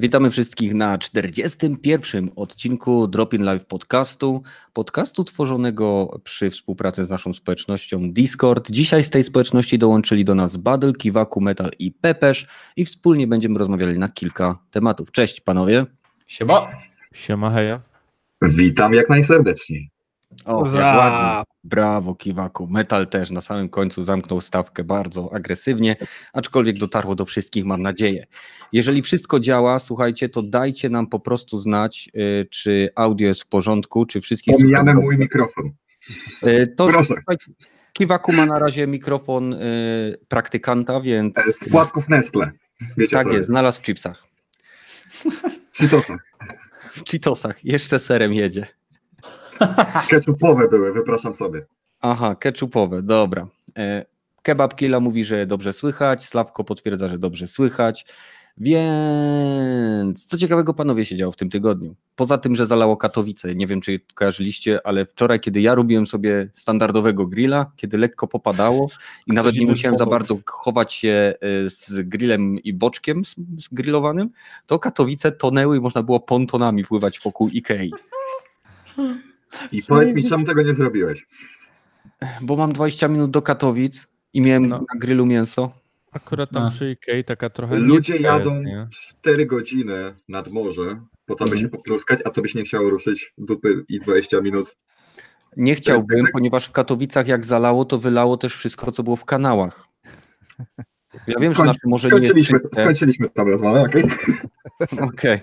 Witamy wszystkich na 41. odcinku Drop in Live podcastu. Podcastu tworzonego przy współpracy z naszą społecznością Discord. Dzisiaj z tej społeczności dołączyli do nas Badel, Kiwaku, Metal i Pepesz i wspólnie będziemy rozmawiali na kilka tematów. Cześć panowie. Siema. Siema, heja. Witam jak najserdeczniej. O, jak ładnie. Brawo, Kiwaku. Metal też na samym końcu zamknął stawkę bardzo agresywnie, aczkolwiek dotarło do wszystkich, mam nadzieję. Jeżeli wszystko działa, słuchajcie, to dajcie nam po prostu znać, y, czy audio jest w porządku, czy wszystkich... Pomijamy mój mikrofon. Y, To Proszę. Kiwaku ma na razie mikrofon y, praktykanta, więc E, Z płatków Nestle. Wiecie tak jest, znalazł w chipsach. Cheetosy. W Cheetosach, jeszcze serem jedzie. Ketchupowe były, wypraszam sobie. Aha, ketchupowe, dobra. E, Kebab Killa mówi, że dobrze słychać, Slawko potwierdza, że dobrze słychać, więc co ciekawego panowie się działo w tym tygodniu? Poza tym, że zalało Katowice, nie wiem czy kojarzyliście, ale wczoraj, kiedy ja robiłem sobie standardowego grilla, kiedy lekko popadało i nawet nie musiałem za bardzo chować się e, z grillem i boczkiem grillowanym, to Katowice tonęły i można było pontonami pływać wokół Ikei. I powiedz mi, czemu tego nie zrobiłeś? Bo mam 20 minut do Katowic i miałem No. na grillu mięso. Akurat tam przy Ikei taka trochę... Ludzie jadą nie? 4 godziny nad morze po to, by Mhm. się popluskać, a to byś nie chciał ruszyć dupy i 20 minut. Nie chciałbym, ponieważ w Katowicach jak zalało, to wylało też wszystko, co było w kanałach. Ja wiem, że Skoń- nasze morze nie jest skończyliśmy, czyste. skończyliśmy tam rozmowę, okej? Okej.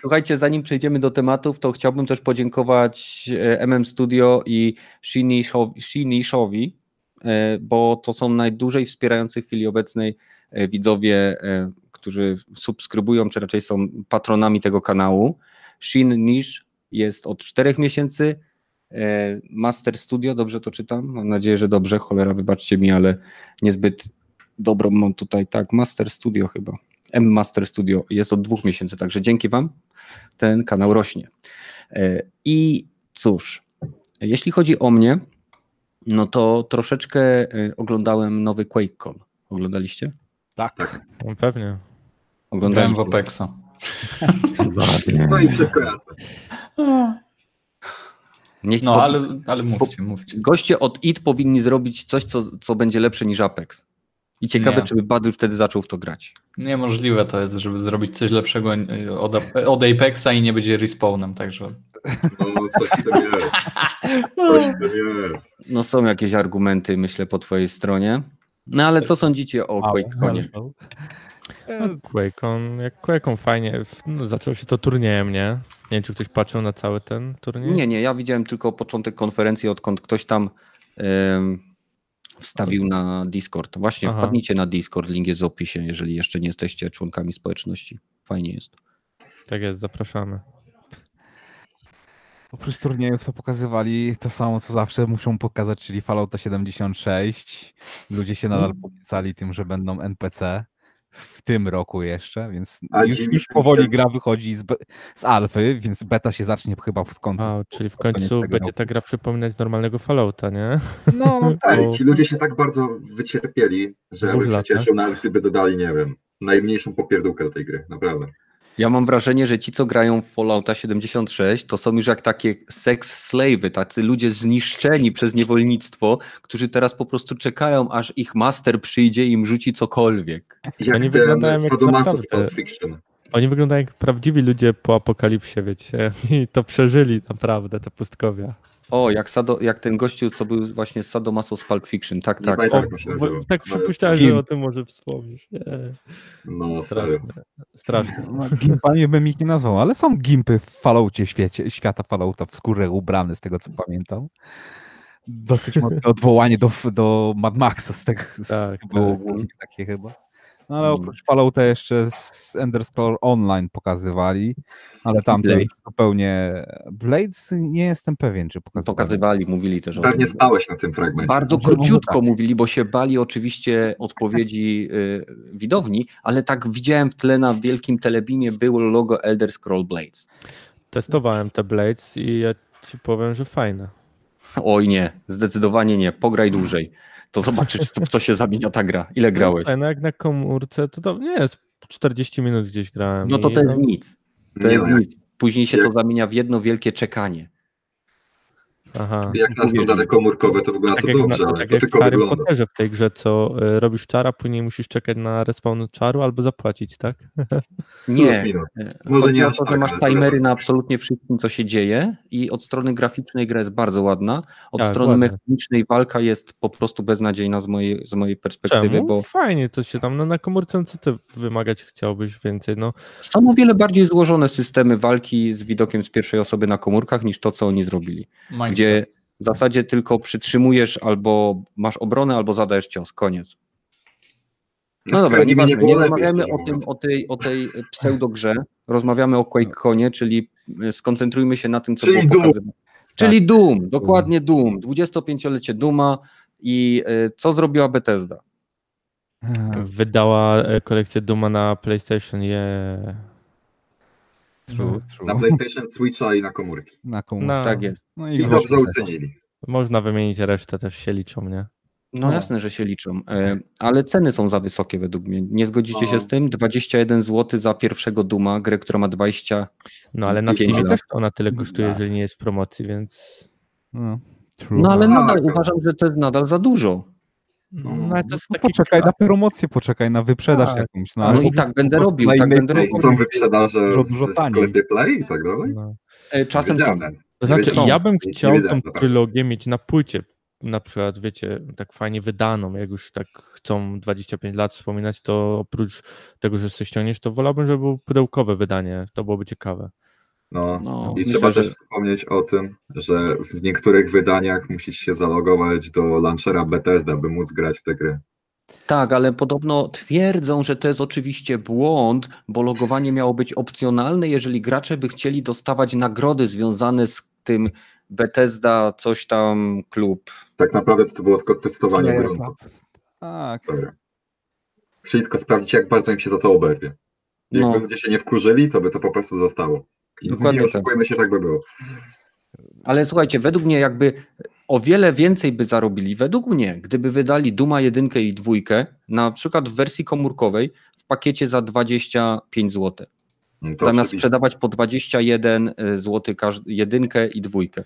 Słuchajcie, zanim przejdziemy do tematów, to chciałbym też podziękować MM Studio i Shinishowi- e, bo to są najdłużej wspierający w chwili obecnej e, widzowie, którzy subskrybują, czy raczej są patronami tego kanału. Shin Nish jest od 4 miesięcy. Master Studio, dobrze to czytam? Mam nadzieję, że dobrze. Cholera, wybaczcie mi, ale niezbyt dobrą mam tutaj. Tak, Master Studio chyba. M Master Studio jest od dwóch miesięcy, także dzięki Wam ten kanał rośnie. E, I cóż, jeśli chodzi o mnie, no to troszeczkę e, oglądałem nowy QuakeCon. Oglądaliście? Tak. No, pewnie. Oglądaliście. w Apexa. No i jasne. Niech No, ale, ale mówcie, mówcie. Goście od IT powinni zrobić coś, co, co będzie lepsze niż Apex. I ciekawe, Nie. czy by Badyl wtedy zaczął w to grać. Niemożliwe to jest, żeby zrobić coś lepszego y, od, od Apexa i nie będzie respawnem, także... No, coś w tym jest. Coś w tym jest. No są jakieś argumenty, myślę, po twojej stronie. No ale co sądzicie o QuakeConie? No, QuakeCon, jak QuakeCon fajnie, no, zaczął się to turniejem, nie? Nie wiem, czy ktoś patrzył na cały ten turniej? Nie, nie, ja widziałem tylko początek konferencji, odkąd ktoś tam wstawił na Discord. Właśnie Aha. wpadnijcie na Discord, link jest w opisie, jeżeli jeszcze nie jesteście członkami społeczności. Fajnie jest. Tak jest, zapraszamy. Oprócz turniejów to pokazywali to samo, co zawsze muszą pokazać, czyli Fallouta 76. Ludzie się nadal polecali tym, że będą NPC w tym roku jeszcze, więc A już, już mi powoli gra wychodzi z, z alfy, więc beta się zacznie chyba w końcu. A, czyli w końcu będzie roku. ta gra przypominać normalnego Fallouta, nie? No, Tak, Po- ci ludzie się tak bardzo wycierpieli, że bym się cieszył nawet gdyby dodali, nie wiem, najmniejszą popierdółkę do tej gry, naprawdę. Ja mam wrażenie, że ci, co grają w Fallouta 76, to są już jak takie sex slave'y, tacy ludzie zniszczeni przez niewolnictwo, którzy teraz po prostu czekają, aż ich master przyjdzie i im rzuci cokolwiek. Jak Oni wyglądają jak naprawdę- Fiction. Oni wyglądają jak prawdziwi ludzie po apokalipsie, wiecie? I to przeżyli naprawdę, te pustkowia. O, jak, Sado, jak ten gościu, co był właśnie z Sadomaso z Pulp Fiction, tak, Nie tak. O, się bo- tak przypuszczałem, Kim? że o tym może wspomnisz. Nie, No, serio. straszne. Straszne. no, gimpami bym ich nie nazwał, ale są gimpy w Falloutie świecie, świata Fallouta w skórę ubrane, z tego co pamiętam. Dosyć mocne odwołanie do, do Mad Maxa z tego, z, Tak, to było tak. takie chyba. No ale Mm. oprócz Fallouta jeszcze z Ender Scroll Online pokazywali, ale tam Blade. zupełnie... Blades nie jestem pewien, czy pokazywali. Pokazywali, mówili też o Pewnie spałeś na tym fragmencie. Bardzo króciutko tak. mówili, bo się bali oczywiście odpowiedzi y, widowni, ale tak widziałem w tle na wielkim telebimie było logo Elder Scroll Blades. Testowałem te Blades i ja ci powiem, że fajne. Oj nie, zdecydowanie nie, pograj dłużej. To zobaczysz, w co się zamienia ta gra. Ile grałeś? Fajne jak na komórce, to, to nie jest 40 minut gdzieś grałem. No to i to jest nic. To Nie jest no, nic. Później się to zamienia w jedno wielkie czekanie. Aha. jak na standardy komórkowe to wygląda Tak to jak, dobrze, na, ale tak to jak w tylko Harry wygląda. Potterze w tej grze, co y, robisz czara, później musisz czekać na respawn czaru albo zapłacić, tak? Nie. E, Może nie o aż to, że tak, masz to timery na absolutnie wszystkim, co się dzieje i od strony graficznej gra jest bardzo ładna, od Tak, strony ładna. mechanicznej walka jest po prostu beznadziejna z mojej, z mojej perspektywy, Czemu? bo Fajnie to się tam, no na komórce, no co ty wymagać chciałbyś więcej, no. są o wiele bardziej złożone systemy walki z widokiem z pierwszej osoby na komórkach niż to, co oni zrobili. Gdzie w zasadzie tylko przytrzymujesz albo masz obronę, albo zadajesz cios. Koniec. No dobra, nieważne, było nie rozmawiamy o, tym, o tej, o tej pseudogrze, rozmawiamy o QuakeConie, czyli e, skoncentrujmy się na tym, co Czyli było Doom. pokazywane. Czyli Doom, dokładnie Doom, 25-lecie Duma i e, co zrobiła Bethesda? Wydała e, kolekcję Duma na PlayStation, je. True, true. Na PlayStation, Switcha i na komórki. Na komu... Na, Tak jest. No I dobrze ocenili. Można wymienić resztę, też się liczą, nie? No No. jasne, że się liczą, e, ale ceny są za wysokie według mnie. Nie zgodzicie No. się z tym? 21 zł za pierwszego Duma, grę, która ma 20. No ale na lat. też ona tyle kosztuje, Tak. jeżeli nie jest w promocji, więc. No, true. No ale Tak. nadal uważam, że to jest nadal za dużo. No, jest No, taki poczekaj na promocję, poczekaj na wyprzedaż Tak. jakąś. No, No i tak będę robił, na tak będę robił. Są wyprzedaże Dużo, dużo w sklepie Play i tak dalej? No. E, Czasem są. To znaczy, ja bym chciał naprawdę. trylogię mieć na płycie, na przykład, wiecie, tak fajnie wydaną, jak już tak chcą 25 lat wspominać, to oprócz tego, że sobie ściągniesz, to wolałbym, żeby było pudełkowe wydanie, to byłoby ciekawe. No. No, I myślę, trzeba że- też wspomnieć o tym, że w niektórych wydaniach musisz się zalogować do launchera Bethesda, by móc grać w te gry. Tak, ale podobno twierdzą, że to jest oczywiście błąd, bo logowanie miało być opcjonalne, jeżeli gracze by chcieli dostawać nagrody związane z tym Bethesda coś tam klub. Tak naprawdę to było tylko testowanie. Club. Tak. Dobra. Chcieli tylko sprawdzić, jak bardzo im się za to oberwie. Jakby No. ludzie się nie wkurzyli, to by to po prostu zostało. Dokładnie nie tak. oszukujmy się, tak by było. Ale słuchajcie, według mnie jakby o wiele więcej by zarobili, według mnie, gdyby wydali Duma 1 i 2 na przykład w wersji komórkowej w pakiecie za 25 zł. No Zamiast oczywiście. sprzedawać po 21 zł każd- jedynkę i dwójkę.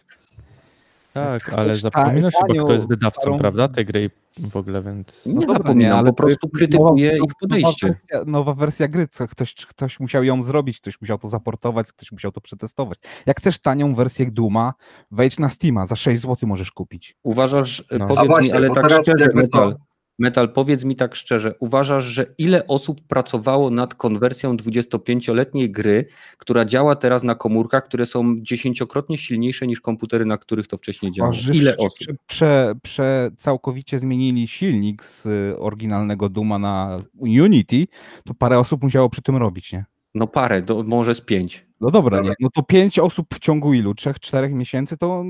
Tak, chcesz ale ta- zapominasz chyba, tanią, kto jest wydawcą, starą- prawda, tej gry w ogóle, więc... Nie No dobra, zapominam, ale po prostu nowa- ich podejście. Nowa wersja, nowa wersja gry, co ktoś, ktoś musiał ją zrobić, ktoś musiał to zaportować, ktoś musiał to przetestować. Jak chcesz tanią wersję Duma, wejdź na Steama, za 6 zł możesz kupić. Uważasz, No. powiedz A mi, właśnie, ale tak szczerze, Metal? Metal, powiedz mi tak szczerze, uważasz, że ile osób pracowało nad konwersją 25-letniej gry, która działa teraz na komórkach, które są dziesięciokrotnie silniejsze niż komputery, na których to wcześniej działało? Ile osób? Prze, prze, prze, całkowicie zmienili silnik z y, oryginalnego Duma na Unity, to parę osób musiało przy tym robić, nie? No parę, do, może z pięć. No dobra, Dobra. nie? no to pięć osób w ciągu ilu? Trzech, czterech miesięcy to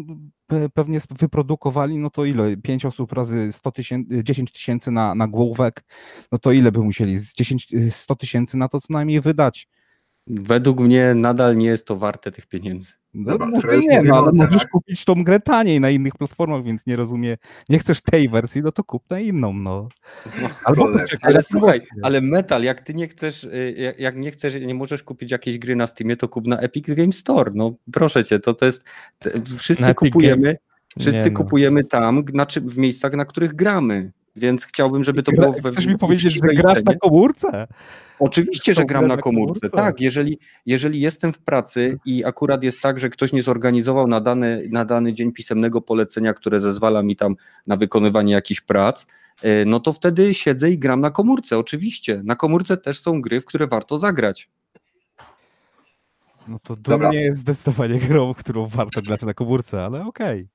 pe- pewnie wyprodukowali, no to ile? Pięć osób razy 100 tysięcy, 10 tysięcy na, na główek, no to ile by musieli? Z 10, y, 100 tysięcy na to co najmniej wydać. Według mnie nadal nie jest to warte tych pieniędzy. No, Dobra, może nie, no, ale możesz kupić tą grę taniej na innych platformach, więc nie rozumiem. Nie chcesz tej wersji, no to kup na inną, no. Albo Cholera. poczekaj Ale na słuchaj, ale Metal, jak ty nie chcesz, y, jak- jak nie chcesz, nie możesz kupić jakiejś gry na Steamie, to kup na Epic Game Store. No proszę cię, to to jest, wszyscy Na kupujemy, wszyscy Nie no. kupujemy tam, znaczy w miejscach, na których gramy. Więc chciałbym, żeby to Gra- było we Chcesz mi powiedzieć, że grasz na komórce? Oczywiście, że gram na komórce. Tak, jeżeli, jeżeli jestem w pracy i akurat jest tak, że ktoś nie zorganizował na dany, na dany dzień pisemnego polecenia, które zezwala mi tam na wykonywanie jakichś prac, y, no to wtedy siedzę i gram na komórce, oczywiście. Na komórce też są gry, w które warto zagrać. No to Dobra. Doom nie jest zdecydowanie grą, którą warto grać na komórce, ale okej.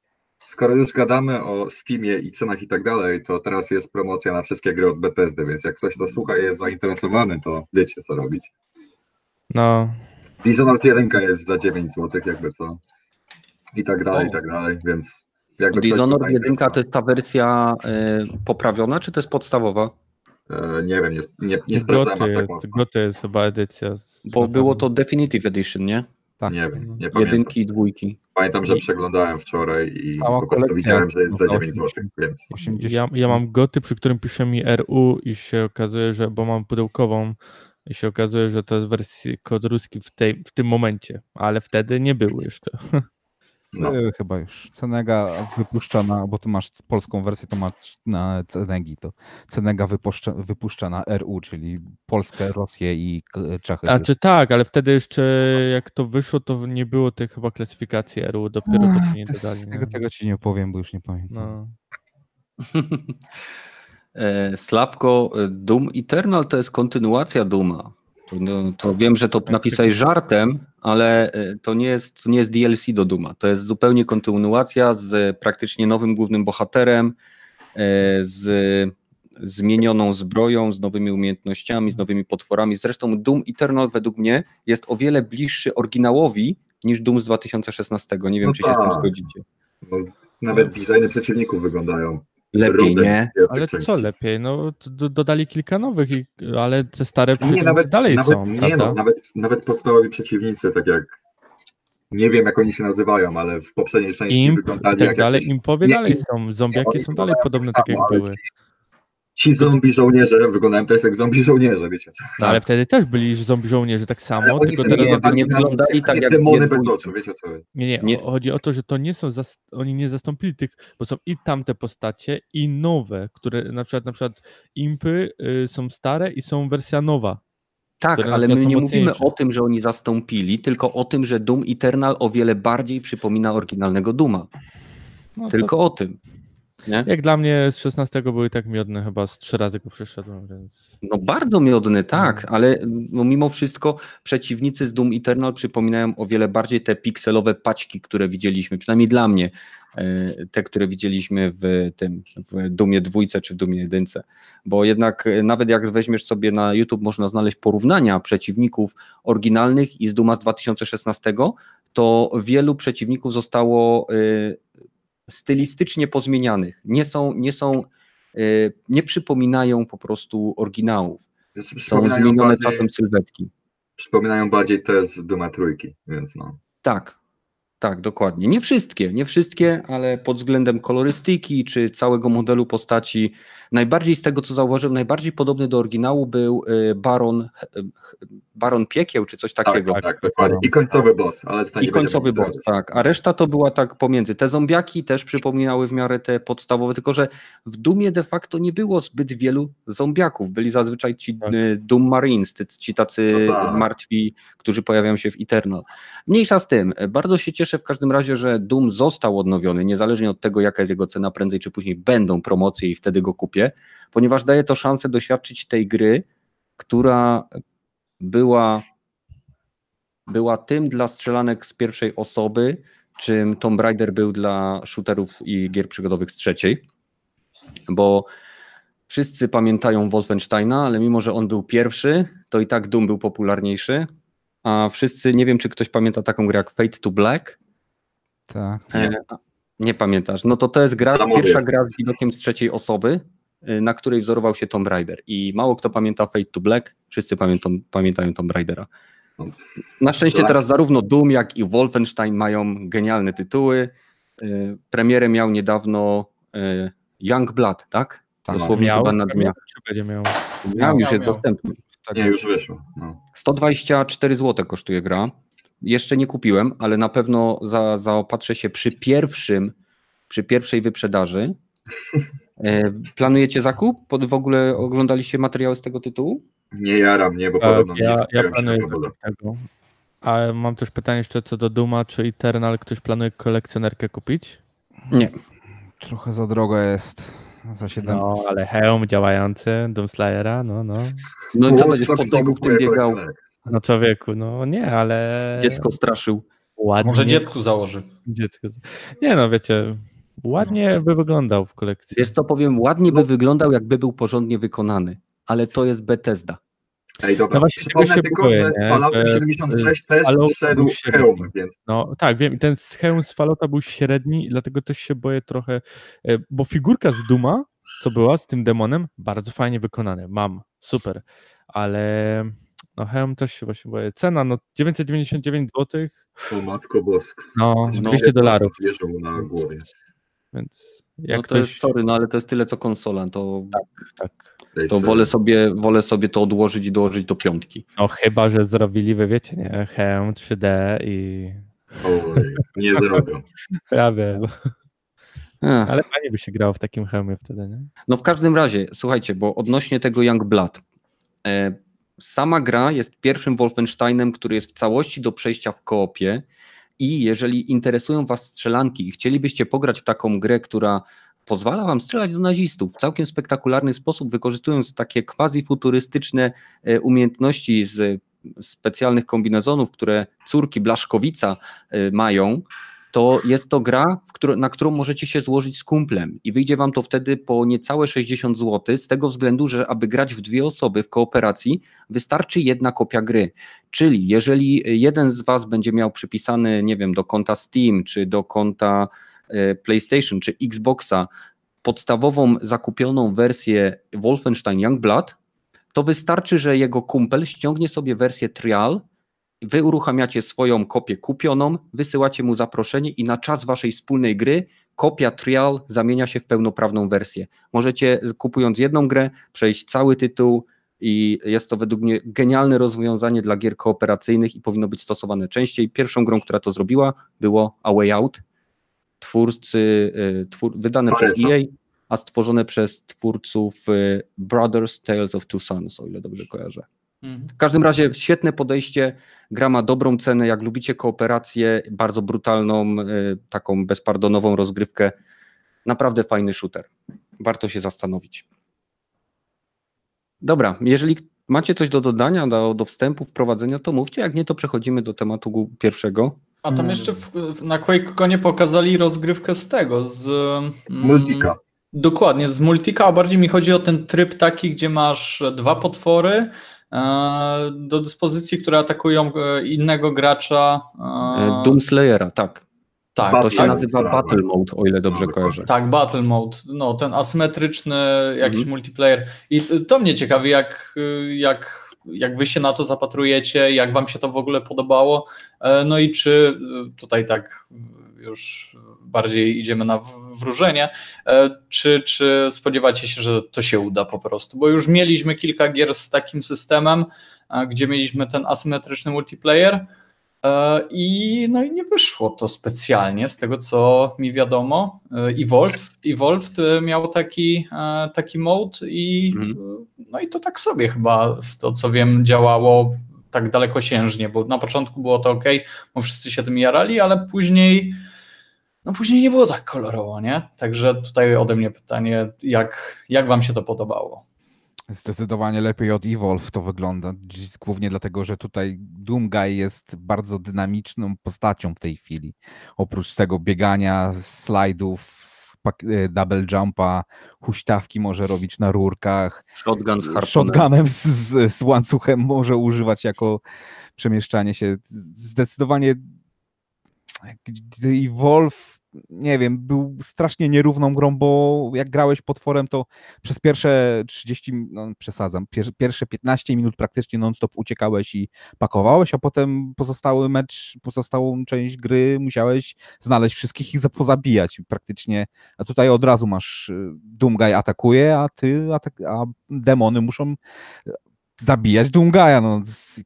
Skoro już gadamy o Steamie i cenach i tak dalej, to teraz jest promocja na wszystkie gry od Bethesdy, więc jak ktoś to słucha i jest zainteresowany, to wiecie co robić. No, Dishonored 1 jest za 9 zł, jakby co. I tak dalej, O. i tak dalej, więc jakby Dishonored był 1 to jest ta wersja y, poprawiona, czy to jest podstawowa? E, nie wiem, nie, nie, nie sprawdzałem Goty, tak. Goty jest chyba edycja. z- Bo było to Definitive Edition, nie? Tak. Nie wiem, nie pamiętam. Jedynki i dwójki. Pamiętam, że przeglądałem wczoraj i Cała po prostu widziałem, że jest za no, 9 zł, więc 80. Ja, ja mam goty, przy którym pisze mi RU i się okazuje, że bo mam pudełkową i się okazuje, że to jest wersji kod ruski w, tej, w tym momencie, ale wtedy nie było jeszcze. No. E, Chyba już. Cenega wypuszcza na, bo ty masz polską wersję, to masz na Cenegi, to Cenega wypuszcza, wypuszcza na RU, czyli Polskę, Rosję i Czechy. A czy tak, ale wtedy jeszcze jak to wyszło, to nie było tych chyba klasyfikacji RU, dopiero to Ach, nie to dodali. z tego, tego ci nie opowiem, bo już nie pamiętam. No. E, Sławko, Doom Eternal to jest kontynuacja Duma. To, no, to wiem, że to napisałeś żartem, ale e, to nie, jest, to nie jest DLC do Duma. To jest zupełnie kontynuacja z praktycznie nowym głównym bohaterem, e, z zmienioną zbroją, z nowymi umiejętnościami, z nowymi potworami. Zresztą Doom Eternal według mnie jest o wiele bliższy oryginałowi niż Doom z 2016. Nie wiem, No czy się z tym tak. zgodzicie. No, nawet designy przeciwników wyglądają. Lepiej, nie? Ale co lepiej? No, dodali kilka nowych, i, ale te stare Nie, nawet, dalej nawet, są, nie prawda? no, nawet, nawet podstawowi przeciwnicy, tak jak nie wiem jak oni się nazywają, ale w poprzedniej części Imp wyglądali tak jak dalej, jakieś, impowie Nie, dalej są, zombiaki są dalej podobne tak tak jak były. Ci zombie żołnierze wyglądają teraz jak zombie żołnierze, wiecie co? No, ale wtedy też byli zombie żołnierze tak Ale samo, oni tylko teraz... nie, nie wyglądali tak jak demony oczu, wiecie co? Nie, nie, Nie. o- chodzi o to, że to nie są, zas... oni nie zastąpili tych, bo są i tamte postacie, i nowe, które na przykład, na przykład impy y, są stare i są wersja nowa. Tak, ale my nie mówimy o tym, że oni zastąpili, tylko o tym, że Doom Eternal o wiele bardziej przypomina oryginalnego Duma. No, Tylko o tym. Nie? Jak dla mnie z 16 były tak miodne, chyba z trzy razy go przeszedłem, więc... No bardzo miodny, tak, ale no, mimo wszystko przeciwnicy z Doom Eternal przypominają o wiele bardziej te pikselowe paćki, które widzieliśmy, przynajmniej dla mnie, e, te, które widzieliśmy w tym, w Dumie dwójce czy w Dumie jedynce, bo jednak e, nawet jak weźmiesz sobie na YouTube, można znaleźć porównania przeciwników oryginalnych i z Duma z 2016, to wielu przeciwników zostało e, stylistycznie pozmienianych. Nie są, nie są, e, nie przypominają po prostu oryginałów. Znaczy, Są zmienione bardziej- czasem sylwetki. Przypominają bardziej te z Duma trójki, więc no. Tak, tak, dokładnie. Nie wszystkie, nie wszystkie, ale pod względem kolorystyki czy całego modelu postaci, najbardziej z tego co zauważyłem, najbardziej podobny do oryginału był y, Baron, y, Baron Piekieł czy coś takiego. Tak, tak, dokładnie. I końcowy boss, ale I końcowy boss, tak. A reszta to była tak pomiędzy. Te zombiaki też przypominały w miarę te podstawowe, tylko że w Dumie de facto nie było zbyt wielu zombiaków. Byli zazwyczaj ci Tak. y, Doom Marines, ci tacy No tak. martwi, którzy pojawiają się w Eternal. Mniejsza z tym. Bardzo się cieszę w każdym razie, że Doom został odnowiony, niezależnie od tego, jaka jest jego cena, prędzej czy później będą promocje i wtedy go kupię, ponieważ daje to szansę doświadczyć tej gry, która była była tym dla strzelanek z pierwszej osoby, czym Tomb Raider był dla shooterów i gier przygodowych z trzeciej, bo wszyscy pamiętają Wolfensteina, ale mimo, że on był pierwszy, to i tak Doom był popularniejszy, a wszyscy, nie wiem, czy ktoś pamięta taką grę jak Fate to Black? Tak. Nie, nie pamiętasz. No to to jest gra, młody pierwsza jestem. gra z widokiem z trzeciej osoby, y, na której wzorował się Tomb Raider. I mało kto pamięta Fate to Black, wszyscy pamiętam, pamiętają Tomb Raidera. Na szczęście teraz zarówno Doom, jak i Wolfenstein mają genialne tytuły. Y, Premierę miał niedawno Young Blood, tak? Tak. Dosłownie Miał, chyba na dniach. będzie miał? Miał, już miał, jest miał. dostępny. Tak, Nie, już wyszło. No. 124 zł kosztuje gra. Jeszcze nie kupiłem, ale na pewno za, zaopatrzę się przy pierwszym, przy pierwszej wyprzedaży. E, Planujecie zakup? Pod- W ogóle oglądaliście materiały z tego tytułu? Nie jara mnie, bo Tak, podobno nie ja, ja skupiają się planuję tego. A mam też pytanie jeszcze co do Duma, czy Eternal ktoś planuje kolekcjonerkę kupić? Nie. Trochę za drogo jest. Za 7. No, ale hełm działający, Doomslayera, no, no. No i co będziesz to po biegu w tym biegał? No człowieku, no nie, ale... Dziecko straszył. ładnie. Może dziecku założy. Dziecko. Nie no, wiecie, ładnie by wyglądał w kolekcji. Wiesz co powiem, ładnie by wyglądał, jakby był porządnie wykonany, ale to jest Bethesda. Ej, dobra, No właśnie przypomnę tylko, boję, że z? Falloutem Że, 76 też Fallout szedł hełm, więc No tak, wiem, ten hełm z Fallouta był średni, dlatego też się boję trochę, e, bo figurka z Duma, co była z tym demonem, bardzo fajnie wykonane, mam, super, ale no hełm też się właśnie boję. Cena, no 999 zł, o matko boska. no No, 200 dolarów, Wierzą na głowie. więc Jak no to ktoś... jest, sorry, no ale to jest tyle co konsola, to, tak. to wolę, sobie, wolę sobie to odłożyć i dołożyć do piątki. No chyba, że zrobili, wy wiecie, nie? Hełm 3D i... Oj, nie zrobią. Ja wiem. Ech. Ale fajnie by się grało w takim hełmie wtedy, nie? No w każdym razie, słuchajcie, bo odnośnie tego Young Blood. E, sama gra jest pierwszym Wolfensteinem, który jest w całości do przejścia w koopie i jeżeli interesują Was strzelanki i chcielibyście pograć w taką grę, która pozwala Wam strzelać do nazistów w całkiem spektakularny sposób, wykorzystując takie quasi-futurystyczne e, umiejętności z specjalnych kombinezonów, które córki Blaszkowica e, mają, to jest to gra, na którą możecie się złożyć z kumplem i wyjdzie wam to wtedy po niecałe 60 zł, z tego względu, że aby grać w dwie osoby w kooperacji, wystarczy jedna kopia gry. Czyli jeżeli jeden z was będzie miał przypisany, nie wiem, do konta Steam, czy do konta e, PlayStation, czy Xboxa, podstawową zakupioną wersję Wolfenstein Youngblood, to wystarczy, że jego kumpel ściągnie sobie wersję trial, wy uruchamiacie swoją kopię kupioną, wysyłacie mu zaproszenie i na czas waszej wspólnej gry kopia trial zamienia się w pełnoprawną wersję. Możecie kupując jedną grę przejść cały tytuł i jest to według mnie genialne rozwiązanie dla gier kooperacyjnych i powinno być stosowane częściej. Pierwszą grą, która to zrobiła było A Way Out, twórcy, y, twór, wydane przez Foresa. EA, a stworzone przez twórców y, Brothers Tales of Two Sons, o ile dobrze kojarzę. Mhm. W każdym razie świetne podejście, gra ma dobrą cenę, jak lubicie kooperację, bardzo brutalną, y, taką bezpardonową rozgrywkę, naprawdę fajny shooter. Warto się zastanowić. Dobra, jeżeli macie coś do dodania, do, do wstępu, wprowadzenia, to mówcie, jak nie, to przechodzimy do tematu pierwszego. A tam jeszcze w, w, na QuakeConie pokazali rozgrywkę z tego, z... mm, Multika. Dokładnie, z Multika, a bardziej mi chodzi o ten tryb taki, gdzie masz dwa potwory e, do dyspozycji, które atakują e, innego gracza. E, E, Doomslayera, tak. tak, To Battle się tak, nazywa tak. Battle Mode, o ile dobrze kojarzę. tak, Battle Mode, no ten asymetryczny jakiś Mhm. multiplayer. I to mnie ciekawi, jak, jak, jak wy się na to zapatrujecie, jak wam się to w ogóle podobało. E, No i czy e, tutaj tak już bardziej idziemy na wróżenie, e, czy, czy spodziewacie się, że to się uda po prostu? Bo już mieliśmy kilka gier z takim systemem, e, gdzie mieliśmy ten asymetryczny multiplayer. E, I, no i nie wyszło to specjalnie, z tego co mi wiadomo. Evolved, Evolved miał taki, taki mode i, Mhm. no i to tak sobie chyba, z to co wiem, działało tak dalekosiężnie, bo na początku było to ok, bo wszyscy się tym jarali, ale później no później nie było tak kolorowo, nie? Także tutaj ode mnie pytanie, jak, jak wam się to podobało? Zdecydowanie lepiej od Evolve to wygląda. Głównie dlatego, że tutaj Doomguy jest bardzo dynamiczną postacią w tej chwili. Oprócz tego biegania, slajdów, e, double jumpa, huśtawki może robić na rurkach. Shotgun z harpunem. Shotgunem z, z, z łańcuchem może używać jako przemieszczanie się. Zdecydowanie Evolve, nie wiem, był strasznie nierówną grą, bo jak grałeś potworem, to przez pierwsze 30, no przesadzam, pier, pierwsze 15 minut praktycznie non-stop uciekałeś i pakowałeś, a potem pozostały mecz, pozostałą część gry musiałeś znaleźć wszystkich i za- pozabijać praktycznie, a tutaj od razu masz y, Doomguy atakuje, a ty, atak, a demony muszą zabijać Doomguy'a, no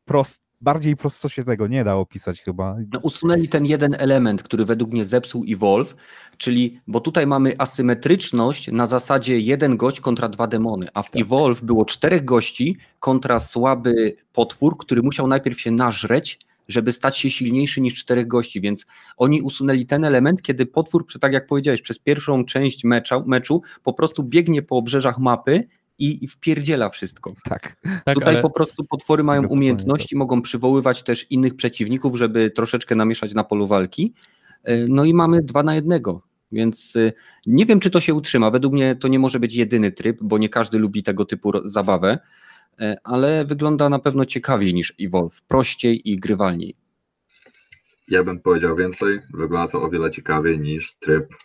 prost, bardziej prosto się tego nie da opisać chyba. No, usunęli ten jeden element, który według mnie zepsuł Evolve, czyli, bo tutaj mamy asymetryczność na zasadzie jeden gość kontra dwa demony, a w Evolve było czterech gości kontra słaby potwór, który musiał najpierw się nażreć, żeby stać się silniejszy niż czterech gości, więc oni usunęli ten element, kiedy potwór, tak jak powiedziałeś, przez pierwszą część mecza, meczu po prostu biegnie po obrzeżach mapy i, i wpierdziela wszystko. Tak. Tak, Tutaj ale po prostu potwory mają umiejętności, mogą przywoływać też innych przeciwników, żeby troszeczkę namieszać na polu walki. E, No i mamy dwa na jednego. Więc e, nie wiem, czy to się utrzyma. Według mnie to nie może być jedyny tryb, bo nie każdy lubi tego typu zabawę, e, ale wygląda na pewno ciekawiej niż Evolve, prościej i grywalniej. Ja bym powiedział więcej, wygląda to o wiele ciekawiej niż tryb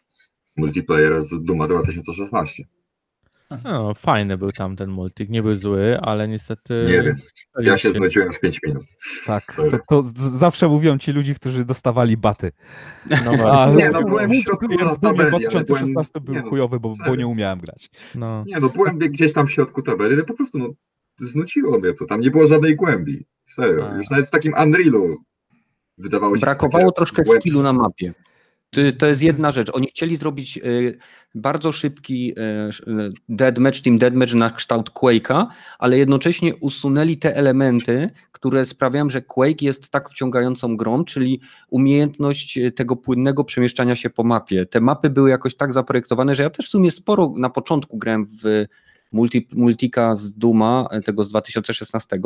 multiplayera z Duma 2016. No, fajny był tam ten multik, nie był zły, ale niestety... Nie wiem. Ja się znudziłem w 5 minut. Tak, to, to zawsze mówią ci ludzie, którzy dostawali baty. No, A, Nie, no, byłem w środku multiplayer w tabeli, Dumie ale 2016 byłem- był nie no, chujowy, bo, bo nie umiałem grać. no. Nie no, byłem gdzieś tam w środku tabeli, ale po prostu no, znudziło mnie to. Tam nie było żadnej głębi. Serio. A. Już nawet w takim Unrealu wydawało się Brakowało takie troszkę skillu na mapie. To, jest jedna rzecz. Oni chcieli zrobić y, bardzo szybki sz- y, deathmatch, team deathmatch na kształt Quake'a, ale jednocześnie usunęli te elementy, które sprawiają, że Quake jest tak wciągającą grą, czyli umiejętność tego płynnego przemieszczania się po mapie. Te mapy były jakoś tak zaprojektowane, że ja też w sumie sporo na początku grałem w multi, Multika z Duma, tego z 2016,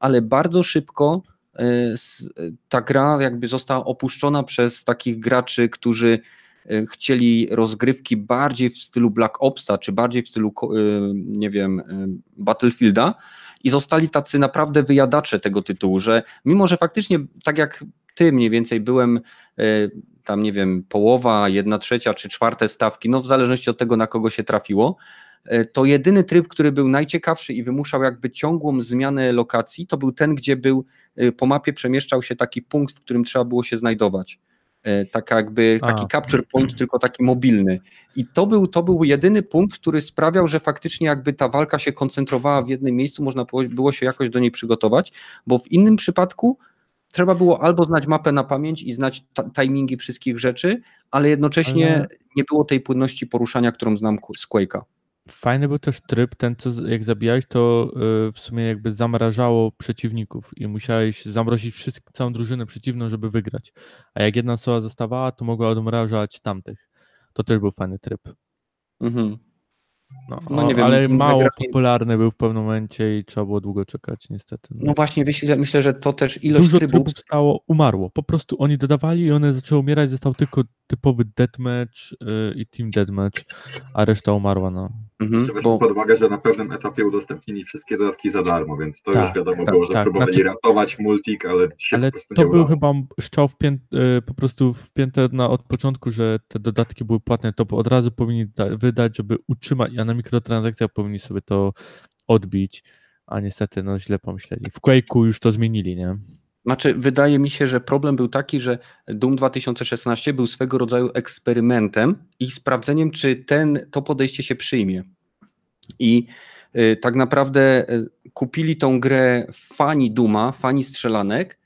ale bardzo szybko ta gra jakby została opuszczona przez takich graczy, którzy y, chcieli rozgrywki bardziej w stylu Black Opsa, czy bardziej w stylu, y, nie wiem, y, Battlefielda i zostali tacy naprawdę wyjadacze tego tytułu, że mimo, że faktycznie tak jak ty mniej więcej byłem y, tam, nie wiem, połowa, jedna trzecia czy czwarte stawki, no w zależności od tego, na kogo się trafiło, y, to jedyny tryb, który był najciekawszy i wymuszał jakby ciągłą zmianę lokacji, to był ten, gdzie był y, po mapie przemieszczał się taki punkt, w którym trzeba było się znajdować. Y, Taka jakby A. taki capture point, tylko taki mobilny. I to był, to był jedyny punkt, który sprawiał, że faktycznie jakby ta walka się koncentrowała w jednym miejscu, można było- się jakoś do niej przygotować, bo w innym przypadku trzeba było albo znać mapę na pamięć i znać timingi wszystkich rzeczy, ale jednocześnie Ale- nie było tej płynności poruszania, którą znam z Quake'a. Fajny był też tryb, ten co jak zabijałeś, to y, w sumie jakby zamrażało przeciwników i musiałeś zamrozić wszystko, całą drużynę przeciwną, żeby wygrać. A jak jedna osoba zostawała, to mogła odmrażać tamtych. To też był fajny tryb. Mhm. No, No nie wiem, ale tym mało wygranie- popularny był w pewnym momencie i trzeba było długo czekać, niestety. No. No właśnie, myślę, myślę, że to też ilość Dużo trybów. trybów stało, umarło. Po prostu oni dodawali i one zaczęły umierać, został tylko typowy deathmatch y, i team deathmatch, a reszta umarła, no. Mhm, weźmy bo pod uwagę, że na pewnym etapie udostępnili wszystkie dodatki za darmo, więc to Tak, już wiadomo tak, było, że tak. próbowali Znaczy- ratować multik, ale się Ale po prostu to nie był chyba szczał wpię- y, po prostu wpięte na, od początku, że te dodatki były płatne, to od razu powinni da- wydać, żeby utrzymać, a na mikrotransakcjach powinni sobie to odbić, a niestety no źle pomyśleli. W Quake'u już to zmienili, nie? Znaczy, wydaje mi się, że problem był taki, że Doom 2016 był swego rodzaju eksperymentem i sprawdzeniem, czy ten, to podejście się przyjmie. I y, tak naprawdę y, kupili tą grę fani Duma, fani strzelanek,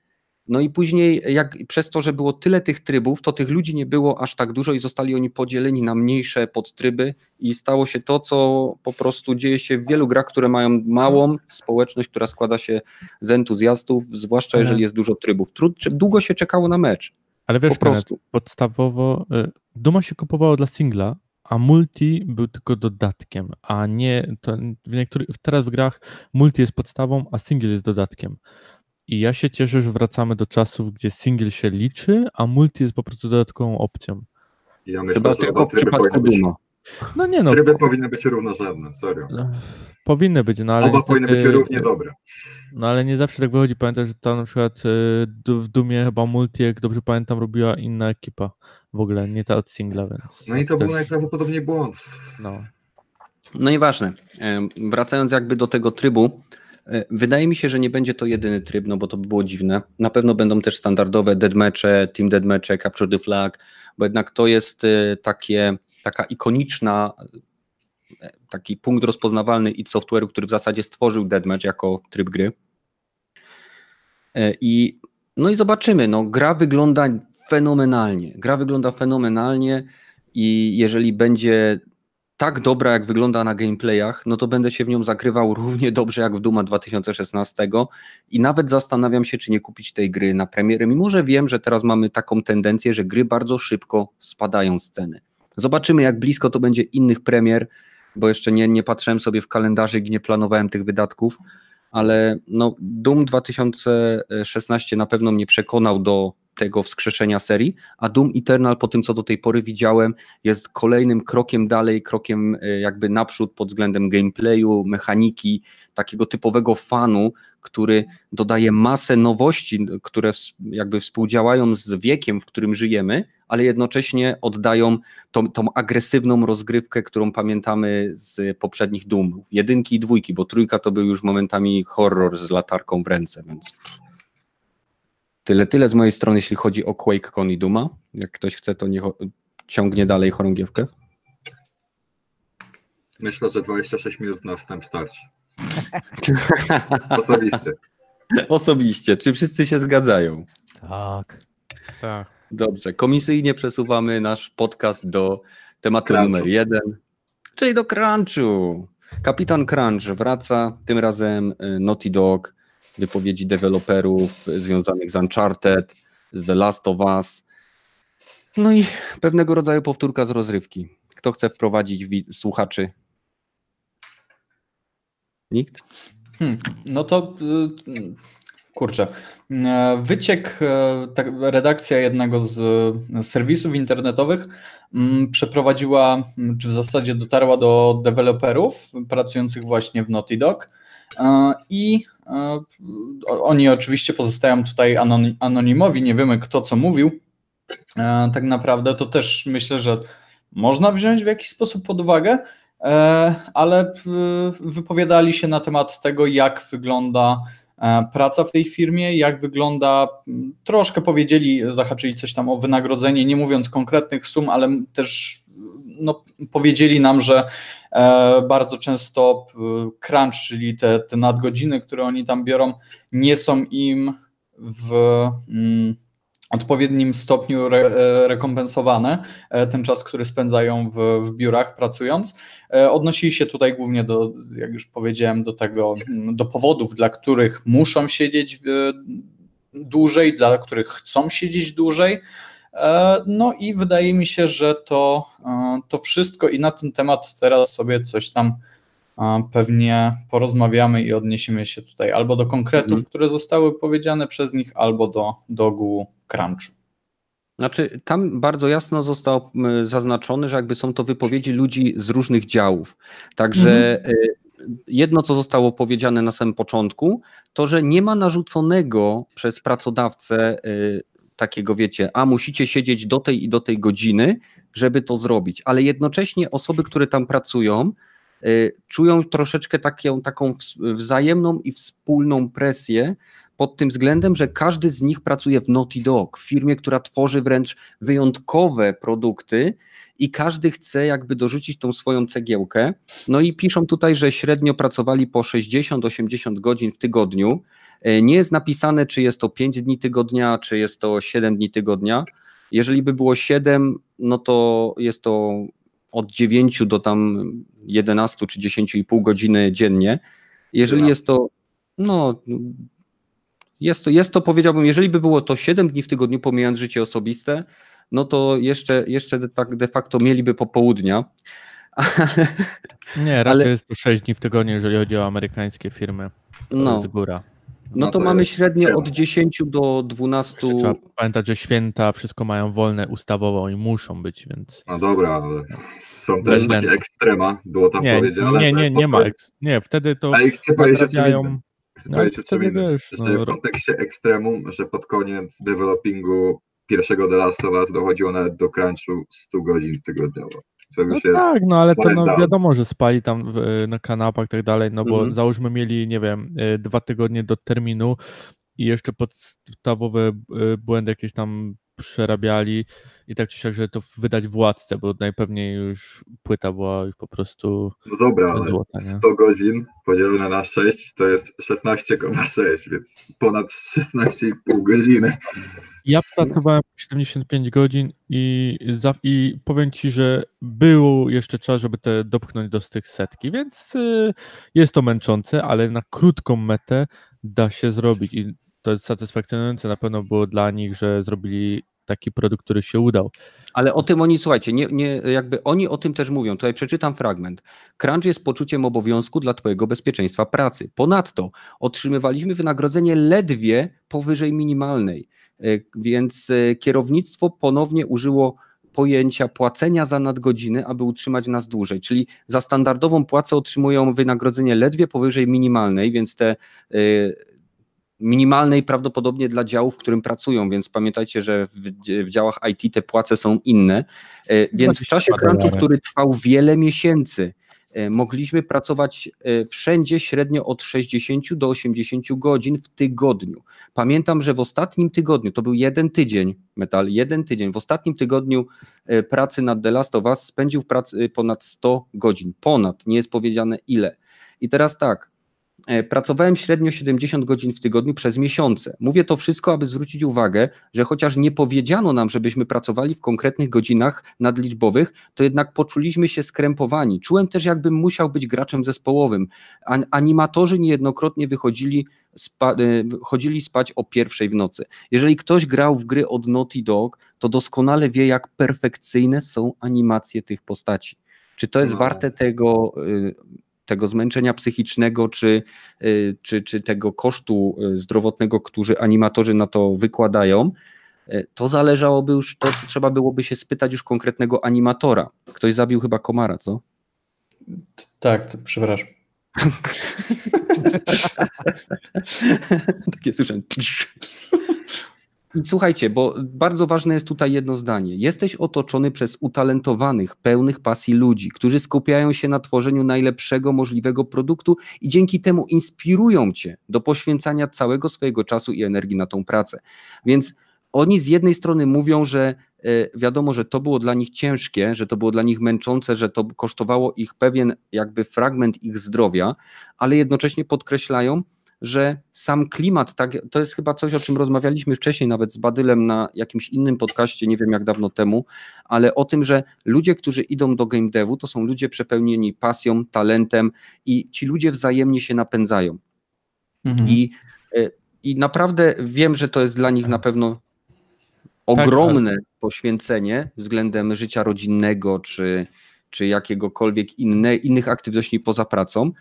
no i później jak przez to, że było tyle tych trybów, to tych ludzi nie było aż tak dużo i zostali oni podzieleni na mniejsze podtryby i stało się to, co po prostu dzieje się w wielu grach, które mają małą społeczność, która składa się z entuzjastów, zwłaszcza jeżeli jest dużo trybów. Trud, długo się czekało na mecz, Ale wiesz, po prostu. Kenneth, podstawowo y, Duma się kupowało dla singla, a multi był tylko dodatkiem, a nie, to w niektórych, teraz w grach multi jest podstawą, a single jest dodatkiem. I ja się cieszę, że wracamy do czasów, gdzie single się liczy, a multi jest po prostu dodatkową opcją. Ja myślę, chyba że tylko w przypadku Duma. No nie no, tryby powinny być równorzędne, serio. no, powinny być, no ale Oba powinny być niestety- równie dobre. No ale nie zawsze tak wychodzi. Pamiętam, że to na przykład y, w Dumie chyba multi, jak dobrze pamiętam, robiła inna ekipa. W ogóle, nie ta od singla, więc... No i to był też, najprawdopodobniej błąd. No. No nieważne. Em, Wracając jakby do tego trybu, e, wydaje mi się, że nie będzie to jedyny tryb, no bo to by było dziwne. Na pewno będą też standardowe deadmatche, team deadmatche, capture the flag, bo jednak to jest e, takie, taka ikoniczna, e, taki punkt rozpoznawalny id Software'u, który w zasadzie stworzył deadmatch jako tryb gry. E, I no i zobaczymy, no gra wygląda fenomenalnie. Gra wygląda fenomenalnie i jeżeli będzie tak dobra, jak wygląda na gameplayach, no to będę się w nią zagrywał równie dobrze jak w Duma 2016 i nawet zastanawiam się, czy nie kupić tej gry na premierę, mimo że wiem, że teraz mamy taką tendencję, że gry bardzo szybko spadają z ceny. Zobaczymy, jak blisko to będzie innych premier, bo jeszcze nie, nie patrzyłem sobie w kalendarzyk i nie planowałem tych wydatków, ale no, Doom 2016 na pewno mnie przekonał do tego wskrzeszenia serii, a Doom Eternal po tym, co do tej pory widziałem, jest kolejnym krokiem dalej, krokiem y, jakby naprzód pod względem gameplayu, mechaniki, takiego typowego fanu, który dodaje masę nowości, które jakby współdziałają z wiekiem, w którym żyjemy, ale jednocześnie oddają tą, tą agresywną rozgrywkę, którą pamiętamy z poprzednich Doomów. Jedynki i dwójki, bo trójka to był już momentami horror z latarką w ręce, więc tyle, tyle z mojej strony, jeśli chodzi o QuakeCon i Duma. Jak ktoś chce, to niech ciągnie dalej chorągiewkę. Myślę, że 26 minut na wstęp starczy. Osobiście. Osobiście. Czy wszyscy się zgadzają? Tak. Tak. Dobrze. Komisyjnie przesuwamy nasz podcast do tematu Crunchu. numer jeden, czyli do Crunchu. Kapitan Crunch wraca, tym razem y, Naughty Dog, wypowiedzi deweloperów związanych z Uncharted, z The Last of Us. No i pewnego rodzaju powtórka z rozrywki. Kto chce wprowadzić słuchaczy? Nikt? Hmm, no to y, kurczę. E, Wyciek, e, redakcja jednego z e, serwisów internetowych mm, przeprowadziła, czy w zasadzie dotarła do deweloperów pracujących właśnie w Naughty Dog i e, oni oczywiście pozostają tutaj anoni- anonimowi, nie wiemy kto co mówił. E, Tak naprawdę to też myślę, że można wziąć w jakiś sposób pod uwagę, E, ale e, wypowiadali się na temat tego, jak wygląda e, praca w tej firmie, jak wygląda, troszkę powiedzieli, zahaczyli coś tam o wynagrodzenie, nie mówiąc konkretnych sum, ale też no, powiedzieli nam, że e, bardzo często e, crunch, czyli te, te nadgodziny, które oni tam biorą, nie są im w mm, odpowiednim stopniu re, e, rekompensowane e, ten czas, który spędzają w, w biurach pracując. E, Odnosili się tutaj głównie do, jak już powiedziałem, do tego, mm, do powodów, dla których muszą siedzieć e, dłużej, dla których chcą siedzieć dłużej. E, No i wydaje mi się, że to, e, to wszystko i na ten temat teraz sobie coś tam e, pewnie porozmawiamy i odniesiemy się tutaj albo do konkretów, Mhm. które zostały powiedziane przez nich, albo do, do ogółu crunchu. Znaczy, tam bardzo jasno zostało m, zaznaczone, że jakby są to wypowiedzi ludzi z różnych działów. Także y, jedno, co zostało powiedziane na samym początku, to, że nie ma narzuconego przez pracodawcę takiego, wiecie, a musicie siedzieć do tej i do tej godziny, żeby to zrobić. Ale jednocześnie osoby, które tam pracują, y, czują troszeczkę taką, taką wzajemną i wspólną presję, pod tym względem, że każdy z nich pracuje w Naughty Dog, w firmie, która tworzy wręcz wyjątkowe produkty i każdy chce jakby dorzucić tą swoją cegiełkę. No i piszą tutaj, że średnio pracowali po 60-80 godzin w tygodniu. E, Nie jest napisane, czy jest to 5 dni tygodnia, czy jest to 7 dni tygodnia. Jeżeli by było 7, no to jest to od 9 do tam 11 czy 10,5 godziny dziennie. Jeżeli jest to, no, jest to, jest to, powiedziałbym, jeżeli by było to 7 dni w tygodniu, pomijając życie osobiste, no to jeszcze, jeszcze tak de facto mieliby popołudnia. Nie, raczej Ale- jest to 6 dni w tygodniu, jeżeli chodzi o amerykańskie firmy. No, jest góra. No No to to mamy średnio od 10 do 12. Trzeba pamiętać, że święta wszystko mają wolne ustawowo i muszą być, więc. No dobra, ale są też takie ekstrema, było tam Nie, powiedziane. nie, nie, nie ma. Ale eks- Nie, wtedy to chcę powiedzieć o czym nadrabiają. innym. Chcę No, powiedzieć o czym wtedy wiesz, no, w kontekście ekstremum, że pod koniec developingu pierwszego The Last of Us dochodziło nawet do crunchu 100 godzin tygodniowo. Co No jest tak, no ale to no, wiadomo, że spali tam w, na kanapach i tak dalej, no bo Mhm. załóżmy mieli, nie wiem, y, dwa tygodnie do terminu i jeszcze podstawowe błędy jakieś tam przerabiali i tak czy siak, że to wydać władcę, bo najpewniej już płyta była już po prostu No dobra, ale złota, nie? 100 godzin podzielone na 6 to jest 16,6, więc ponad 16,5 godziny. Ja pracowałem 75 godzin i, i powiem ci, że był jeszcze czas, żeby te dopchnąć do tych setki, więc y, jest to męczące, ale na krótką metę da się zrobić i to jest satysfakcjonujące na pewno było dla nich, że zrobili taki produkt, który się udał. Ale o tym oni, słuchajcie, nie, nie, jakby oni o tym też mówią. Tutaj przeczytam fragment. Crunch jest poczuciem obowiązku dla Twojego bezpieczeństwa pracy. Ponadto otrzymywaliśmy wynagrodzenie ledwie powyżej minimalnej, E, więc e, kierownictwo ponownie użyło pojęcia płacenia za nadgodziny, aby utrzymać nas dłużej. Czyli za standardową płacę otrzymują wynagrodzenie ledwie powyżej minimalnej, więc te e, minimalnej prawdopodobnie dla działów, w którym pracują, więc pamiętajcie, że w, w działach IT te płace są inne. E, więc w czasie crunchu, który trwał wiele miesięcy, e, mogliśmy pracować e, wszędzie średnio od 60 do 80 godzin w tygodniu. Pamiętam, że w ostatnim tygodniu, to był jeden tydzień, metal, jeden tydzień, w ostatnim tygodniu pracy nad The Last of Us spędził w pracy ponad 100 godzin. Ponad, nie jest powiedziane ile. I teraz tak, pracowałem średnio 70 godzin w tygodniu przez miesiące. Mówię to wszystko, aby zwrócić uwagę, że chociaż nie powiedziano nam, żebyśmy pracowali w konkretnych godzinach nadliczbowych, to jednak poczuliśmy się skrępowani. Czułem też, jakbym musiał być graczem zespołowym. Animatorzy niejednokrotnie wychodzili spa e, chodzili spać o pierwszej w nocy. Jeżeli ktoś grał w gry od Naughty Dog, to doskonale wie, jak perfekcyjne są animacje tych postaci. Czy to jest no. warte tego y, tego zmęczenia psychicznego, czy, y, czy, czy tego kosztu y, zdrowotnego, który animatorzy na to wykładają, y, to zależałoby już, to trzeba byłoby się spytać już konkretnego animatora. Ktoś zabił chyba komara, co? Tak, to, przepraszam. Takie słyszę. Słuchajcie, bo bardzo ważne jest tutaj jedno zdanie. Jesteś otoczony przez utalentowanych, pełnych pasji ludzi, którzy skupiają się na tworzeniu najlepszego możliwego produktu i dzięki temu inspirują cię do poświęcania całego swojego czasu i energii na tą pracę. Więc oni z jednej strony mówią, że e, wiadomo, że to było dla nich ciężkie, że to było dla nich męczące, że to kosztowało ich pewien jakby fragment ich zdrowia, ale jednocześnie podkreślają, że sam klimat, tak, to jest chyba coś, o czym rozmawialiśmy wcześniej, nawet z Badylem na jakimś innym podcaście, nie wiem jak dawno temu, ale o tym, że ludzie, którzy idą do game devu, to są ludzie przepełnieni pasją, talentem i ci ludzie wzajemnie się napędzają. Mhm. I, e, I naprawdę wiem, że to jest dla nich na pewno ogromne tak, tak. poświęcenie względem życia rodzinnego, czy, czy jakiegokolwiek inne, innych aktywności poza pracą,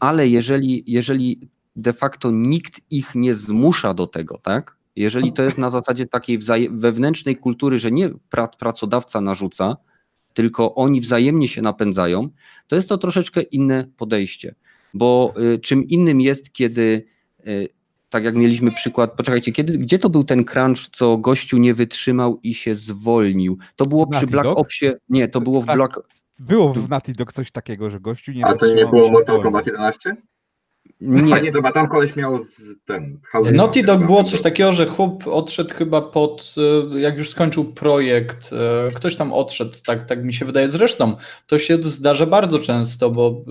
ale jeżeli, jeżeli de facto nikt ich nie zmusza do tego, tak? Jeżeli to jest na zasadzie takiej wewnętrznej kultury, że nie pracodawca narzuca, tylko oni wzajemnie się napędzają, to jest to troszeczkę inne podejście. Bo y, czym innym jest, kiedy y, tak jak mieliśmy przykład, poczekajcie, kiedy, gdzie to był ten crunch, co gościu nie wytrzymał i się zwolnił? To było przy Black Opsie, nie, to było w tak, Black... Było w Naughty Dog coś takiego, że gościu nie A to nie było Mortal Kombat 11? Nie. A nie, dobra, tam koleś miał z, ten... Naughty Dog było coś takiego, że chłop odszedł chyba pod, e, jak już skończył projekt, e, ktoś tam odszedł, tak, tak mi się wydaje. Zresztą to się zdarza bardzo często, bo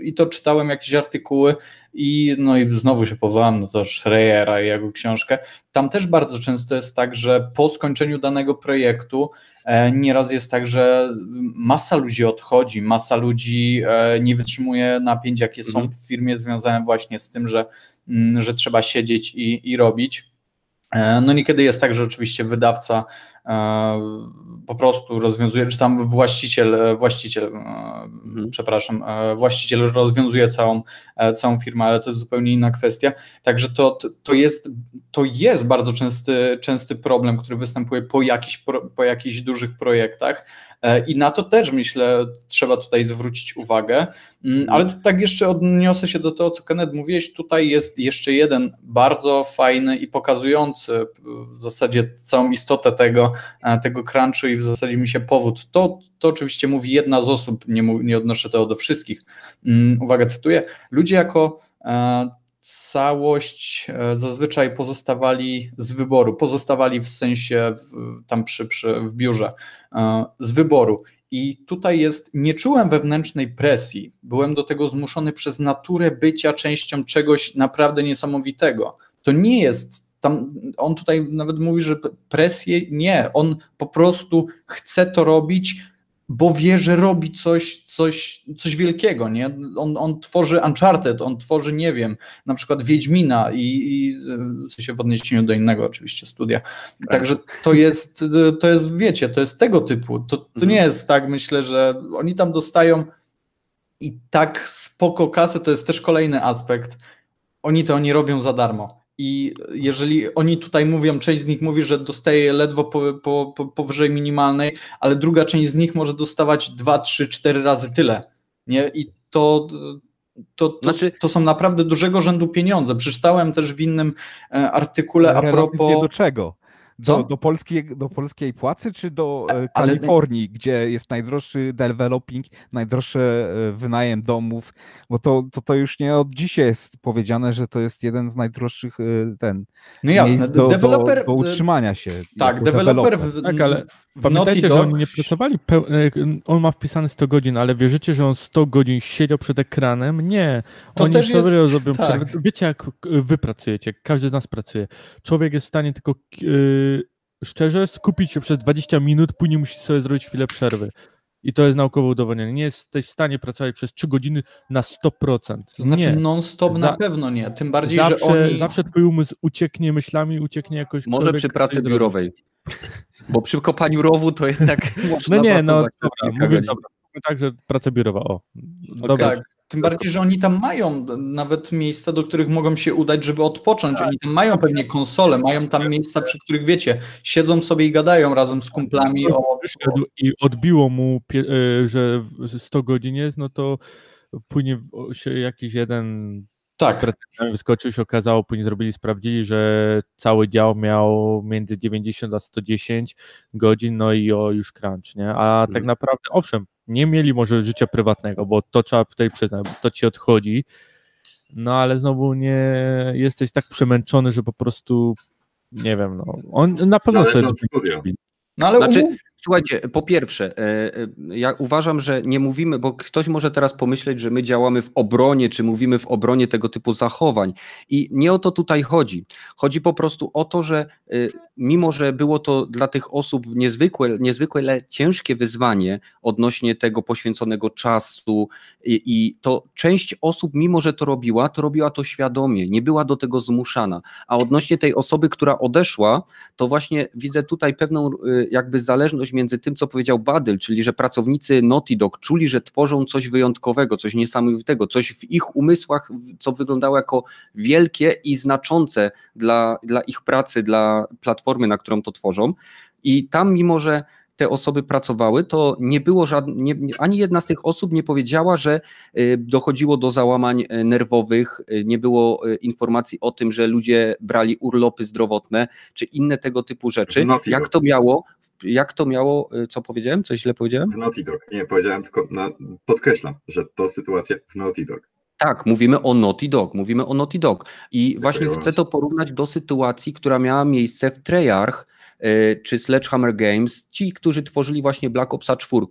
e, i to czytałem jakieś artykuły i no i znowu się powołam, no to Schreiera i jego książkę. Tam też bardzo często jest tak, że po skończeniu danego projektu nieraz jest tak, że masa ludzi odchodzi, masa ludzi e, nie wytrzymuje napięć, jakie są mhm. w firmie związane właśnie z tym, że, mm, że trzeba siedzieć i, i robić. E, no niekiedy jest tak, że oczywiście wydawca po prostu rozwiązuje, czy tam właściciel, właściciel, mhm. przepraszam, właściciel rozwiązuje całą, całą firmę, ale to jest zupełnie inna kwestia. Także to, to, jest, to jest bardzo częsty, częsty problem, który występuje po, jakichś, po jakichś dużych projektach e, i na to też myślę trzeba tutaj zwrócić uwagę, mm, ale tak jeszcze odniosę się do tego, co Kenneth mówiłeś, tutaj jest jeszcze jeden bardzo fajny i pokazujący w zasadzie całą istotę tego, e, tego crunchu i w zasadzie mi się powód. To, to oczywiście mówi jedna z osób, nie, nie odnoszę tego do wszystkich. Mm, uwaga, cytuję. Ludzie jako e, całość e, zazwyczaj pozostawali z wyboru, pozostawali w sensie w, tam przy, przy, w biurze z wyboru. I tutaj jest, nie czułem wewnętrznej presji, byłem do tego zmuszony przez naturę bycia częścią czegoś naprawdę niesamowitego. To nie jest tam on tutaj nawet mówi, że presję nie, on po prostu chce to robić, bo wie, że robi coś, coś, coś wielkiego, nie? On, on tworzy Uncharted, on tworzy, nie wiem, na przykład Wiedźmina i, i w sensie w odniesieniu do innego oczywiście studia. Tak. Także to jest, to jest, wiecie, to jest tego typu. To, to mhm. nie jest tak, myślę, że oni tam dostają i tak spoko kasę, to jest też kolejny aspekt. Oni to oni robią za darmo. I jeżeli oni tutaj mówią, część z nich mówi, że dostaje ledwo po, po, po, powyżej minimalnej, ale druga część z nich może dostawać 2, 3, 4 razy tyle. Nie? I to, to, to, Znaczy- to są naprawdę dużego rzędu pieniądze. Przeczytałem też w innym e, artykule a propos. do czego? Do, do, polskiej, do polskiej płacy, czy do e, Ale- Kalifornii, gdzie jest najdroższy developing, najdroższy e, wynajem domów? Bo to, to, to już nie od dzisiaj jest powiedziane, że to jest jeden z najdroższych e, ten, No jasne, do, deweloper. do, do utrzymania się. tak, deweloper Tak, ale Pamiętajcie, Naughty że Dog. oni nie pracowali, e, on ma wpisane 100 godzin, ale wierzycie, że on 100 godzin siedział przed ekranem? Nie. To oni też jest- zrobią tak. przerwę. Wiecie, jak e, wy pracujecie, każdy z nas pracuje. Człowiek jest w stanie tylko e, szczerze skupić się przez 20 minut, później musi sobie zrobić chwilę przerwy. I to jest naukowo udowodnione. Nie jesteś w stanie pracować przez 3 godziny na 100%. To znaczy non-stop na pewno nie. Tym bardziej, zawsze, że oni. zawsze twój umysł ucieknie myślami, ucieknie jakoś. Może przy pracy biurowej. Bo przy kopaniu rowu to jednak można No nie, no dobra, mówię, dobra, mówię tak, że praca biurowa, o. Dobra, Tak. Tym bardziej, że oni tam mają nawet miejsca, do których mogą się udać, żeby odpocząć. Oni tam mają pewnie konsole, mają tam miejsca, przy których wiecie, siedzą sobie i gadają razem z kumplami o. wyszedł i odbiło mu, e, że w- 100 godzin jest, no to później w- się jakiś jeden Tak, wyskoczył, się okazało, później zrobili, sprawdzili, że cały dział miał między 90 a 110 godzin, no i o już crunch, nie? A tak Mhm. naprawdę, owszem, nie mieli może życia prywatnego, bo to trzeba tutaj przyznać, bo to ci odchodzi, no ale znowu nie jesteś tak przemęczony, że po prostu nie wiem, no on na pewno Zależy sobie no ale Znaczy, umów- Słuchajcie, po pierwsze, e, e, ja uważam, że nie mówimy, bo ktoś może teraz pomyśleć, że my działamy w obronie, czy mówimy w obronie tego typu zachowań. I nie o to tutaj chodzi. Chodzi po prostu o to, że e, mimo, że było to dla tych osób niezwykłe, niezwykle ciężkie wyzwanie odnośnie tego poświęconego czasu, i, i to część osób, mimo że to robiła, to robiła to świadomie, nie była do tego zmuszana. A odnośnie tej osoby, która odeszła, to właśnie widzę tutaj pewną jakby zależność między tym, co powiedział Badyl, czyli że pracownicy Naughty Dog czuli, że tworzą coś wyjątkowego, coś niesamowitego, coś w ich umysłach, co wyglądało jako wielkie i znaczące dla, dla ich pracy, dla platformy, na którą to tworzą. I tam, mimo że te osoby pracowały, to nie było żadne, ani jedna z tych osób nie powiedziała, że y, dochodziło do załamań y, nerwowych, y, nie było informacji o tym, że ludzie brali urlopy zdrowotne, czy inne tego typu rzeczy. Jak to miało, jak to miało, y, co powiedziałem? Coś źle powiedziałem? W Naughty Dog. Nie, powiedziałem tylko, na, podkreślam, że to sytuacja w Naughty Dog. Tak, mówimy o Naughty Dog, mówimy o Naughty Dog. I właśnie chcę to porównać do sytuacji, która miała miejsce w Treyarch y, czy Sledgehammer Games, ci, którzy tworzyli właśnie Black Opsa 4,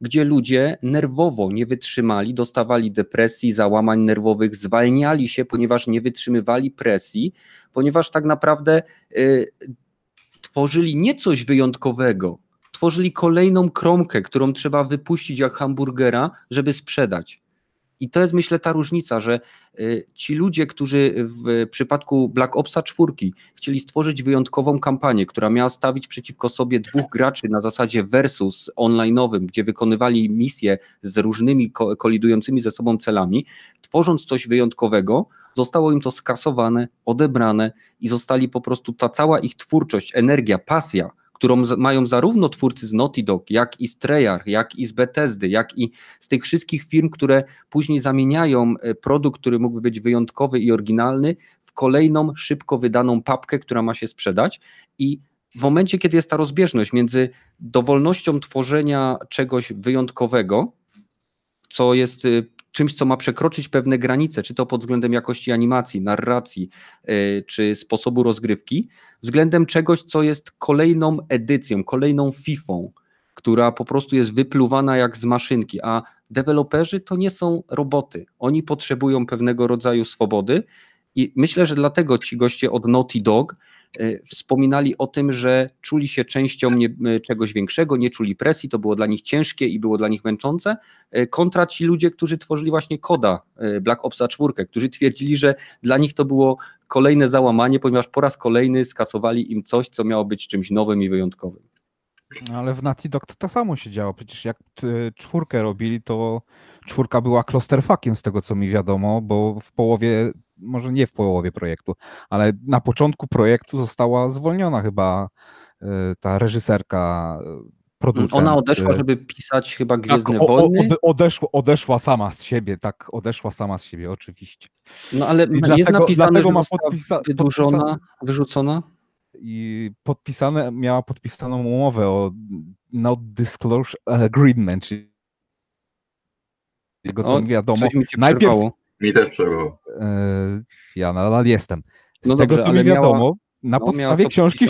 gdzie ludzie nerwowo nie wytrzymali, dostawali depresji, załamań nerwowych, zwalniali się, ponieważ nie wytrzymywali presji, ponieważ tak naprawdę y, tworzyli nie coś wyjątkowego, tworzyli kolejną kromkę, którą trzeba wypuścić jak hamburgera, żeby sprzedać. I to jest myślę ta różnica, że y, ci ludzie, którzy w przypadku Black Opsa 4 chcieli stworzyć wyjątkową kampanię, która miała stawić przeciwko sobie dwóch graczy na zasadzie versus online'owym, gdzie wykonywali misje z różnymi ko- kolidującymi ze sobą celami, tworząc coś wyjątkowego, zostało im to skasowane, odebrane i zostali po prostu ta cała ich twórczość, energia, pasja, którą mają zarówno twórcy z Naughty Dog, jak i z Treyarch, jak i z Bethesdy, jak i z tych wszystkich firm, które później zamieniają e, produkt, który mógłby być wyjątkowy i oryginalny, w kolejną szybko wydaną papkę, która ma się sprzedać. I w momencie, kiedy jest ta rozbieżność między dowolnością tworzenia czegoś wyjątkowego, co jest y, czymś, co ma przekroczyć pewne granice, czy to pod względem jakości animacji, narracji, y, czy sposobu rozgrywki, względem czegoś, co jest kolejną edycją, kolejną fifą, która po prostu jest wypluwana jak z maszynki, a deweloperzy to nie są roboty. Oni potrzebują pewnego rodzaju swobody i myślę, że dlatego ci goście od Naughty Dog y, wspominali o tym, że czuli się częścią nie, y, czegoś większego, nie czuli presji, to było dla nich ciężkie i było dla nich męczące, y, kontra ci ludzie, którzy tworzyli właśnie koda Black Opsa 4, którzy twierdzili, że dla nich to było kolejne załamanie, ponieważ po raz kolejny skasowali im coś, co miało być czymś nowym i wyjątkowym. No, Ale w Naughty Dog to tak samo się działo. Przecież jak e, czwórkę robili, to czwórka była clusterfuckiem z tego, co mi wiadomo, bo w połowie, może nie w połowie projektu, ale na początku projektu została zwolniona chyba e, ta reżyserka e, producent. Ona odeszła, y, żeby pisać chyba tak, Gwiezdne o, o, Wojny. ode- odeszła, odeszła sama z siebie, tak, odeszła sama z siebie, oczywiście. No ale I jest dlatego- napisane, dlatego ma podpisa- wydłużona, podpisane- wyrzucona. I podpisane, miała podpisaną umowę o not disclosure agreement, czyli tego co O, mi wiadomo. Mi najpierw-. Mi też przerwało. E, ja nadal jestem. Z No tego dobrze, co mi ale miała- wiadomo, na no, podstawie książki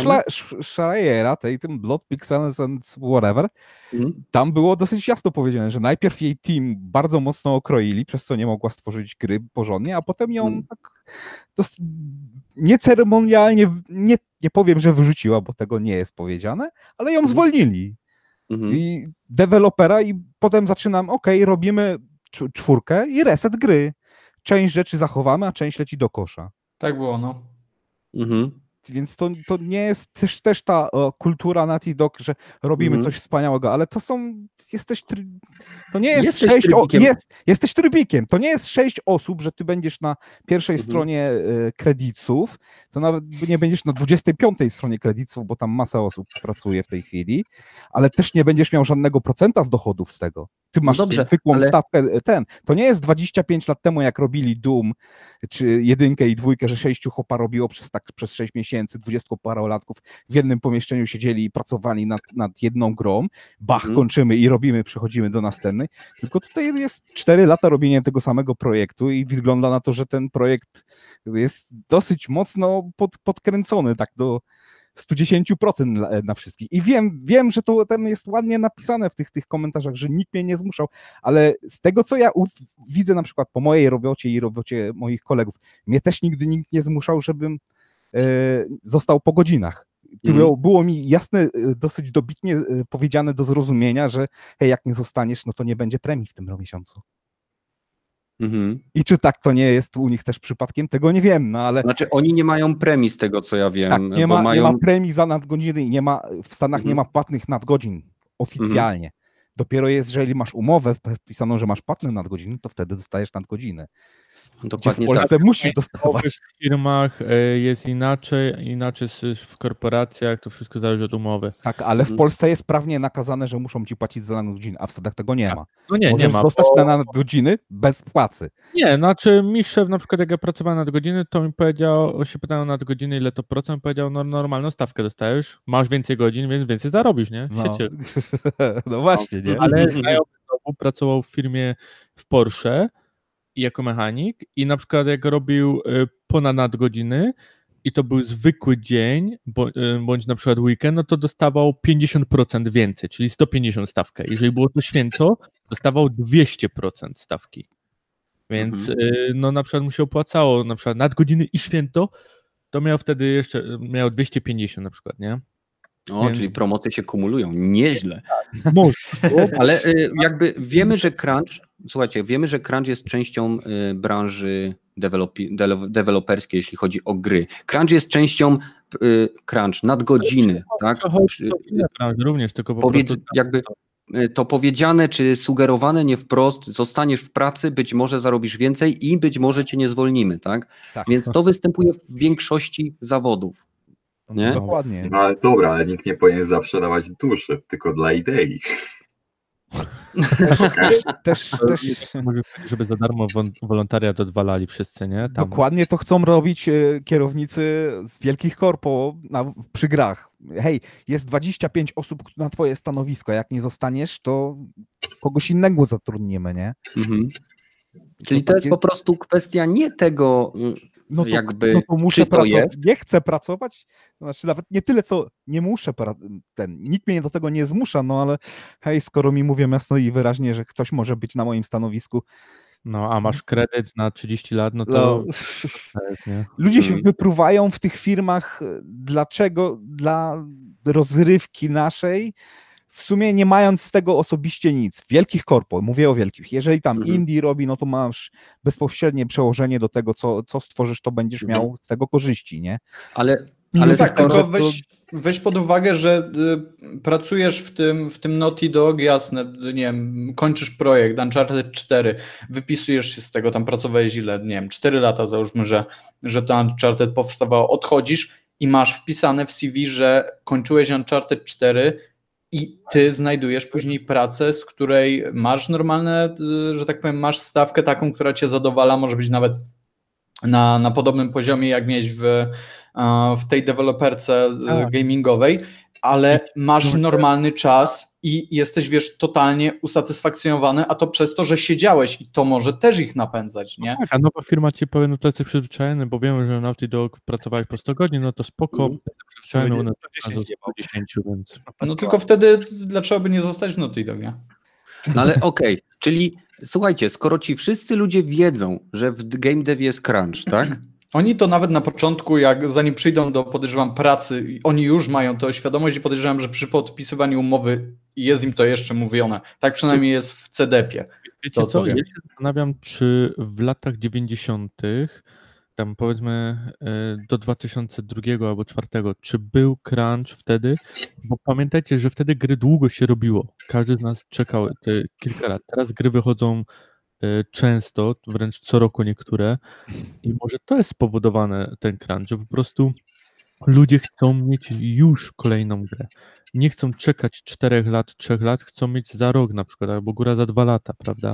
Schreiera, tej tym Blood Pixels and whatever, Mhm. tam było dosyć jasno powiedziane, że najpierw jej team bardzo mocno okroili, przez co nie mogła stworzyć gry porządnie, a potem ją Mm. tak nieceremonialnie, nie, nie powiem, że wyrzuciła, bo tego nie jest powiedziane, ale ją Mhm. zwolnili. Mhm. I dewelopera i potem zaczynam, ok, robimy cz- czwórkę i reset gry. Część rzeczy zachowamy, a część leci do kosza. Tak było, no. Mhm. Więc to, to nie jest też, też ta e, kultura Naughty Dog, że robimy Mhm. coś wspaniałego, ale to są, jesteś, try, to nie jest Jesteś sześć, o, trybikiem. jest, jesteś trybikiem, to nie jest sześć osób, że ty będziesz na pierwszej Mhm. stronie e, kredytów, to nawet nie będziesz na 25 stronie kredytów, bo tam masa osób pracuje w tej chwili, ale też nie będziesz miał żadnego procenta z dochodów z tego. Ty masz dobrze, zwykłą ale- stawkę, e, ten, to nie jest 25 lat temu, jak robili Doom, czy jedynkę i dwójkę, że sześciu chopa robiło przez tak przez sześć miesięcy, dwudziestoparolatków w jednym pomieszczeniu siedzieli i pracowali nad, nad jedną grą, bach, Mhm. kończymy i robimy, przechodzimy do następnej, tylko tutaj jest cztery lata robienia tego samego projektu i wygląda na to, że ten projekt jest dosyć mocno pod, podkręcony, tak do 110% na, wszystkich. I wiem, wiem, że to tam jest ładnie napisane w tych, tych komentarzach, że nikt mnie nie zmuszał, ale z tego, co ja widzę na przykład po mojej robocie i robocie moich kolegów, mnie też nigdy nikt nie zmuszał, żebym e, został po godzinach. To Mhm. było, było mi jasne, e, dosyć dobitnie e, powiedziane do zrozumienia, że hej, jak nie zostaniesz, no to nie będzie premii w tym miesiącu. Mhm. I czy tak to nie jest u nich też przypadkiem, tego nie wiem, no ale Znaczy oni nie mają premii z tego, co ja wiem. tak, nie ma, mają... nie ma premii za nadgodziny i nie ma, w Stanach nie Mhm. ma płatnych nadgodzin oficjalnie. Dopiero jest, jeżeli masz umowę wpisaną, że masz płatne nadgodziny, to wtedy dostajesz nadgodziny. Gdzie w Dokładnie Polsce tak. musisz W dostawać. nowych firmach e, jest inaczej, inaczej w korporacjach, to wszystko zależy od umowy. Tak, ale w Mhm. Polsce jest prawnie nakazane, że muszą ci płacić za nadgodziny, a w Stanach tego nie ma. No nie, Możesz nie ma. zostać bo- na nadgodziny bez płacy. Nie, znaczy mi szef na przykład jak ja pracowałem nad godziny, to mi powiedział, się pytałem nad godziny ile to procent, powiedział no normalną stawkę dostajesz, masz więcej godzin, więc więcej zarobisz, nie? No, Siecie. no właśnie, nie? Ale znajomy pracował w firmie w Porsche jako mechanik i na przykład jak robił y, ponad nadgodziny i to był zwykły dzień, y, bądź na przykład weekend, no to dostawał 50% więcej, czyli 150 stawkę. Jeżeli było to święto, dostawał 200% stawki. Więc Mhm. y, no na przykład mu się opłacało, na przykład nadgodziny i święto, to miał wtedy jeszcze, miał 250 na przykład, nie? O, Więc- czyli promocje się kumulują. Nieźle. Może. Ale jakby wiemy, że crunch, słuchajcie, wiemy, że crunch jest częścią y, branży deweloperskiej, jeśli chodzi o gry. Crunch jest częścią y, crunch, nadgodziny, tak? To chodzi Przy- to również, tylko po Powiedz, prostu... jakby y, to powiedziane czy sugerowane nie wprost, zostaniesz w pracy, być może zarobisz więcej i być może cię nie zwolnimy, tak? Tak. Więc to występuje w większości zawodów. nie? Dokładnie. No ale dobra, ale nikt nie powinien zawsze dawać duszy, tylko dla idei. Też, też, też Może, żeby za darmo wolontariat odwalali wszyscy, nie? Tam. dokładnie to chcą robić e, kierownicy z wielkich korpo na, przy grach. Hej, jest 25 osób na twoje stanowisko, jak nie zostaniesz, to kogoś innego zatrudnimy, nie? Mhm. Czyli to jest takie- po prostu kwestia nie tego, y, No to, jakby, no to muszę czy to pracować. jest? Nie chcę pracować, znaczy nawet nie tyle, co nie muszę, pra- ten, nikt mnie do tego nie zmusza, no ale hej, skoro mi mówią jasno i wyraźnie, że ktoś może być na moim stanowisku, No, a masz kredyt na 30 lat, no to... no, ludzie się Mhm. wypruwają w tych firmach, dlaczego, dla rozrywki naszej, w sumie nie mając z tego osobiście nic. Wielkich korpo, mówię o wielkich. Jeżeli tam Mhm. indie robi, no to masz bezpośrednie przełożenie do tego, co, co stworzysz, to będziesz Mhm. miał z tego korzyści, nie? ale, No ale tak, skoro, tylko weź, weź pod uwagę, że y, pracujesz w tym, w tym Naughty Dog, jasne, nie wiem, kończysz projekt Uncharted 4, wypisujesz się z tego, tam pracowałeś ile, nie wiem, 4 lata załóżmy, że, że to Uncharted powstawało, odchodzisz i masz wpisane w CV, że kończyłeś Uncharted 4 i ty znajdujesz później pracę, z której masz normalne, y, że tak powiem, masz stawkę taką, która cię zadowala, może być nawet na, na podobnym poziomie, jak mieć w, w tej deweloperce tak. gamingowej, ale masz normalny czas i jesteś, wiesz, totalnie usatysfakcjonowany, a to przez to, że siedziałeś i to może też ich napędzać, nie? No tak, a nowa firma ci powie, no to jesteś przyzwyczajony, bo wiemy, że Naughty Dog pracowałeś po 100 godzin, no to spoko, mm. przyzwyczajony, one 10, 10, więc... No tylko wtedy dlaczego by nie zostać w Naughty Dog, nie? No ale okej, okay. czyli słuchajcie, skoro ci wszyscy ludzie wiedzą, że w game dev jest crunch, tak? Oni to nawet na początku, jak zanim przyjdą do, podejrzewam, pracy, oni już mają tę świadomość i podejrzewam, że przy podpisywaniu umowy jest im to jeszcze mówione. Tak przynajmniej jest w CDP-ie. To, co, ja się zastanawiam, czy w latach 90 tam powiedzmy e, do 2002 albo 2004, czy był crunch wtedy? Bo pamiętajcie, że wtedy gry długo się robiło. Każdy z nas czekał te kilka lat. Teraz gry wychodzą często, wręcz co roku niektóre i może to jest spowodowane ten crunch, że po prostu ludzie chcą mieć już kolejną grę nie chcą czekać 4 lat, 3 lat, chcą mieć za rok na przykład, albo góra za 2 lata, prawda?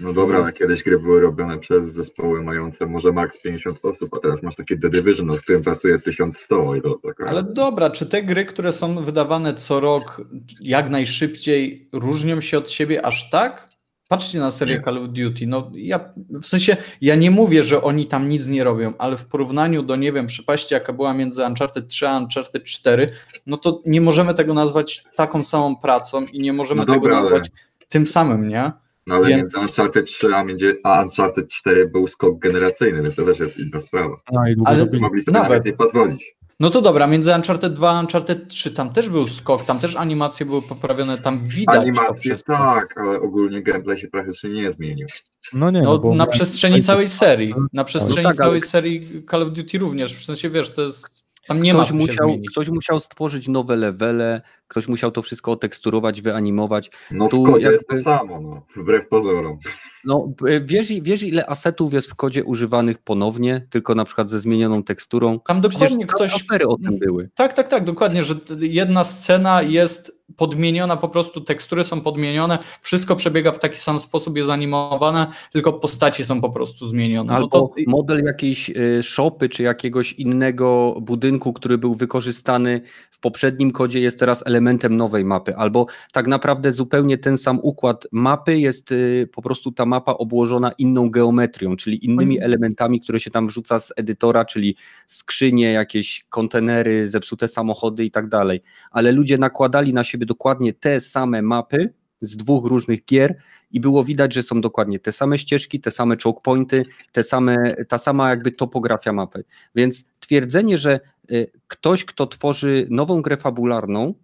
No dobra, ale kiedyś gry były robione przez zespoły mające może maks 50 osób, a teraz masz takie The Division, w którym pracuje 1100 i to taka... Ale dobra, czy te gry, które są wydawane co rok jak najszybciej różnią się od siebie aż tak? Patrzcie na serię Call of Duty. No, ja, w sensie, ja nie mówię, że oni tam nic nie robią, ale w porównaniu do, nie wiem, przepaści, jaka była między Uncharted 3 a Uncharted 4, no to nie możemy tego nazwać taką samą pracą i nie możemy no dobra, tego nazwać ale... tym samym, nie? No ale więc... między Uncharted 3 a, między, a Uncharted 4 był skok generacyjny, więc to też jest inna sprawa. No, ale mogli sobie nawet więcej pozwolić. No to dobra, między Uncharted 2 a Uncharted 3 tam też był skok, tam też animacje były poprawione, tam widać Animacje tak, ale ogólnie gameplay się praktycznie nie zmienił. No nie, no, no na przestrzeni całej serii, na przestrzeni no tak, całej ale... serii Call of Duty również, w sensie wiesz, to jest tam nie ktoś ma musiał, Ktoś musiał stworzyć nowe levele, ktoś musiał to wszystko oteksturować, wyanimować. No tu w kodzie jakby... jest to samo, no, wbrew pozorom. No, wiesz, wiesz, ile asetów jest w kodzie używanych ponownie, tylko na przykład ze zmienioną teksturą? Tam dokładnie ktoś... Afery o tym były. Tak, tak, tak, dokładnie, że jedna scena jest podmieniona, po prostu tekstury są podmienione, wszystko przebiega w taki sam sposób, jest animowane, tylko postaci są po prostu zmienione. No Albo to... model jakiejś y, szopy, czy jakiegoś innego budynku, który był wykorzystany w poprzednim kodzie, jest teraz elementem nowej mapy. Albo tak naprawdę zupełnie ten sam układ mapy jest y, po prostu ta mapa obłożona inną geometrią, czyli innymi elementami, które się tam wrzuca z edytora, czyli skrzynie, jakieś kontenery, zepsute samochody i tak dalej. Ale ludzie nakładali na siebie dokładnie te same mapy z dwóch różnych gier i było widać, że są dokładnie te same ścieżki, te same choke pointy, te same, ta sama jakby topografia mapy. Więc twierdzenie, że y, ktoś, kto tworzy nową grę fabularną,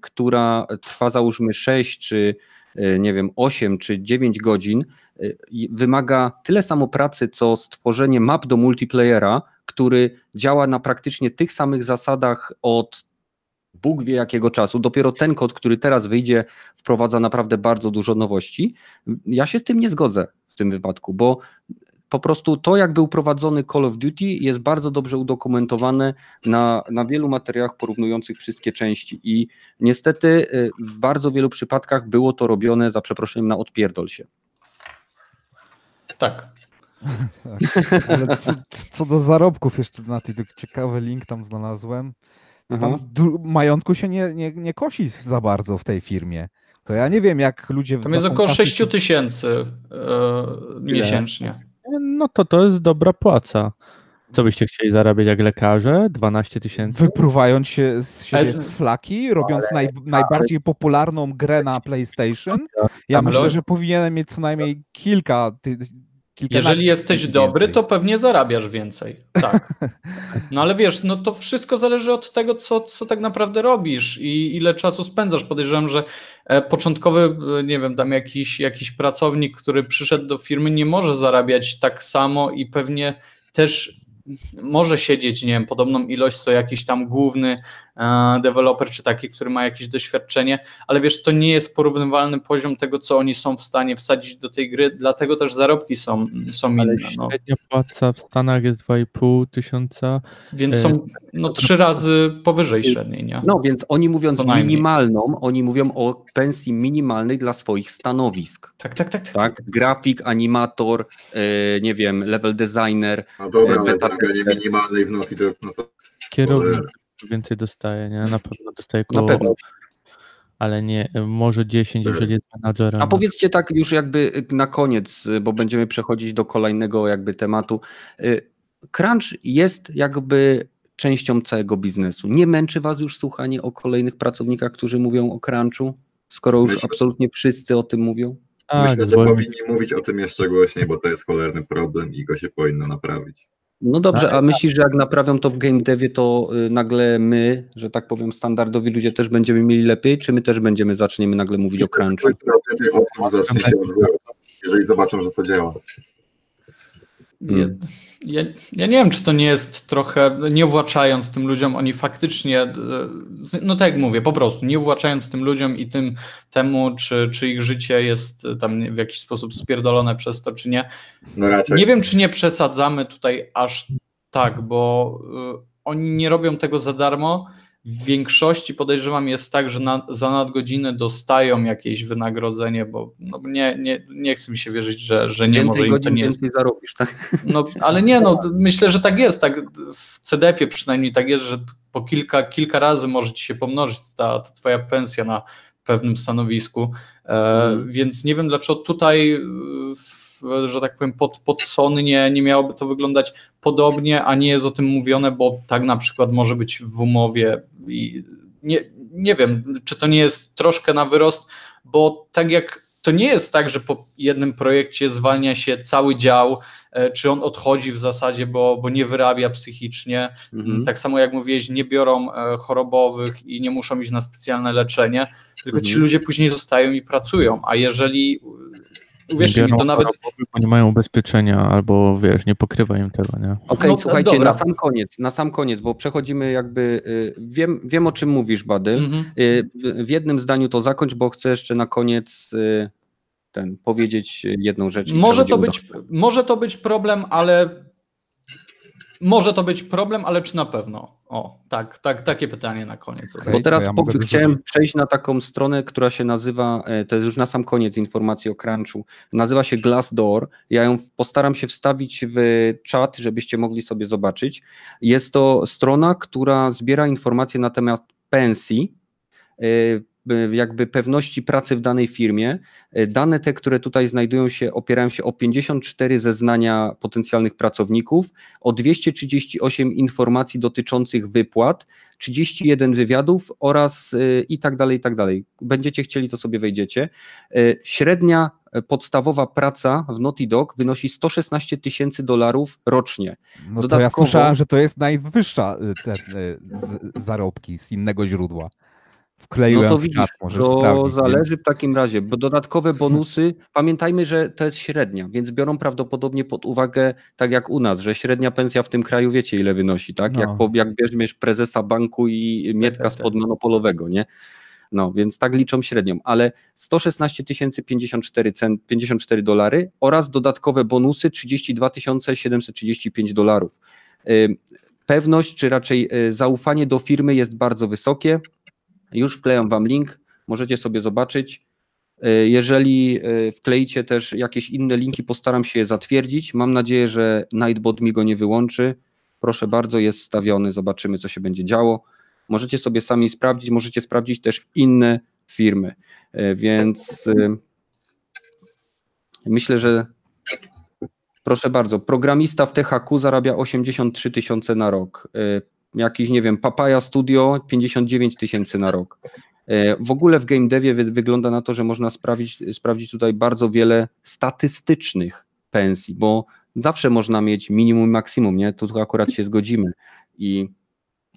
która trwa załóżmy 6 czy y, nie wiem, 8 czy 9 godzin, wymaga tyle samo pracy, co stworzenie map do multiplayera, który działa na praktycznie tych samych zasadach od Bóg wie jakiego czasu. Dopiero ten kod, który teraz wyjdzie, wprowadza naprawdę bardzo dużo nowości. Ja się z tym nie zgodzę w tym wypadku, bo po prostu to, jak był prowadzony Call of Duty, jest bardzo dobrze udokumentowane na, na wielu materiałach porównujących wszystkie części. I niestety y, w bardzo wielu przypadkach było to robione za przeproszeniem na odpierdol się. Tak. tak. Ale co, co, do zarobków, jeszcze na tej ciekawy link tam znalazłem. Tam majątku się nie, nie, nie kosi za bardzo w tej firmie. To ja nie wiem, jak ludzie... Tam jest około 6 tysięcy e, miesięcznie. No to to jest dobra płaca. Co byście chcieli zarabiać jak lekarze? 12 tysięcy? Wypruwając się z siebie flaki, robiąc naj, najbardziej popularną grę na PlayStation. Ja myślę, że powinienem mieć co najmniej kilka ty, jeżeli jesteś dobry, to pewnie zarabiasz więcej. Tak. No ale wiesz, no to wszystko zależy od tego, co, co tak naprawdę robisz i ile czasu spędzasz. Podejrzewam, że e, początkowy, e, nie wiem, tam jakiś, jakiś pracownik, który przyszedł do firmy, nie może zarabiać tak samo i pewnie też może siedzieć, nie wiem, podobną ilość co jakiś tam główny deweloper, czy taki, który ma jakieś doświadczenie, ale wiesz, to nie jest porównywalny poziom tego, co oni są w stanie wsadzić do tej gry, dlatego też zarobki są, są inne. No. średnia płaca w Stanach jest 2,5 tysiąca. Więc e, są no, trzy razy powyżej średniej, nie? No więc oni mówiąc minimalną, oni mówią o pensji minimalnej dla swoich stanowisk. Tak, tak, tak. tak, Tak? Grafik, animator, e, nie wiem, level designer. No dobra, E, ale tester. minimalnej w Naughty Dog, no to Kierownik. Więcej dostaje, nie? Na pewno dostaje Na koło, pewno. ale nie, może 10, jeżeli jest menadżerem. A powiedzcie tak już jakby na koniec, y, bo będziemy przechodzić do kolejnego jakby tematu. Y, Crunch jest jakby częścią całego biznesu. Nie męczy was już słuchanie o kolejnych pracownikach, którzy mówią o crunchu, skoro już Myślę- absolutnie wszyscy o tym mówią? tak, myślę, że powinni mówić o tym jeszcze głośniej, bo to jest cholerny problem i go się powinno naprawić. No dobrze, A- a myślisz, że jak naprawią to w game devie, to y, nagle my, że tak powiem, standardowi ludzie też będziemy mieli lepiej, czy my też będziemy zaczniemy nagle mówić o crunchu? Jeżeli zobaczą, że to działa. Mm. Ja, ja nie wiem, czy to nie jest trochę, nie uwłaczając tym ludziom, oni faktycznie, e, no tak jak mówię, po prostu, nie uwłaczając tym ludziom i tym temu, czy, czy ich życie jest tam w jakiś sposób spierdolone przez to, czy nie. No raczej. Nie wiem, czy nie przesadzamy tutaj aż tak, bo y, oni nie robią tego za darmo. W większości podejrzewam jest tak, że na, za nadgodziny dostają jakieś wynagrodzenie, bo no, nie, nie, nie chcę mi się wierzyć, że, że nie może Więcej im to nie jest zarobisz, tak? no, ale nie, no, myślę, że tak jest. Tak, w CDP przynajmniej tak jest, że po kilka, kilka razy może ci się pomnożyć ta, ta twoja pensja na pewnym stanowisku. E, Mhm. Więc nie wiem, dlaczego tutaj, w, że tak powiem, pod, pod Sony nie, miałoby to wyglądać podobnie, a nie jest o tym mówione, bo tak na przykład może być w umowie i nie, nie wiem, czy to nie jest troszkę na wyrost, bo tak jak to nie jest tak, że po jednym projekcie zwalnia się cały dział, e, czy on odchodzi w zasadzie, bo, bo nie wyrabia psychicznie. Mhm. Tak samo jak mówiłeś, nie biorą e, chorobowych i nie muszą iść na specjalne leczenie, tylko ci Mhm. ludzie później zostają i pracują. A jeżeli, uwierzcie mi, to nawet bo nie mają ubezpieczenia, albo wiesz, nie pokrywa im tego, nie? Okej, No, słuchajcie, dobra. na sam koniec, na sam koniec, bo przechodzimy jakby, y, wiem, wiem o czym mówisz, Badyl. Mhm. Y, w, w jednym zdaniu to zakończ, bo chcę jeszcze na koniec y, ten, powiedzieć jedną rzecz. Może to, być, może to być problem, ale może to być problem, ale czy na pewno? O, tak, tak takie pytanie na koniec. Okej. Bo teraz ja po, chciałem wyrzucić. przejść na taką stronę, która się nazywa, e, to jest już na sam koniec informacji o Crunchu, nazywa się Glassdoor. Ja ją postaram się wstawić w czat, żebyście mogli sobie zobaczyć. Jest to strona, która zbiera informacje na temat pensji, e, jakby pewności pracy w danej firmie. E, Dane te, które tutaj znajdują się, opierają się o 54 zeznania potencjalnych pracowników, o 238 informacji dotyczących wypłat, 31 wywiadów oraz y, i tak dalej, i tak dalej. Będziecie chcieli, to sobie wejdziecie. Średnia podstawowa praca w Naughty Dog wynosi 116 tysięcy dolarów rocznie. No to ja Dodatkowo- słyszałem, że to jest najwyższa te, z, zarobki z innego źródła. Wkleiłem No to w widzisz, czat, możesz to zależy Więc... w takim razie, bo dodatkowe bonusy, pamiętajmy, że to jest średnia, więc biorą prawdopodobnie pod uwagę, tak jak u nas, że średnia pensja w tym kraju wiecie ile wynosi, tak? No. Jak, po, jak bierzesz prezesa banku i Mietka tak, spod monopolowego, nie? No, więc tak liczą średnią, ale 116 054 cent, 54 dolary oraz dodatkowe bonusy 32 735 dolarów. Pewność, czy raczej y, zaufanie do firmy jest bardzo wysokie. Już wklejam Wam link, możecie sobie zobaczyć. Y, Jeżeli y, wkleicie też jakieś inne linki, postaram się je zatwierdzić. Mam nadzieję, że Nightbot mi go nie wyłączy. Proszę bardzo, jest stawiony, zobaczymy, co się będzie działo. Możecie sobie sami sprawdzić, możecie sprawdzić też inne firmy. Y, Więc myślę, że proszę bardzo, programista w THQ zarabia 83 tysiące na rok. Jakiś, nie wiem, Papaya Studio 59 tysięcy na rok. Y, W ogóle w game devie wy, wygląda na to, że można sprawić, sprawdzić tutaj bardzo wiele statystycznych pensji, bo zawsze można mieć minimum i maksimum, nie? Tu akurat się zgodzimy. I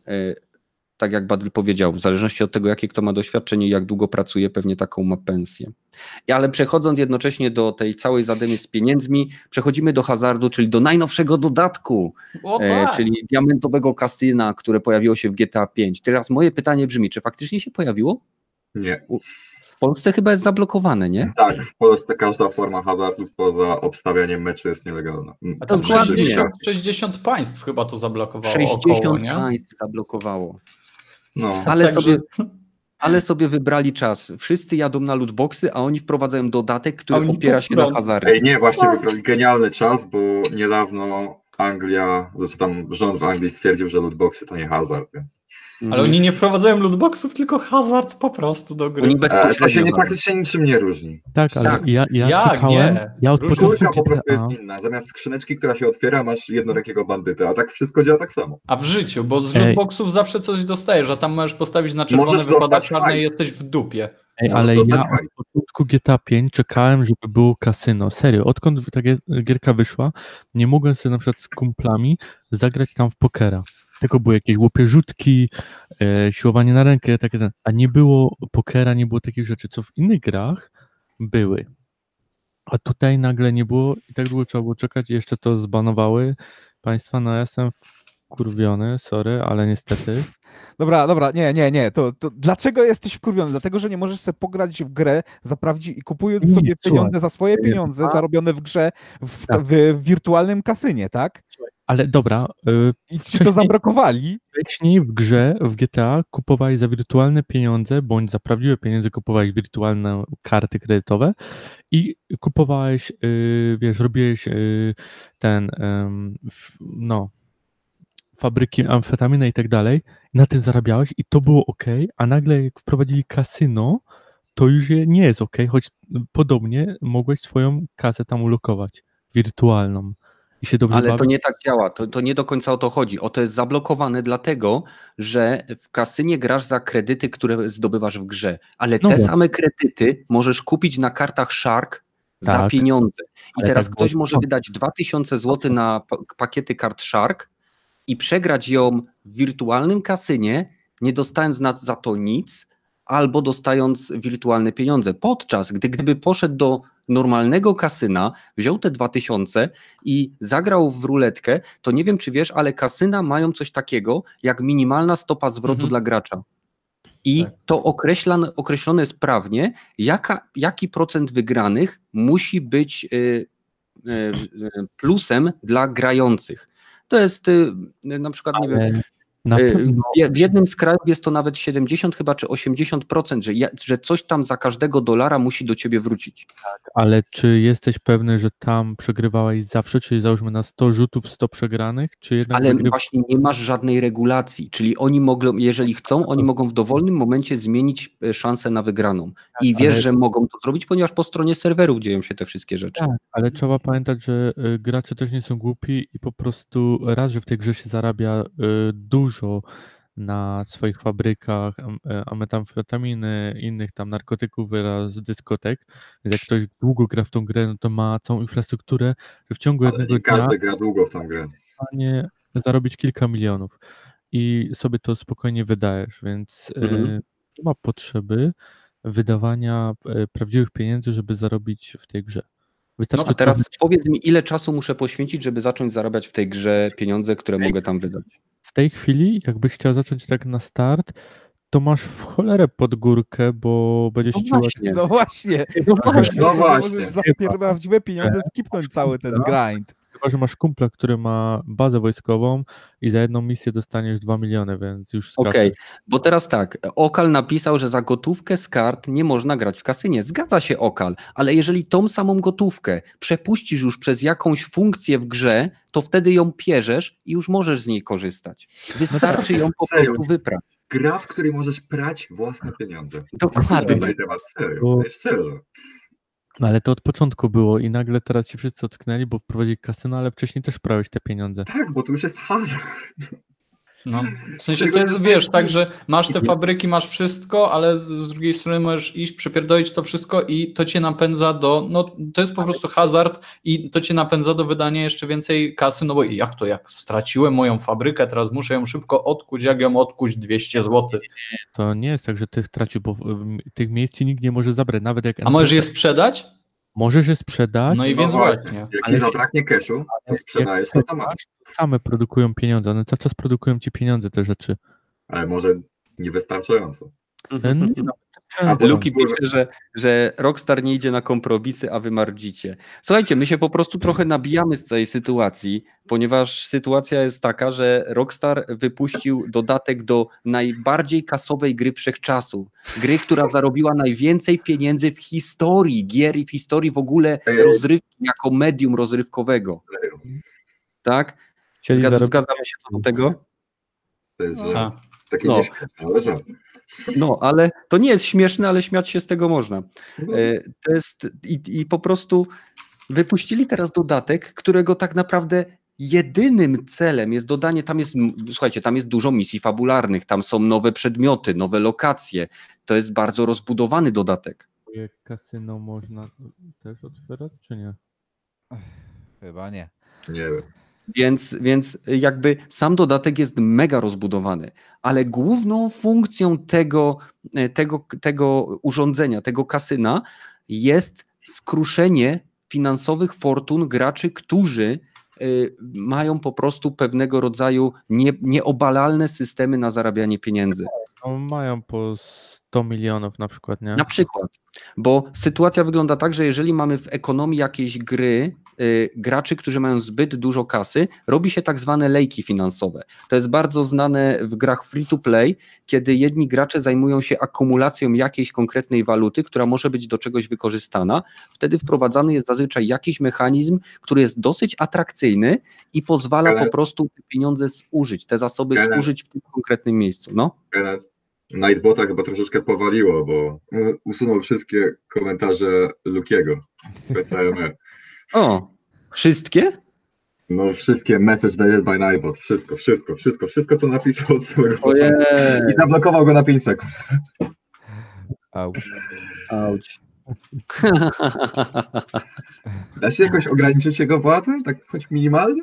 y, tak jak Badl powiedział, w zależności od tego, jakie kto ma doświadczenie i jak długo pracuje, pewnie taką ma pensję. I ale przechodząc jednocześnie do tej całej zadymy z pieniędzmi, przechodzimy do hazardu, czyli do najnowszego dodatku, e, tak. czyli diamentowego kasyna, które pojawiło się w GTA 5. Teraz moje pytanie brzmi, czy faktycznie się pojawiło? Nie. W Polsce chyba jest zablokowane, nie? Tak, w Polsce każda forma hazardów poza obstawianiem meczy jest nielegalna. Mm, A tam Dokładnie. 60, 60 państw chyba to zablokowało 60 około, nie? państw zablokowało. No, Ale, Także- sobie, ale sobie wybrali czas. Wszyscy jadą na lootboxy, a oni wprowadzają dodatek, który oni opiera się na hazardzie. Ej, nie, właśnie wybrali genialny czas, bo niedawno Anglia, znaczy tam rząd w Anglii stwierdził, że lootboxy to nie hazard, więc. Ale oni nie wprowadzają lootboxów, tylko hazard po prostu do gry. Oni e, to się nie praktycznie niczym nie różni. Tak, ale Tak. ja, ja Jak? czekałem, Nie. ja od początku po prostu jest inna. Zamiast skrzyneczki, która się otwiera, masz jednorękiego bandyta, a tak wszystko działa tak samo. A w życiu, bo z Ej. lootboxów zawsze coś dostajesz, a tam możesz postawić na czerwone, wypada czarne i jesteś w dupie. Ej, ale ja od początku GTA 5 czekałem, żeby było kasyno. Serio, odkąd ta gier- gierka wyszła, nie mogłem sobie na przykład z kumplami zagrać tam w pokera. Tylko były jakieś łopierzutki, e, siłowanie na rękę, takie ten. A nie było pokera, nie było takich rzeczy, co w innych grach były. A tutaj nagle nie było i tak długo trzeba było czekać jeszcze to zbanowały państwa. No ja jestem wkurwiony, sorry, ale niestety. Dobra, dobra, nie, nie, nie. To, to dlaczego jesteś wkurwiony? Dlatego, że nie możesz sobie pograć w grę, zaprawdzić i kupując Nie, sobie słuchaj. pieniądze za swoje pieniądze zarobione w grze w, Tak. w wirtualnym kasynie, tak? Ale dobra, y, I ci to zablokowali. Wcześniej w grze, w GTA kupowałeś za wirtualne pieniądze, bądź za prawdziwe pieniądze kupowałeś wirtualne karty kredytowe i kupowałeś, yy, wiesz, robiłeś yy, ten, no, fabryki amfetaminy i tak dalej, na tym zarabiałeś i to było ok, a nagle jak wprowadzili kasyno, to już je- nie jest ok, choć podobnie mogłeś swoją kasę tam ulokować, wirtualną. I się dobrze Ale to bawić. nie tak działa, to, to nie do końca o to chodzi. O to jest zablokowane dlatego, że w kasynie grasz za kredyty, które zdobywasz w grze, ale te No właśnie. same kredyty możesz kupić na kartach Shark za Tak, pieniądze. I ale teraz tak ktoś może wydać 2000 zł na pa- pakiety kart Shark i przegrać ją w wirtualnym kasynie, nie dostając za to nic, albo dostając wirtualne pieniądze. Podczas gdy gdyby poszedł do normalnego kasyna, wziął te 2000 i zagrał w ruletkę, to nie wiem czy wiesz, ale kasyna mają coś takiego jak minimalna stopa zwrotu Mhm. dla gracza. I Tak. to określane, określone jest prawnie, jaka, jaki procent wygranych musi być y, y, y, plusem dla grających. To jest y, na przykład, nie wiem, Y, pewno w, jednym z krajów jest to nawet 70 chyba czy 80%, że, ja, że coś tam za każdego dolara musi do ciebie wrócić. Ale czy jesteś pewny, że tam przegrywałeś zawsze, czyli załóżmy na 100 rzutów 100 przegranych, czy jednak Ale właśnie nie masz żadnej regulacji, czyli oni mogą, jeżeli chcą, oni mogą w dowolnym momencie zmienić e, szansę na wygraną. I wiesz, ale- że mogą to zrobić, ponieważ po stronie serwerów dzieją się te wszystkie rzeczy. Tak, ale trzeba pamiętać, że y, gracze też nie są głupi i po prostu raz, że w tej grze się zarabia y, dużo na swoich fabrykach e, metamfetaminy, innych tam narkotyków oraz dyskotek, więc jak ktoś długo gra w tą grę, no to ma całą infrastrukturę, że w ciągu Ale jednego nie dnia każdy gra długo w tą grę. w stanie zarobić kilka milionów i sobie to spokojnie wydajesz, więc e, Mhm. nie ma potrzeby wydawania e, prawdziwych pieniędzy, żeby zarobić w tej grze. Wystarczy A teraz powiedz mi, ile czasu muszę poświęcić, żeby zacząć zarabiać w tej grze pieniądze, które mogę tam wydać. W tej chwili, jakbyś chciał zacząć tak na start, to masz w cholerę pod górkę, bo będziesz No chciał... właśnie. No właśnie. No Właśnie, No właśnie. Możesz za pieniądze skipnąć cały ten grind. Chyba, że masz kumpla, który ma bazę wojskową i za jedną misję dostaniesz 2 miliony, więc już. Okej, bo teraz tak, Okal napisał, że za gotówkę z kart nie można grać w kasynie. Zgadza się Okal, ale jeżeli tą samą gotówkę przepuścisz już przez jakąś funkcję w grze, to wtedy ją pierzesz i już możesz z niej korzystać. Wystarczy ją po prostu wyprać. Gra, w której możesz prać własne pieniądze. Dokładnie. Na temat, serio, Bo- to jest szczerze. No ale to od początku było i nagle teraz ci wszyscy ocknęli, bo wprowadzili kasyno, ale wcześniej też prałeś te pieniądze. Tak, bo to już jest hazard. No, w sensie to jest, wiesz, tak, że masz te fabryki, masz wszystko, ale z drugiej strony możesz iść, przepierdolić to wszystko i to cię napędza do, no to jest po prostu hazard i to cię napędza do wydania jeszcze więcej kasy, no bo jak to, jak straciłem moją fabrykę, teraz muszę ją szybko odkuć, jak ją odkuć 200 zł. To nie jest tak, że tych tracił, bo tych miejsc ci nikt nie może zabrać, nawet jak... A możesz je sprzedać? Możesz je sprzedać, No i No więc właśnie. właśnie. Jak Ale ci zabraknie cashu, to sprzedajesz to masz. same produkują pieniądze, one cały czas produkują ci pieniądze te rzeczy. Ale może niewystarczająco. No, no, Luki pisze, że, że Rockstar nie idzie na kompromisy, a wy mardzicie. Słuchajcie, my się po prostu trochę nabijamy z całej sytuacji, ponieważ sytuacja jest taka, że Rockstar wypuścił dodatek do najbardziej kasowej gry wszechczasów. Gry, która zarobiła najwięcej pieniędzy w historii gier i w historii w ogóle rozrywki jako medium rozrywkowego. Tak? chcieli Zgadza, zarobić zgadzamy się co do tego? To jest żart. Takie No. nieśmieszne, ale żart. No, ale to nie jest śmieszne, ale śmiać się z tego można. E, To jest i, i po prostu wypuścili teraz dodatek, którego tak naprawdę jedynym celem jest dodanie, tam jest, słuchajcie, tam jest dużo misji fabularnych, tam są nowe przedmioty, nowe lokacje. To jest bardzo rozbudowany dodatek. Kasyno można też otwierać, czy nie? Chyba nie. Nie wiem. Więc, więc jakby sam dodatek jest mega rozbudowany, ale główną funkcją tego, e, tego, tego urządzenia, tego kasyna jest skruszenie finansowych fortun graczy, którzy e, mają po prostu pewnego rodzaju nie, nieobalalne systemy na zarabianie pieniędzy. No, mają po 100 milionów na przykład, nie? Na przykład, bo sytuacja wygląda tak, że jeżeli mamy w ekonomii jakiejś gry graczy, którzy mają zbyt dużo kasy, robi się tak zwane lejki finansowe. To jest bardzo znane w grach free to play, kiedy jedni gracze zajmują się akumulacją jakiejś konkretnej waluty, która może być do czegoś wykorzystana. Wtedy wprowadzany jest zazwyczaj jakiś mechanizm, który jest dosyć atrakcyjny i pozwala po prostu te pieniądze zużyć, te zasoby Ale- zużyć w tym konkretnym miejscu. No. Nightbota chyba troszeczkę powaliło, bo usunął wszystkie komentarze Lukiego PCME. O, wszystkie? No wszystkie message deleted by Nightbot, wszystko, wszystko, wszystko, wszystko co napisał od samego początku. I zablokował go na 5 sekund. Auć. Auć. Da się jakoś ograniczyć jego władzę? Tak choć minimalnie?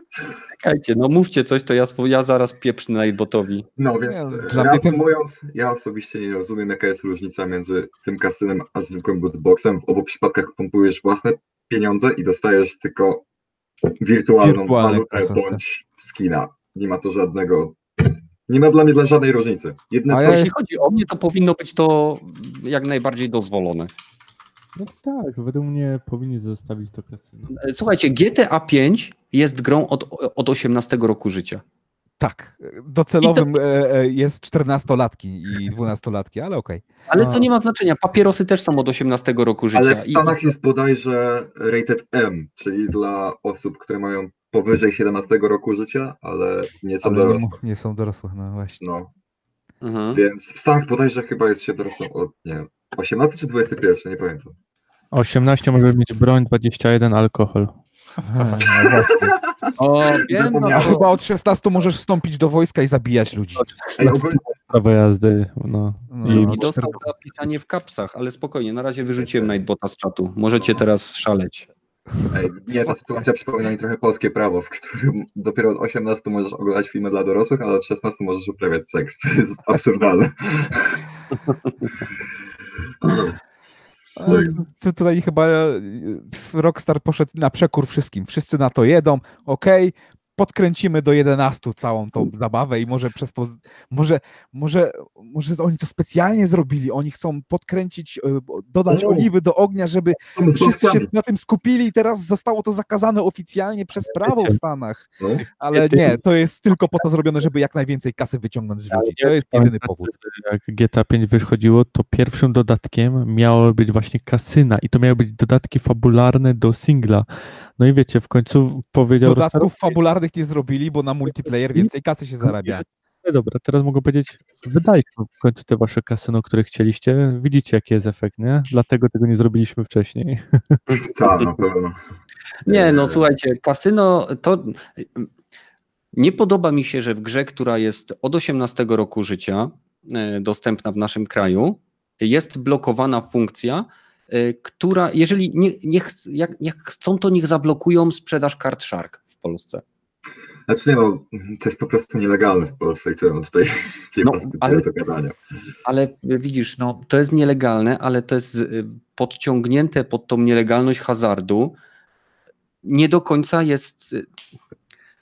Czekajcie, no mówcie coś, to ja, ja zaraz pieprznę Nightbotowi. No więc ten- reasumując, ja osobiście nie rozumiem jaka jest różnica między tym kasynem a zwykłym bootboxem. W obu przypadkach pompujesz własne pieniądze i dostajesz tylko wirtualną Wirtualne walutę kasę, bądź skina. Nie ma to żadnego. Nie ma dla mnie dla żadnej różnicy. Jedne A Jeśli chodzi o mnie, to powinno być to jak najbardziej dozwolone. No tak, według mnie powinni zostawić to kasyno. Słuchajcie, GTA 5 jest grą od, od 18 roku życia. Tak, docelowym e, e, jest 14-latki i 12-latki, ale okej. Ale A. to nie ma znaczenia. Papierosy też są od 18 roku życia. Ale w I- Stanach jest bodajże rated M, czyli dla osób, które mają powyżej 17 roku życia, ale nie są Ale mu- nie są dorosłe, no właśnie. No, Mhm. więc w Stanach bodajże chyba jest się dorosłą od, nie wiem, 18 czy 21, nie pamiętam. 18 może mieć broń, 21 alkohol. No właśnie. O, wiem, no Chyba od 16 możesz wstąpić do wojska i zabijać ludzi. Prawo jazdy, no. No, I- no, I dostał czter- zapisanie w kapsach, ale spokojnie, na razie wyrzuciłem Nightbota z czatu. Możecie teraz szaleć. ej, nie, ta sytuacja przypomina mi trochę polskie prawo, w którym dopiero od 18 możesz oglądać filmy dla dorosłych, ale od 16 możesz uprawiać seks. To jest absurdalne. Tu- Tutaj chyba e, Rockstar poszedł na przekór wszystkim. Wszyscy na to jedą, okej, podkręcimy do 11 całą tą zabawę i może przez to, może, może, może oni to specjalnie zrobili. Oni chcą podkręcić, e, dodać O. oliwy do ognia, żeby wszyscy się na tym skupili i teraz zostało to zakazane oficjalnie przez prawo w. Stanach. No. Ale nie, to jest tylko po to zrobione, żeby jak najwięcej kasy wyciągnąć z ludzi. To jest jedyny powód. Jak GTA 5 wychodziło, to pierwszym dodatkiem miało być właśnie kasyna i to miały być dodatki fabularne do singla. No i wiecie, w końcu powiedział Dodatków Rockstar, fabularnych nie zrobili, bo na multiplayer więcej kasy się zarabia. "No dobra, teraz mogę powiedzieć, wydajcie w końcu te wasze kasyno, które chcieliście. Widzicie, jaki jest efekt, nie? Dlatego tego nie zrobiliśmy wcześniej. Tak, na pewno. Nie, no słuchajcie, kasyno to. Nie podoba mi się, że w grze, która jest od 18 roku życia, e, dostępna w naszym kraju, jest blokowana funkcja, e, która, jeżeli nie, nie, ch- jak, jak chcą, to niech zablokują sprzedaż kart Shark w Polsce. Znaczy nie no, to jest po prostu nielegalne w Polsce i to on tutaj No, ale- do gadania. Ale widzisz, no, to jest nielegalne, ale to jest y, podciągnięte pod tą nielegalność hazardu. Nie do końca jest. y,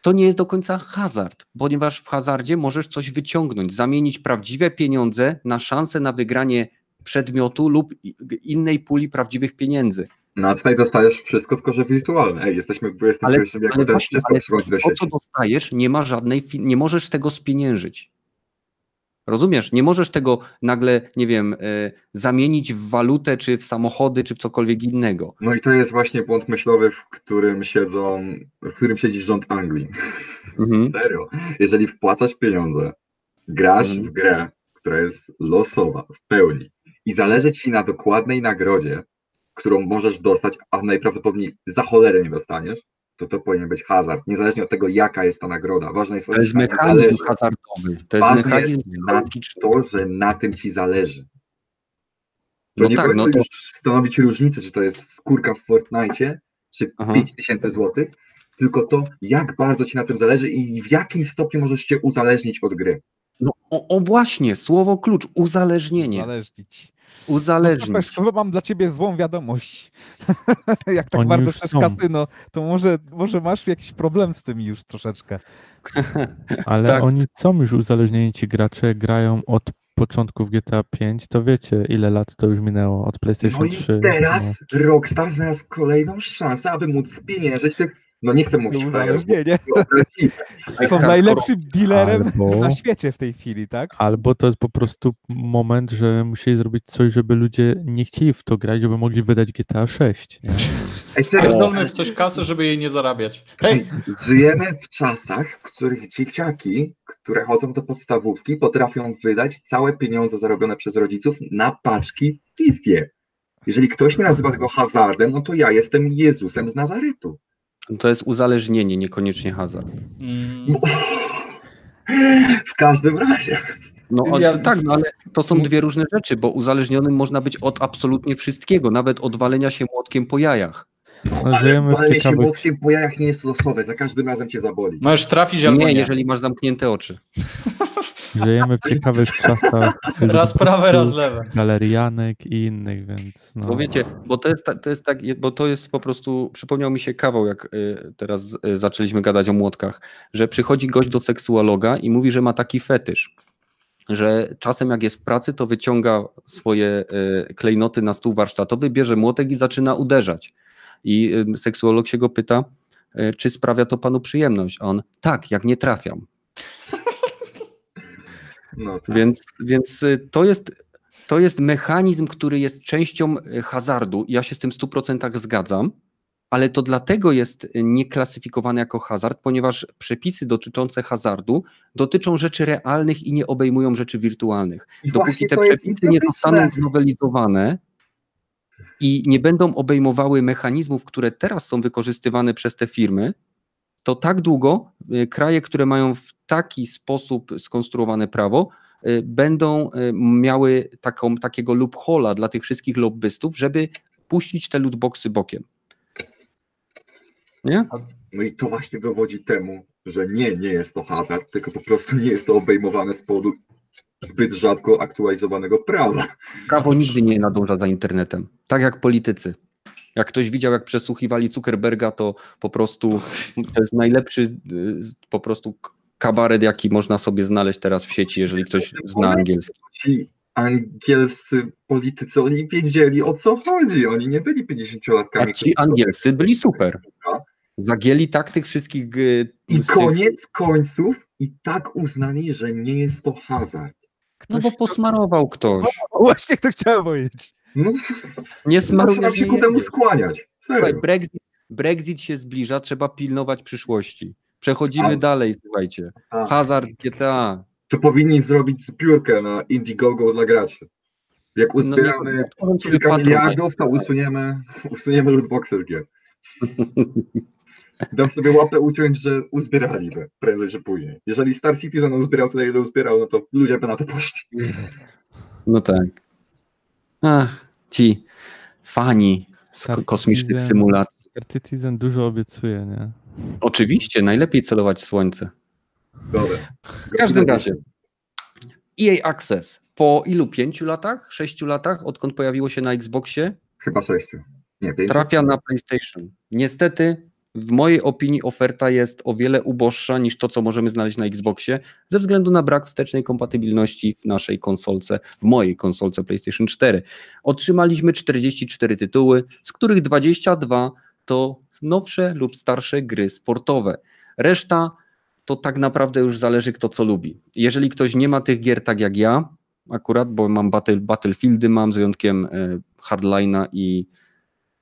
To nie jest do końca hazard, ponieważ w hazardzie możesz coś wyciągnąć, zamienić prawdziwe pieniądze na szansę na wygranie przedmiotu lub innej puli prawdziwych pieniędzy. No a tutaj dostajesz wszystko, tylko że wirtualne. Ej, jesteśmy w XXI Ale, wieku, ale teraz wszystko ale przychodzi do to, co sieci. dostajesz, nie ma żadnej, nie możesz tego spieniężyć. Rozumiesz? Nie możesz tego nagle, nie wiem, e, zamienić w walutę, czy w samochody, czy w cokolwiek innego. No i to jest właśnie błąd myślowy, w którym siedzą, w którym siedzi rząd Anglii. Mhm. Serio. Jeżeli wpłacasz pieniądze, grasz Mhm. w grę, która jest losowa w pełni i zależy ci na dokładnej nagrodzie, którą możesz dostać, a najprawdopodobniej za cholerę nie dostaniesz, to to powinien być hazard. Niezależnie od tego, jaka jest ta nagroda. Ważne jest, To jest że ci mechanizm zależy. hazardowy. To jest Ważne mechanizm jest to, że na tym ci zależy. To No nie tak, no to już stanowić różnicy, czy to jest skórka w Fortnite, czy Aha. 5000 złotych, tylko to, jak bardzo ci na tym zależy i w jakim stopniu możesz się uzależnić od gry. no, o, o właśnie, słowo klucz, uzależnienie. Zależnić. Uzależnić. No, chyba mam dla ciebie złą wiadomość. Jak tak Oni bardzo chcesz są. kasyno, to może, może masz jakiś problem z tym już troszeczkę. Ale Tak. oni są już uzależnieni, ci gracze grają od początków GTA 5, to wiecie ile lat to już minęło od No PlayStation i 3. teraz Rockstar znalazł kolejną szansę, aby móc spieniężyć tych, no nie chcę mówić frajerów, bo Uzależnienie. to obraźliwe. Są najlepszym dealerem Albo- na świecie w tej chwili, tak? Albo to jest po prostu moment, że musieli zrobić coś, żeby ludzie nie chcieli w to grać, żeby mogli wydać GTA 6. Nie? Ej, serio, w coś kasę, żeby jej nie zarabiać. Hej! Żyjemy w czasach, w których dzieciaki, które chodzą do podstawówki, potrafią wydać całe pieniądze zarobione przez rodziców na paczki w FIFA. Jeżeli ktoś nie nazywa tego hazardem, no to ja jestem Jezusem z Nazaretu. To jest uzależnienie, niekoniecznie hazard. Mm, w każdym razie. No ale Ja- tak, no ale to są dwie różne rzeczy, bo uzależnionym można być od absolutnie wszystkiego, nawet od walenia się młotkiem po jajach. No, w Walenie się młotkiem po jajach nie jest losowe, za każdym razem cię zaboli. Możesz trafić albo Nie, nie. jeżeli masz zamknięte oczy. Żyjemy w ciekawych czasach. Raz prawe, raz lewe. Galerianek i innych, więc no. Bo wiecie, bo to jest, to jest tak, bo to jest po prostu, przypomniał mi się kawał, jak y, teraz y, zaczęliśmy gadać o młotkach, że przychodzi gość do seksuologa i mówi, że ma taki fetysz, że czasem jak jest w pracy, to wyciąga swoje y, klejnoty na stół warsztatowy, bierze młotek i zaczyna uderzać. I seksuolog się go pyta, czy sprawia to panu przyjemność? A on, tak, jak nie trafiam. No, tak. Więc, więc y, to jest, to jest mechanizm, który jest częścią y, hazardu. Ja się z tym w 100% zgadzam, ale to dlatego jest y, nieklasyfikowany jako hazard, ponieważ przepisy dotyczące hazardu dotyczą rzeczy realnych i nie obejmują rzeczy wirtualnych. I Dopóki te przepisy nie zostaną znowelizowane i nie będą obejmowały mechanizmów, które teraz są wykorzystywane przez te firmy, to tak długo y, kraje, które mają w taki sposób skonstruowane prawo, y, będą y, miały taką, takiego loophola dla tych wszystkich lobbystów, żeby puścić te lootboxy bokiem. Nie? No i to właśnie dowodzi temu, że nie, nie jest to hazard, tylko po prostu nie jest to obejmowane z powodu zbyt rzadko aktualizowanego prawa. Prawo nigdy nie nadąża za internetem. Tak jak politycy. Jak ktoś widział, jak przesłuchiwali Zuckerberga, to po prostu to jest najlepszy y, po prostu kabaret, jaki można sobie znaleźć teraz w sieci, jeżeli ktoś zna angielski. Ci angielscy politycy, oni wiedzieli o co chodzi, oni nie byli 50-latkami. A ci angielscy byli super. Zagięli tak tych wszystkich. y, I koniec końców i tak uznali, że nie jest to hazard. No bo posmarował ktoś. O, Właśnie to chciałem powiedzieć. No, Nie zaczynam się nie ku temu skłaniać. Słuchaj. Brexit, Brexit się zbliża, trzeba pilnować przyszłości. Przechodzimy A- dalej, słuchajcie. A, Hazard GTA. to powinni zrobić zbiórkę na Indiegogo dla graczy. Jak No nie, uzbieramy otworzą sobie kilka Patronite. miliardów, to usuniemy, usuniemy lootboxy z gier. Dam sobie łapę uciąć, że uzbieraliby prędzej czy później. Jeżeli Star Citizen uzbierał tyle, ile uzbierał, no to ludzie by na to poszli. No tak. Ach, ci fani z kosmicznych Citizen. symulacji. Star Citizen dużo obiecuje, nie? Oczywiście, najlepiej celować w słońce. Dobra. W każdym razie, EA Access po ilu? Pięciu latach? Sześciu latach, odkąd pojawiło się na Xboxie, Chyba sześciu. Nie, pięciu. trafia na PlayStation. Niestety, w mojej opinii oferta jest o wiele uboższa niż to, co możemy znaleźć na Xboxie, ze względu na brak wstecznej kompatybilności w naszej konsolce, w mojej konsolce PlayStation 4. Otrzymaliśmy 44 tytuły, z których 22 to nowsze lub starsze gry sportowe. Reszta to tak naprawdę już zależy kto co lubi. Jeżeli ktoś nie ma tych gier tak jak ja, akurat, bo mam battle, Battlefieldy, mam z wyjątkiem e, Hardline'a i,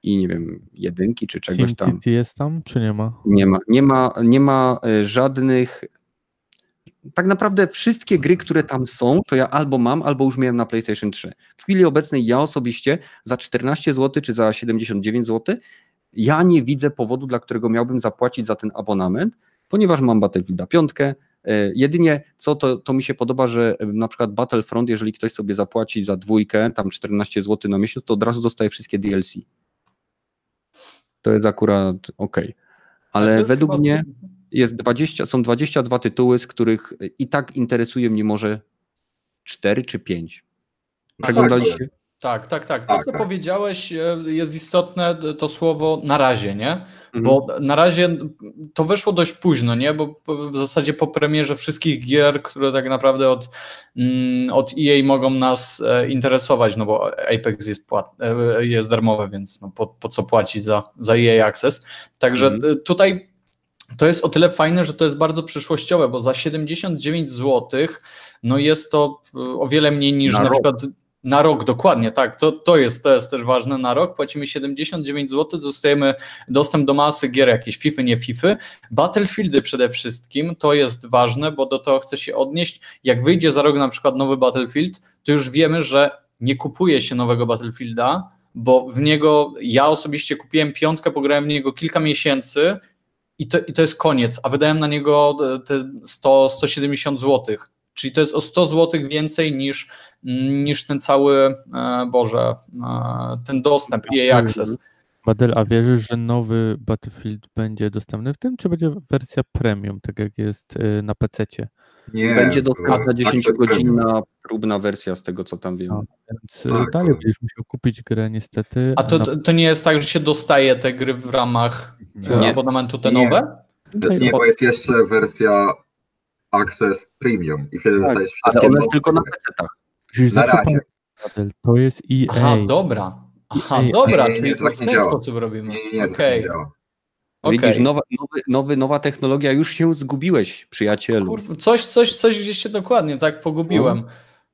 i nie wiem, jedynki czy czegoś tam. SimCity jest tam, czy nie ma? Nie ma, nie ma, nie ma e, żadnych. Tak naprawdę wszystkie gry, które tam są, to ja albo mam, albo już miałem na PlayStation 3. W chwili obecnej ja osobiście za 14 zł czy za 79 zł, ja nie widzę powodu, dla którego miałbym zapłacić za ten abonament, ponieważ mam Battlefielda 5. Jedynie co to, to mi się podoba, że e, na przykład Battlefront, jeżeli ktoś sobie zapłaci za dwójkę, tam 14 zł na miesiąc, to od razu dostaje wszystkie DLC. To jest akurat ok. Ale według chyba- mnie jest 20, są 22 tytuły, z których i tak interesuje mnie może 4 czy 5. No Przeglądaliście? Tak, tak, tak. To, Tak, co tak. powiedziałeś, e, jest istotne, to słowo na razie, nie? Mhm. Bo na razie to wyszło dość późno, nie? Bo w zasadzie po premierze wszystkich gier, które tak naprawdę od, mm, od EA mogą nas e, interesować, no bo Apex jest, płat, e, jest darmowe, więc no po, po co płacić za, za EA Access. Także Mhm. tutaj to jest o tyle fajne, że to jest bardzo przyszłościowe, bo za 79 zł no jest to o wiele mniej niż Na na, przykład na rok, dokładnie, tak. To, to, jest, to jest też ważne. Na rok płacimy 79 zł, dostajemy dostęp do masy gier, jakieś FIFA, nie FIFA. Battlefieldy przede wszystkim, to jest ważne, bo do tego chcę się odnieść. Jak wyjdzie za rok na przykład nowy Battlefield, to już wiemy, że nie kupuje się nowego Battlefielda, bo w niego, ja osobiście kupiłem piątkę, pograłem w niego kilka miesięcy i to, i to jest koniec, a wydałem na niego te 100, 170 zł. Czyli to jest o 100 zł więcej niż, mm, niż ten cały, e, Boże, e, ten dostęp EA Access. Badel, a wierzysz, że nowy Battlefield będzie dostępny w tym, czy będzie wersja premium, tak jak jest y, na PC-cie? Nie, Będzie dostępna Access 10 Premium. godzinna próbna wersja z tego co tam wiem. No. Więc Tak, dalej tak. będziesz musiał kupić grę niestety. A to, na- to, nie jest tak, że się dostaje te gry w ramach e, Nie. abonamentu te Nie. nowe? Nie, bo jest jeszcze wersja Access Premium i wtedy Tak, dostajesz Ale wszystkie ona jest tylko na. PC-tach. Na razie. to jest EA. Aha, dobra. Aha, EA. dobra, Nie, nie, czyli to tak w ten działa. sposób robimy. Nie, nie, nie, nie działa. okej. Widzisz, nowa, nowy, nowy, nowa technologia, już się zgubiłeś, przyjacielu. Kurwa, coś, coś, coś gdzieś się dokładnie tak pogubiłem.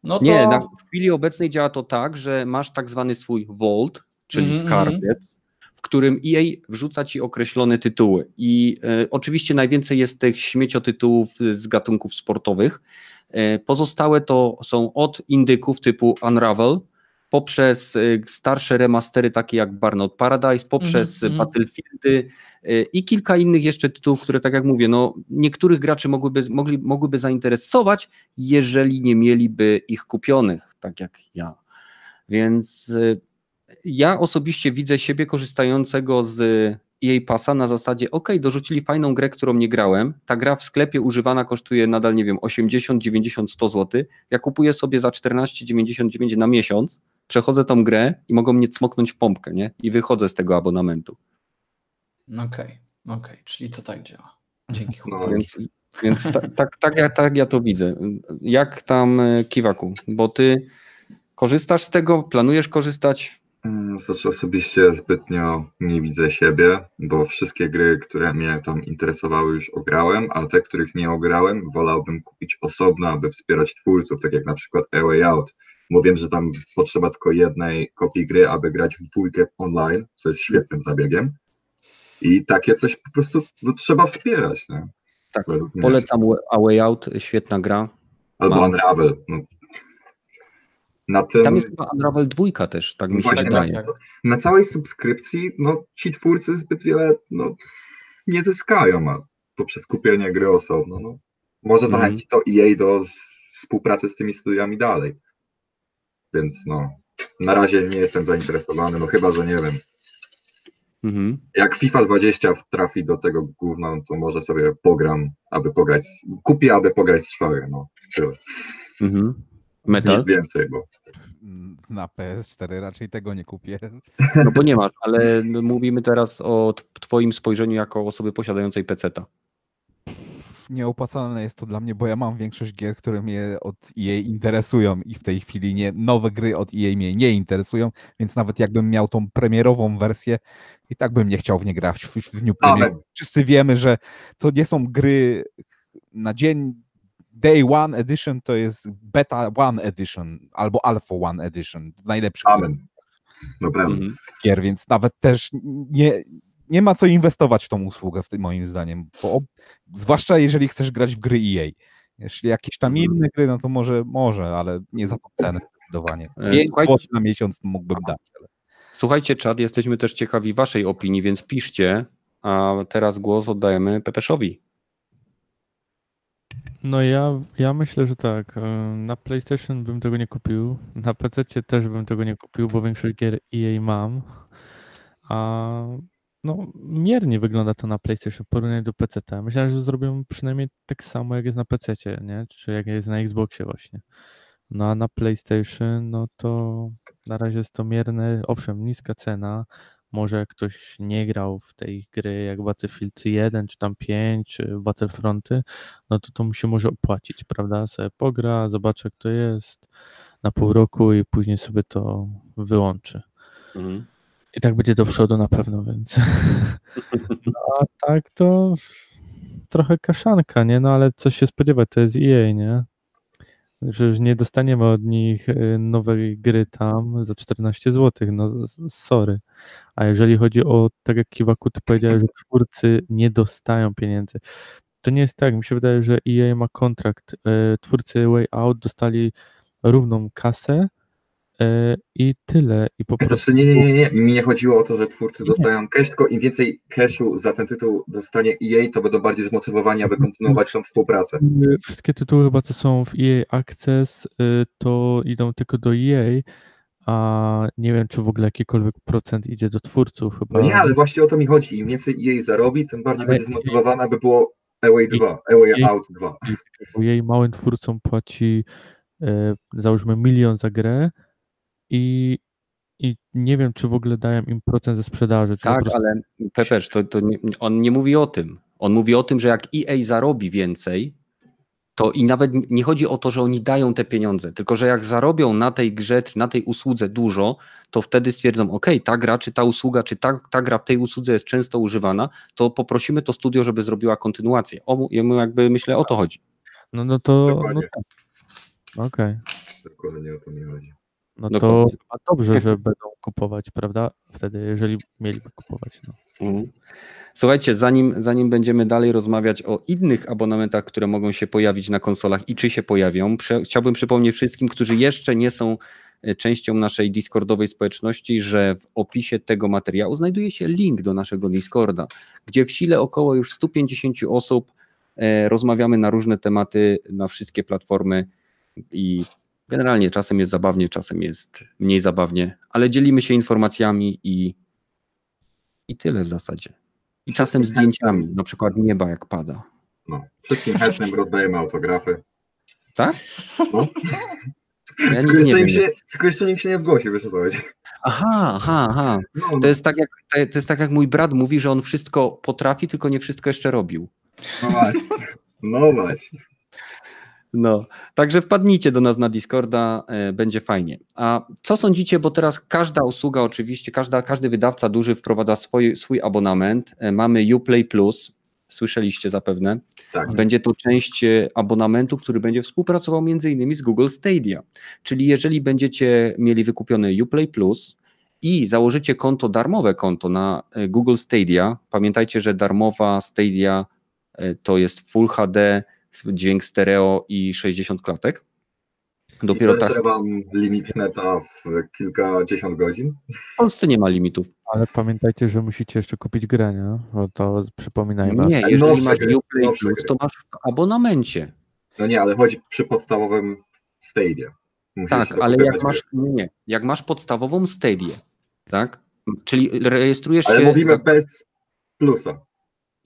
No to... Nie, na, w chwili obecnej działa to tak, że masz tak zwany swój vault, czyli Mhm, skarbiec, w którym EA wrzuca ci określone tytuły. I e, oczywiście najwięcej jest tych śmieciotytułów z gatunków sportowych. E, pozostałe to są od indyków typu Unravel, poprzez e, starsze remastery takie jak Burnout Paradise, poprzez Mhm, mhm. Battlefieldy e, i kilka innych jeszcze tytułów, które tak jak mówię, no, niektórych graczy mogłyby, mogli, mogłyby zainteresować, jeżeli nie mieliby ich kupionych, tak jak ja. Więc y, ja osobiście widzę siebie korzystającego z EA Passa na zasadzie, ok, dorzucili fajną grę, którą nie grałem, ta gra w sklepie używana kosztuje nadal, nie wiem, 80, 90, 100 zł, ja kupuję sobie za 14,99 na miesiąc, przechodzę tą grę i mogą mnie cmoknąć w pompkę, nie? I wychodzę z tego abonamentu. Okej, okej, czyli to tak działa. Dzięki. No, chłopaki. Więc, więc ta, tak, tak, ja, tak ja to widzę. Jak tam e, Kiwaku? Bo ty korzystasz z tego, planujesz korzystać? Znaczy osobiście zbytnio nie widzę siebie, bo wszystkie gry, które mnie tam interesowały już ograłem, a te, których nie ograłem, wolałbym kupić osobno, aby wspierać twórców, tak jak na przykład A Way Out. Bo wiem, że tam potrzeba tylko jednej kopii gry, aby grać w dwójkę online, co jest świetnym zabiegiem. I takie coś po prostu no, trzeba wspierać. Nie? Tak, polecam A Way Out, świetna gra. Albo mam. Unravel. No. Na tym, Tam jest chyba Unravel 2 też, tak mi się Właśnie, wydaje. tak. na całej subskrypcji, no ci twórcy zbyt wiele no, nie zyskają, a to przez kupienie gry osobno, no, może zachęcić to EA do współpracy z tymi studiami dalej. Więc no, na razie nie jestem zainteresowany, no chyba, że nie wiem, Mhm. jak FIFA 20 trafi do tego gówna, no to może sobie pogram, aby pograć, kupię, aby pograć z szwagiem, no, tyle. Mhm. Metal? Nic więcej, bo Na PS4 raczej tego nie kupię. No bo nie masz, ale mówimy teraz o twoim spojrzeniu jako osoby posiadającej peceta. Nieopłacalne jest to dla mnie, bo ja mam większość gier, które mnie od EA interesują i w tej chwili nie, nowe gry od EA mnie nie interesują, więc nawet jakbym miał tą premierową wersję, i tak bym nie chciał w nie grać w, w dniu premiery. Wszyscy wiemy, że to nie są gry na dzień Day One Edition, to jest Beta One Edition albo Alpha One Edition, najlepszy amen. Naprawdę. Mhm. gier, więc nawet też nie, nie ma co inwestować w tą usługę, w tym, moim zdaniem. Bo, zwłaszcza jeżeli chcesz grać w gry EA. Jeśli jakieś tam Mhm. inne gry, no to może, może, ale nie za tą cenę zdecydowanie. E, 5 słuchajcie- zł na miesiąc mógłbym dać. Ale... Słuchajcie, czad, jesteśmy też ciekawi waszej opinii, więc piszcie, a teraz głos oddajemy Pepeszowi. No ja, ja myślę, że tak. e, Na PlayStation bym tego nie kupił. Na PC też bym tego nie kupił, bo większość gier EA mam. A no, miernie wygląda to na PlayStation w porównaniu do PC. Myślałem, że zrobią przynajmniej tak samo, jak jest na PC, nie? Czy jak jest na Xboxie właśnie. No a na PlayStation, no to na razie jest to mierne. Owszem, niska cena. Może jak ktoś nie grał w tej gry jak Battlefield 1, czy tam 5, czy Battlefronty, no to to mu się może opłacić, prawda? Sobie pogra, zobaczy jak to jest na pół roku i później sobie to wyłączy. Mhm. I tak będzie do przodu na pewno, więc. No, a tak to trochę kaszanka, nie? No ale coś się spodziewać, to jest EA, nie? Przecież nie dostaniemy od nich y, nowej gry tam za 14 zł, no sorry. A jeżeli chodzi o, tak jak Kiwaku, ty powiedziałeś, że twórcy nie dostają pieniędzy. To nie jest tak, mi się wydaje, że EA ma kontrakt. y, Twórcy Way Out dostali równą kasę i tyle. I po prostu Znaczy, nie, nie, nie, nie, mi nie chodziło o to, że twórcy dostają cash, tylko im więcej cashu za ten tytuł dostanie EA, to będą bardziej zmotywowani, aby kontynuować tą współpracę. Y, Wszystkie tytuły chyba, co są w EA Access, y, to idą tylko do EA, a nie wiem, czy w ogóle jakikolwiek procent idzie do twórców chyba. No nie, ale właśnie o to mi chodzi. Im więcej EA zarobi, tym bardziej Ale będzie zmotywowane, aby było Away 2, Away i- Out 2. Bo jej małym twórcom płaci e, załóżmy milion za grę i, i nie wiem, czy w ogóle dają im procent ze sprzedaży. Tak, prostu ale Pepesz, to, to nie, on nie mówi o tym. On mówi o tym, że jak EA zarobi więcej, to i nawet nie chodzi o to, że oni dają te pieniądze, tylko że jak zarobią na tej grze, na tej usłudze dużo, to wtedy stwierdzą, ok, ta gra, czy ta usługa, czy ta, ta gra w tej usłudze jest często używana, to poprosimy to studio, żeby zrobiła kontynuację. O, jemu jakby myślę o to chodzi. No, no to. No Dokładnie. tak. Okej. Dokładnie o to mi chodzi. No to Dokładnie. a dobrze, że będą kupować, prawda? Wtedy, jeżeli mieliby kupować. No. Mhm. Słuchajcie, zanim, zanim będziemy dalej rozmawiać o innych abonamentach, które mogą się pojawić na konsolach i czy się pojawią, prze, chciałbym przypomnieć wszystkim, którzy jeszcze nie są e, częścią naszej Discordowej społeczności, że w opisie tego materiału znajduje się link do naszego Discorda, gdzie w sile około już 150 osób e, rozmawiamy na różne tematy, na wszystkie platformy i generalnie czasem jest zabawnie, czasem jest mniej zabawnie, ale dzielimy się informacjami i, i tyle w zasadzie. I czasem zdjęciami, na przykład nieba jak pada. No. Wszystkim chętnym rozdajemy autografy. Tak? No. Ja Tylko jeszcze, się, tylko jeszcze nikt się nie zgłosił, wiesz co chodzi. Aha, aha, aha. No, To jest, tak jak, to jest tak jak mój brat mówi, że on wszystko potrafi, tylko nie wszystko jeszcze robił. no właśnie. No właśnie. No, także wpadnijcie do nas na Discorda, e, będzie fajnie. A co sądzicie, bo teraz każda usługa oczywiście, każda, każdy wydawca duży wprowadza swój, swój abonament. E, Mamy Uplay Plus, słyszeliście zapewne. Tak. Będzie to część e, abonamentu, który będzie współpracował między innymi z Google Stadia. Czyli jeżeli będziecie mieli wykupiony Uplay Plus i założycie konto, darmowe konto na Google Stadia, pamiętajcie, że darmowa Stadia to jest Full HD, dźwięk stereo i 60 klatek. Dopiero I ta mam limit neta w kilkadziesiąt godzin. w Polsce nie ma limitów. Ale pamiętajcie, że musicie jeszcze kupić grę, nie? Bo to przypominajmy. Nie, Ale jeżeli masz gry, Uplay Plus, to masz w abonamencie. No nie, ale chodzi przy podstawowym Stadia. Musisz Tak, ale jak masz, gry. nie, jak masz podstawową Stadię, tak? Czyli rejestrujesz Ale się... mówimy za- bez plusa.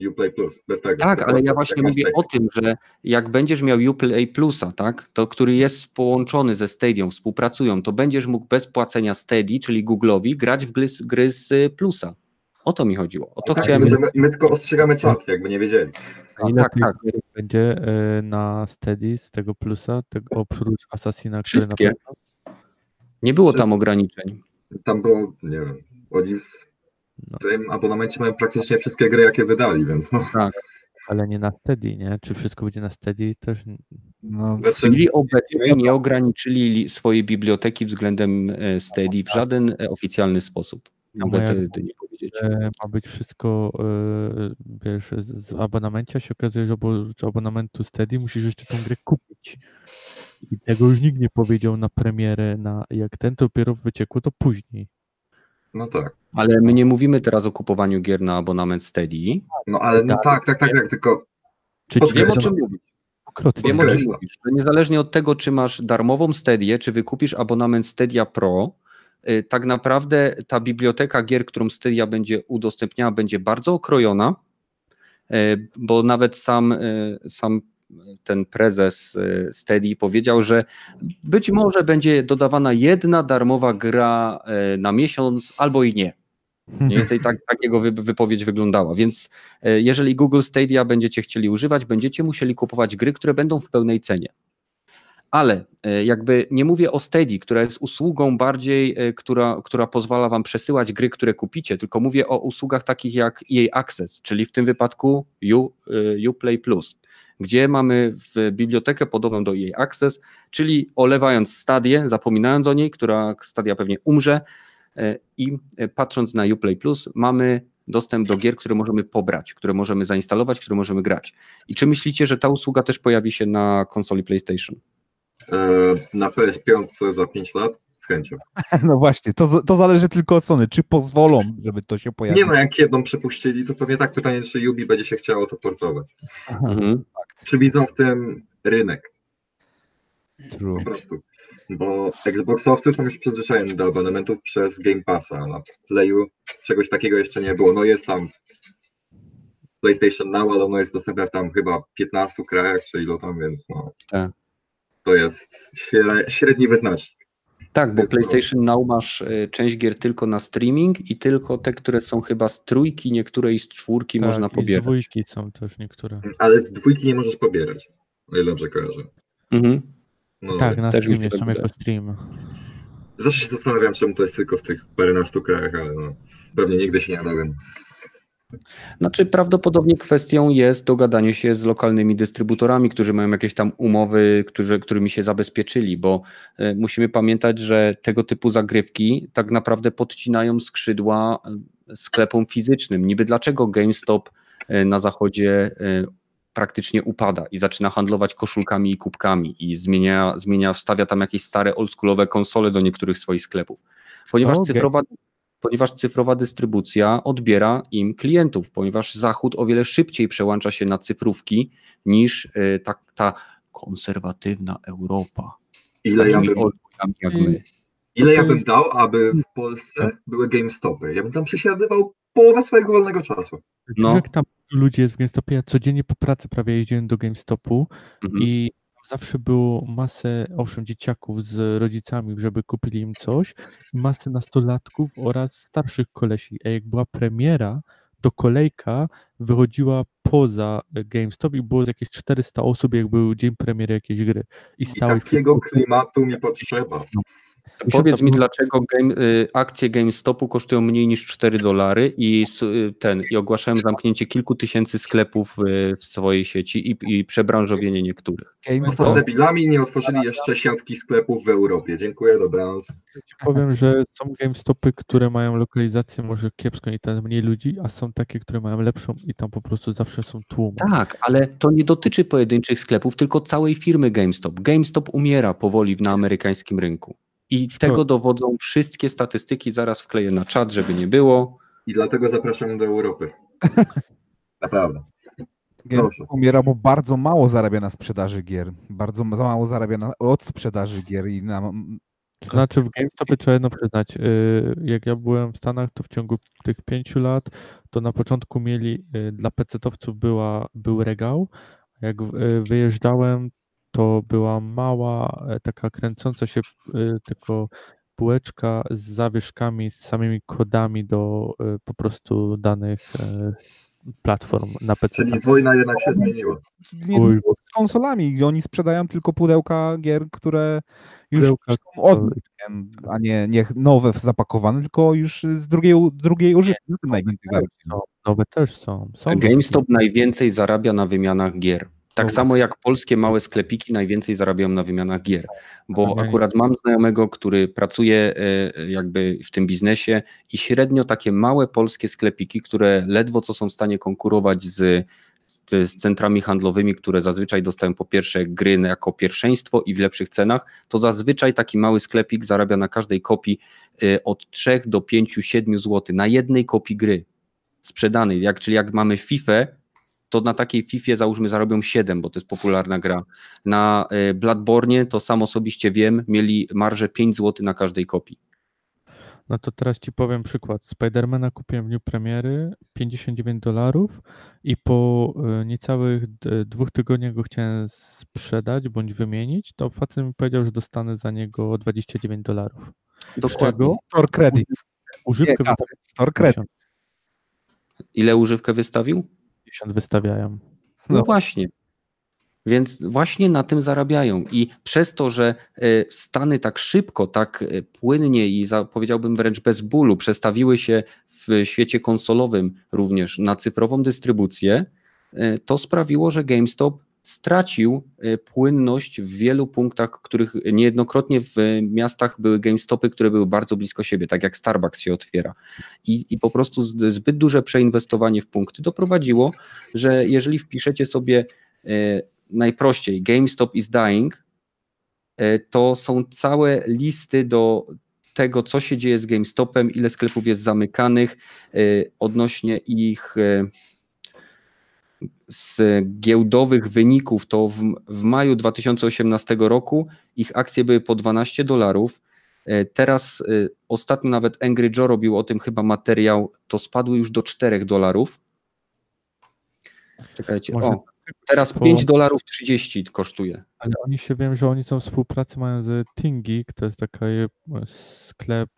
Uplay Plus, bez tego. Tak, ale ja właśnie mówię Stadia. o tym, że jak będziesz miał Uplay Plusa, tak, to który jest połączony ze Stadią, współpracują, to będziesz mógł bez płacenia Steady, czyli Google'owi, grać w gry, z- gry z y, Plusa. O to mi chodziło. O to tak, chciałem. my, my tylko ostrzegamy czat, jakby nie wiedzieli. A tak, tak. będzie e, na Steady z tego plusa, tego oprócz Assassina, który Wszystkie. na. Nie było tam ograniczeń. Tam było, nie wiem, w No. tym abonamencie mają praktycznie wszystkie gry, jakie wydali, więc no. Ale nie na Steady, nie? Czy wszystko będzie na Steady? Też No, Znaczy, Czyli obecnie nie ograniczyli li- swojej biblioteki względem e, Steady w żaden e, oficjalny sposób. Mogę moja- to, to nie powiedzieć. e, ma być wszystko, wiesz, z, z abonamencia się okazuje, że, że abonamentu Steady musisz jeszcze tą grę kupić. I tego już nikt nie powiedział na premierę, na jak ten to dopiero wyciekło, to później. No tak. Ale my nie mówimy teraz o kupowaniu gier na abonament Steady. No ale no, tak, tak, tak, tak, tylko Czy. Wiem o czym mówisz. Wiem o czym mówisz. Niezależnie od tego, czy masz darmową Stedię, czy wykupisz abonament Stadia Pro, y, tak naprawdę ta biblioteka gier, którą Stadia będzie udostępniała, będzie bardzo okrojona, y, bo nawet sam, y, sam ten prezes y, Steady powiedział, że być może będzie dodawana jedna darmowa gra y, na miesiąc albo i nie. Mniej więcej tak, tak jego wy- wypowiedź wyglądała. Więc e, jeżeli Google Stadia będziecie chcieli używać, będziecie musieli kupować gry, które będą w pełnej cenie. Ale jakby nie mówię o Steady, która jest usługą bardziej, która, która pozwala wam przesyłać gry, które kupicie, tylko mówię o usługach takich jak EA Access, czyli w tym wypadku U, Uplay Plus, gdzie mamy w bibliotekę podobną do EA Access, czyli olewając Stadię, zapominając o niej, która Stadia pewnie umrze, E, i e, patrząc na Uplay Plus mamy dostęp do gier, które możemy pobrać, które możemy zainstalować, które możemy grać. I czy myślicie, że ta usługa też pojawi się na konsoli PlayStation? e, na PS5 za 5 lat z chęcią. no właśnie, to, to zależy tylko od Sony. Czy pozwolą, żeby to się pojawiło? Nie no, jak jedną przepuścili, to pewnie tak pytanie, czy Ubi będzie się chciało to portować. Mhm. Czy widzą w tym rynek True. po prostu? Bo Xboxowcy są już przyzwyczajeni do abonamentów przez Game Passa, a na Playu czegoś takiego jeszcze nie było. No jest tam PlayStation Now, ale ono jest dostępne w tam chyba 15 krajach, czy ile tam, więc no. Tak. To jest śre- średni wyznacznik. Tak, bo. PlayStation Now masz e, część gier tylko na streaming i tylko te, które są chyba z trójki, niektóre i z czwórki Tak, można i z pobierać. dwójki są też niektóre. Ale z dwójki nie możesz pobierać, o ile dobrze kojarzę. Mhm. No, tak, na streamie są jako stream. Zawsze się zastanawiam, czemu to jest tylko w tych paręnastu krajach, ale no, pewnie nigdy się nie dowiem. Znaczy prawdopodobnie kwestią jest dogadanie się z lokalnymi dystrybutorami, którzy mają jakieś tam umowy, którzy, którymi się zabezpieczyli, bo e, musimy pamiętać, że tego typu zagrywki tak naprawdę podcinają skrzydła e, sklepom fizycznym. Niby dlaczego GameStop e, na zachodzie praktycznie upada i zaczyna handlować koszulkami i kubkami i zmienia, zmienia wstawia tam jakieś stare oldschoolowe konsole do niektórych swoich sklepów. Ponieważ O, cyfrowa ponieważ cyfrowa dystrybucja odbiera im klientów, ponieważ Zachód o wiele szybciej przełącza się na cyfrówki niż y, ta, ta konserwatywna Europa. Ile ja, bym, jak my. ile ja bym dał, aby w Polsce były GameStopy? Ja bym tam przesiadywał połowę swojego wolnego czasu. No. Jak tam ludzie jest w GameStopie, ja codziennie po pracy prawie jeździłem do GameStopu Mhm. i zawsze było masę, owszem, dzieciaków z rodzicami, żeby kupili im coś, masę nastolatków oraz starszych kolesi. A jak była premiera, to kolejka wychodziła poza GameStop i było jakieś 400 osób, jak był dzień premiery jakiejś gry. I I przed takiego klimatu mi potrzeba. Powiedz mi, dlaczego game, y, akcje GameStopu kosztują mniej niż 4 dolary i y, ten i ogłaszają zamknięcie kilku tysięcy sklepów y, w swojej sieci i, i przebranżowienie niektórych. Bo są GameStop, debilami i nie otworzyli jeszcze siatki sklepów w Europie. Dziękuję, dobranoc. Ci powiem, że są GameStopy, które mają lokalizację może kiepską i tam mniej ludzi, a są takie, które mają lepszą i tam po prostu zawsze są tłumy. Tak, ale to nie dotyczy pojedynczych sklepów, tylko całej firmy GameStop. GameStop umiera powoli na amerykańskim rynku. I tego dowodzą wszystkie statystyki, zaraz wkleję na czat, żeby nie było. I dlatego zapraszam do Europy. Naprawdę. GameStop umiera, bo bardzo mało zarabia na sprzedaży gier. Bardzo za mało zarabia na, od sprzedaży gier i na, To znaczy w GameStopie trzeba jedno przyznać, yy, jak ja byłem w Stanach, to w ciągu tych pięciu lat, to na początku mieli, yy, dla pecetowców była, był regał, a jak yy, wyjeżdżałem, to była mała, e, taka kręcąca się yy, tylko półeczka z zawieszkami, z samymi kodami do yy, po prostu danych platform na PC. Czyli wojna jednak się zmieniła. nie, z konsolami, gdzie oni sprzedają tylko pudełka gier, które już Pudełka, są od a nie, nie nowe zapakowane, tylko już z drugiej, drugiej tym najwięcej zarabiają. Są, nowe też są. są GameStop najwięcej zarabia na wymianach gier. Tak samo jak polskie małe sklepiki najwięcej zarabiają na wymianach gier, bo Wymianie. akurat mam znajomego, który pracuje e, jakby w tym biznesie i średnio takie małe polskie sklepiki, które ledwo co są w stanie konkurować z, z, z centrami handlowymi, które zazwyczaj dostają po pierwsze gry jako pierwszeństwo i w lepszych cenach, to zazwyczaj taki mały sklepik zarabia na każdej kopii e, od 3 do 5, 7 zł na jednej kopii gry sprzedanej, jak, czyli jak mamy FIFA, to na takiej FIFA załóżmy zarobią 7, bo to jest popularna gra. Na y, Bloodborne to sam osobiście wiem, mieli marżę 5 zł na każdej kopii. No to teraz ci powiem przykład. Spidermana kupiłem w dniu premiery 59 dolarów i po e, niecałych dwóch tygodniach go chciałem sprzedać bądź wymienić, to facet mi powiedział, że dostanę za niego 29 dolarów. Dokładnie. Store Credits. Używkę Nie, wystawiają Store Credits. 50, Ile używkę wystawił? 50 wystawiają. No, No. właśnie. Więc właśnie na tym zarabiają. I przez to, że e, Stany tak szybko, tak e, płynnie i za, powiedziałbym wręcz bez bólu przestawiły się w świecie konsolowym również na cyfrową dystrybucję, e, to sprawiło, że GameStop stracił e, płynność w wielu punktach, których niejednokrotnie w miastach były GameStopy, które były bardzo blisko siebie, tak jak Starbucks się otwiera. I, i po prostu zbyt duże przeinwestowanie w punkty doprowadziło, że jeżeli wpiszecie sobie e, najprościej GameStop is dying, e, to są całe listy do tego, co się dzieje z GameStopem, ile sklepów jest zamykanych, odnośnie ich z giełdowych wyników, to w, w maju 2018 roku ich akcje były po 12 dolarów. E, Teraz e, ostatnio nawet Angry Joe robił o tym chyba materiał, to spadły już do 4 dolarów. Czekajcie, Może o, teraz po- 5 dolarów 30 kosztuje. Ale oni się wiem, że oni są współpracy mają z Thingeek, to jest taki sklep,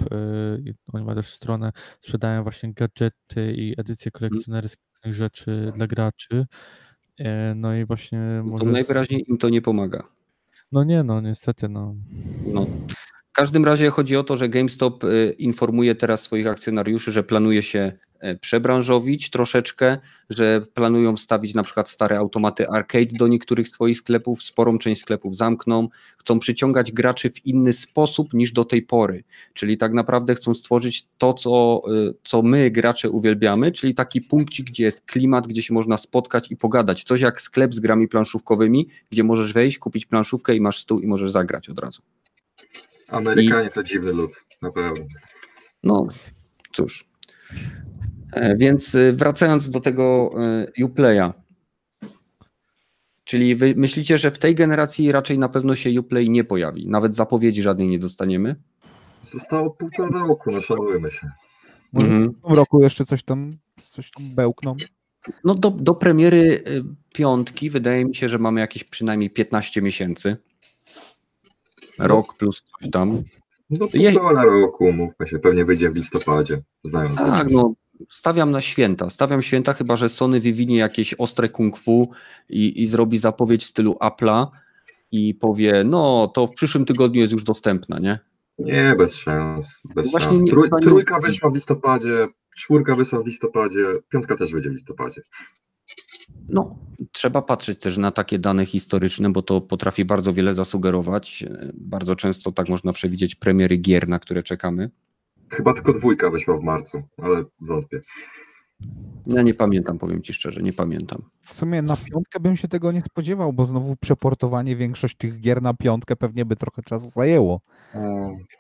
i oni mają też stronę, sprzedają właśnie gadżety i edycje kolekcjonerskie różnych rzeczy dla graczy. E, No i właśnie No może... to najwyraźniej im to nie pomaga. No nie, no niestety, no. No. W każdym razie chodzi o to, że GameStop y, informuje teraz swoich akcjonariuszy, że planuje się przebranżowić troszeczkę, że planują wstawić na przykład stare automaty arcade do niektórych swoich sklepów, sporą część sklepów zamkną, chcą przyciągać graczy w inny sposób niż do tej pory, czyli tak naprawdę chcą stworzyć to, co, y, co my gracze uwielbiamy, czyli taki punkcik, gdzie jest klimat, gdzie się można spotkać i pogadać, coś jak sklep z grami planszówkowymi, gdzie możesz wejść, kupić planszówkę i masz stół i możesz zagrać od razu. Amerykanie to dziwny lud, naprawdę. No cóż. E, Więc y, wracając do tego y, Uplaya. Czyli wy myślicie, że w tej generacji raczej na pewno się Uplay nie pojawi? Nawet zapowiedzi żadnej nie dostaniemy? Zostało półtora roku, no szanujmy się. Może Mhm. w tym roku jeszcze coś tam, coś tam bełkną. No do, do premiery piątki wydaje mi się, że mamy jakieś przynajmniej 15 miesięcy. Rok plus coś tam. No Je- półtora roku, mówmy się, pewnie wyjdzie w listopadzie. Znając Tak, no stawiam na święta. Stawiam święta, chyba że Sony wywinie jakieś ostre kung fu i, i zrobi zapowiedź w stylu Apple'a i powie, no to w przyszłym tygodniu jest już dostępna, nie? Nie, bez szans. Bez Właśnie szans. Trój, nie- trójka wyszła w listopadzie, czwórka wyszła w listopadzie, piątka też wyjdzie w listopadzie. No, trzeba patrzeć też na takie dane historyczne, bo to potrafi bardzo wiele zasugerować. Bardzo często tak można przewidzieć premiery gier, na które czekamy. Chyba tylko dwójka wyszła w marcu, ale wątpię. Ja nie pamiętam, powiem ci szczerze, nie pamiętam. W sumie na piątkę bym się tego nie spodziewał, bo znowu przeportowanie większość tych gier na piątkę pewnie by trochę czasu zajęło.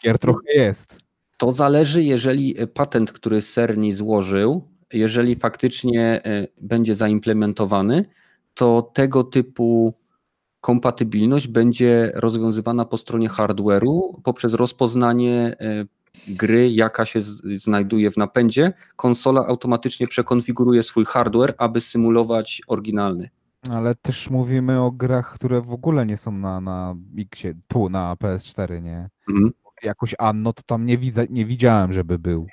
Gier trochę jest. To zależy, jeżeli patent, który Cerny złożył, jeżeli faktycznie e, będzie zaimplementowany, to tego typu kompatybilność będzie rozwiązywana po stronie hardware'u poprzez rozpoznanie e, gry, jaka się znajduje w napędzie. Konsola automatycznie przekonfiguruje swój hardware, aby symulować oryginalny. Ale też mówimy o grach, które w ogóle nie są na, na X, tu na PS4, nie? Mhm. Jakoś Anno to tam nie, widzę, nie widziałem, żeby był.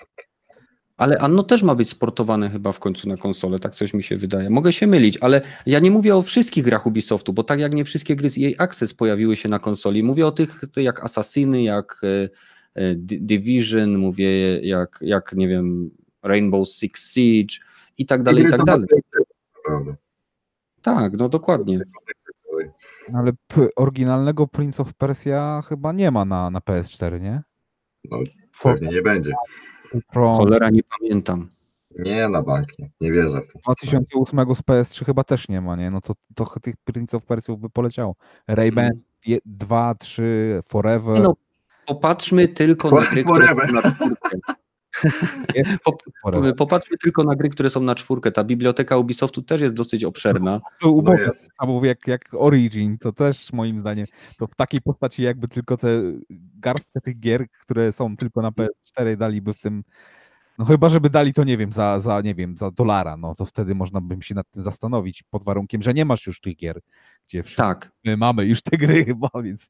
Ale Anno też ma być sportowane chyba w końcu na konsolę, tak coś mi się wydaje. Mogę się mylić, ale ja nie mówię o wszystkich grach Ubisoftu, bo tak jak nie wszystkie gry z EA Access pojawiły się na konsoli, mówię o tych jak Assassiny, jak e, Division, mówię jak, jak nie wiem, Rainbow Six Siege i tak dalej, i Gry tak to dalej. Naprawdę. Tak, no dokładnie. Ale p- oryginalnego Prince of Persia chyba nie ma na, na PS4, nie? No, Pewnie nie będzie. Pro Cholera nie pamiętam. Nie na bank, nie, nie wierzę w to. 2008 z PS3 chyba też nie ma, nie? No to trochę tych Prince of Persiów by poleciało. Rayman 2, 3, Forever. No, popatrzmy tylko na gry, które są na czwórkę. Popatrzmy tylko na gry, które są na czwórkę. Ta biblioteka Ubisoftu też jest dosyć obszerna. To uboga, tak samo jak, jak Origin, to też moim zdaniem, to w takiej postaci jakby tylko te garstkę tych gier, które są tylko na PS4 daliby w tym, no chyba żeby dali to, nie wiem, za, za nie wiem, za dolara, no to wtedy można by się nad tym zastanowić, pod warunkiem, że nie masz już tych gier, gdzie wszyscy Tak. my mamy już te gry chyba, więc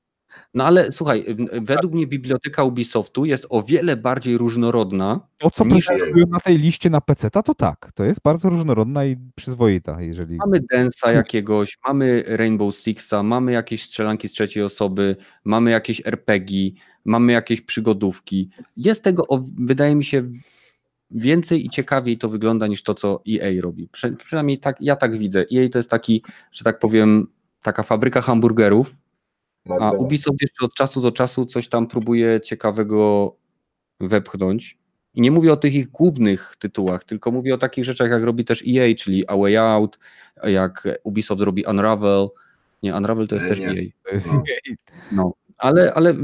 No ale słuchaj, według mnie biblioteka Ubisoftu jest o wiele bardziej różnorodna. to, co Niż- na tej liście na PC, to tak, to jest bardzo różnorodna i przyzwoita, jeżeli... Mamy Densa jakiegoś, mamy Rainbow Sixa, mamy jakieś strzelanki z trzeciej osoby, mamy jakieś RPG, mamy jakieś przygodówki. Jest tego, o, wydaje mi się, więcej i ciekawiej to wygląda niż to, co EA robi. Prze, przynajmniej tak, ja tak widzę. EA to jest taki, że tak powiem, taka fabryka hamburgerów, a Ubisoft jeszcze od czasu do czasu coś tam próbuje ciekawego wepchnąć. I nie mówię o tych ich głównych tytułach, tylko mówię o takich rzeczach, jak robi też EA, czyli A Way Out, jak Ubisoft robi Unravel. Nie, Unravel to jest Nie, też nie. EA. To jest No. No. Ale, ale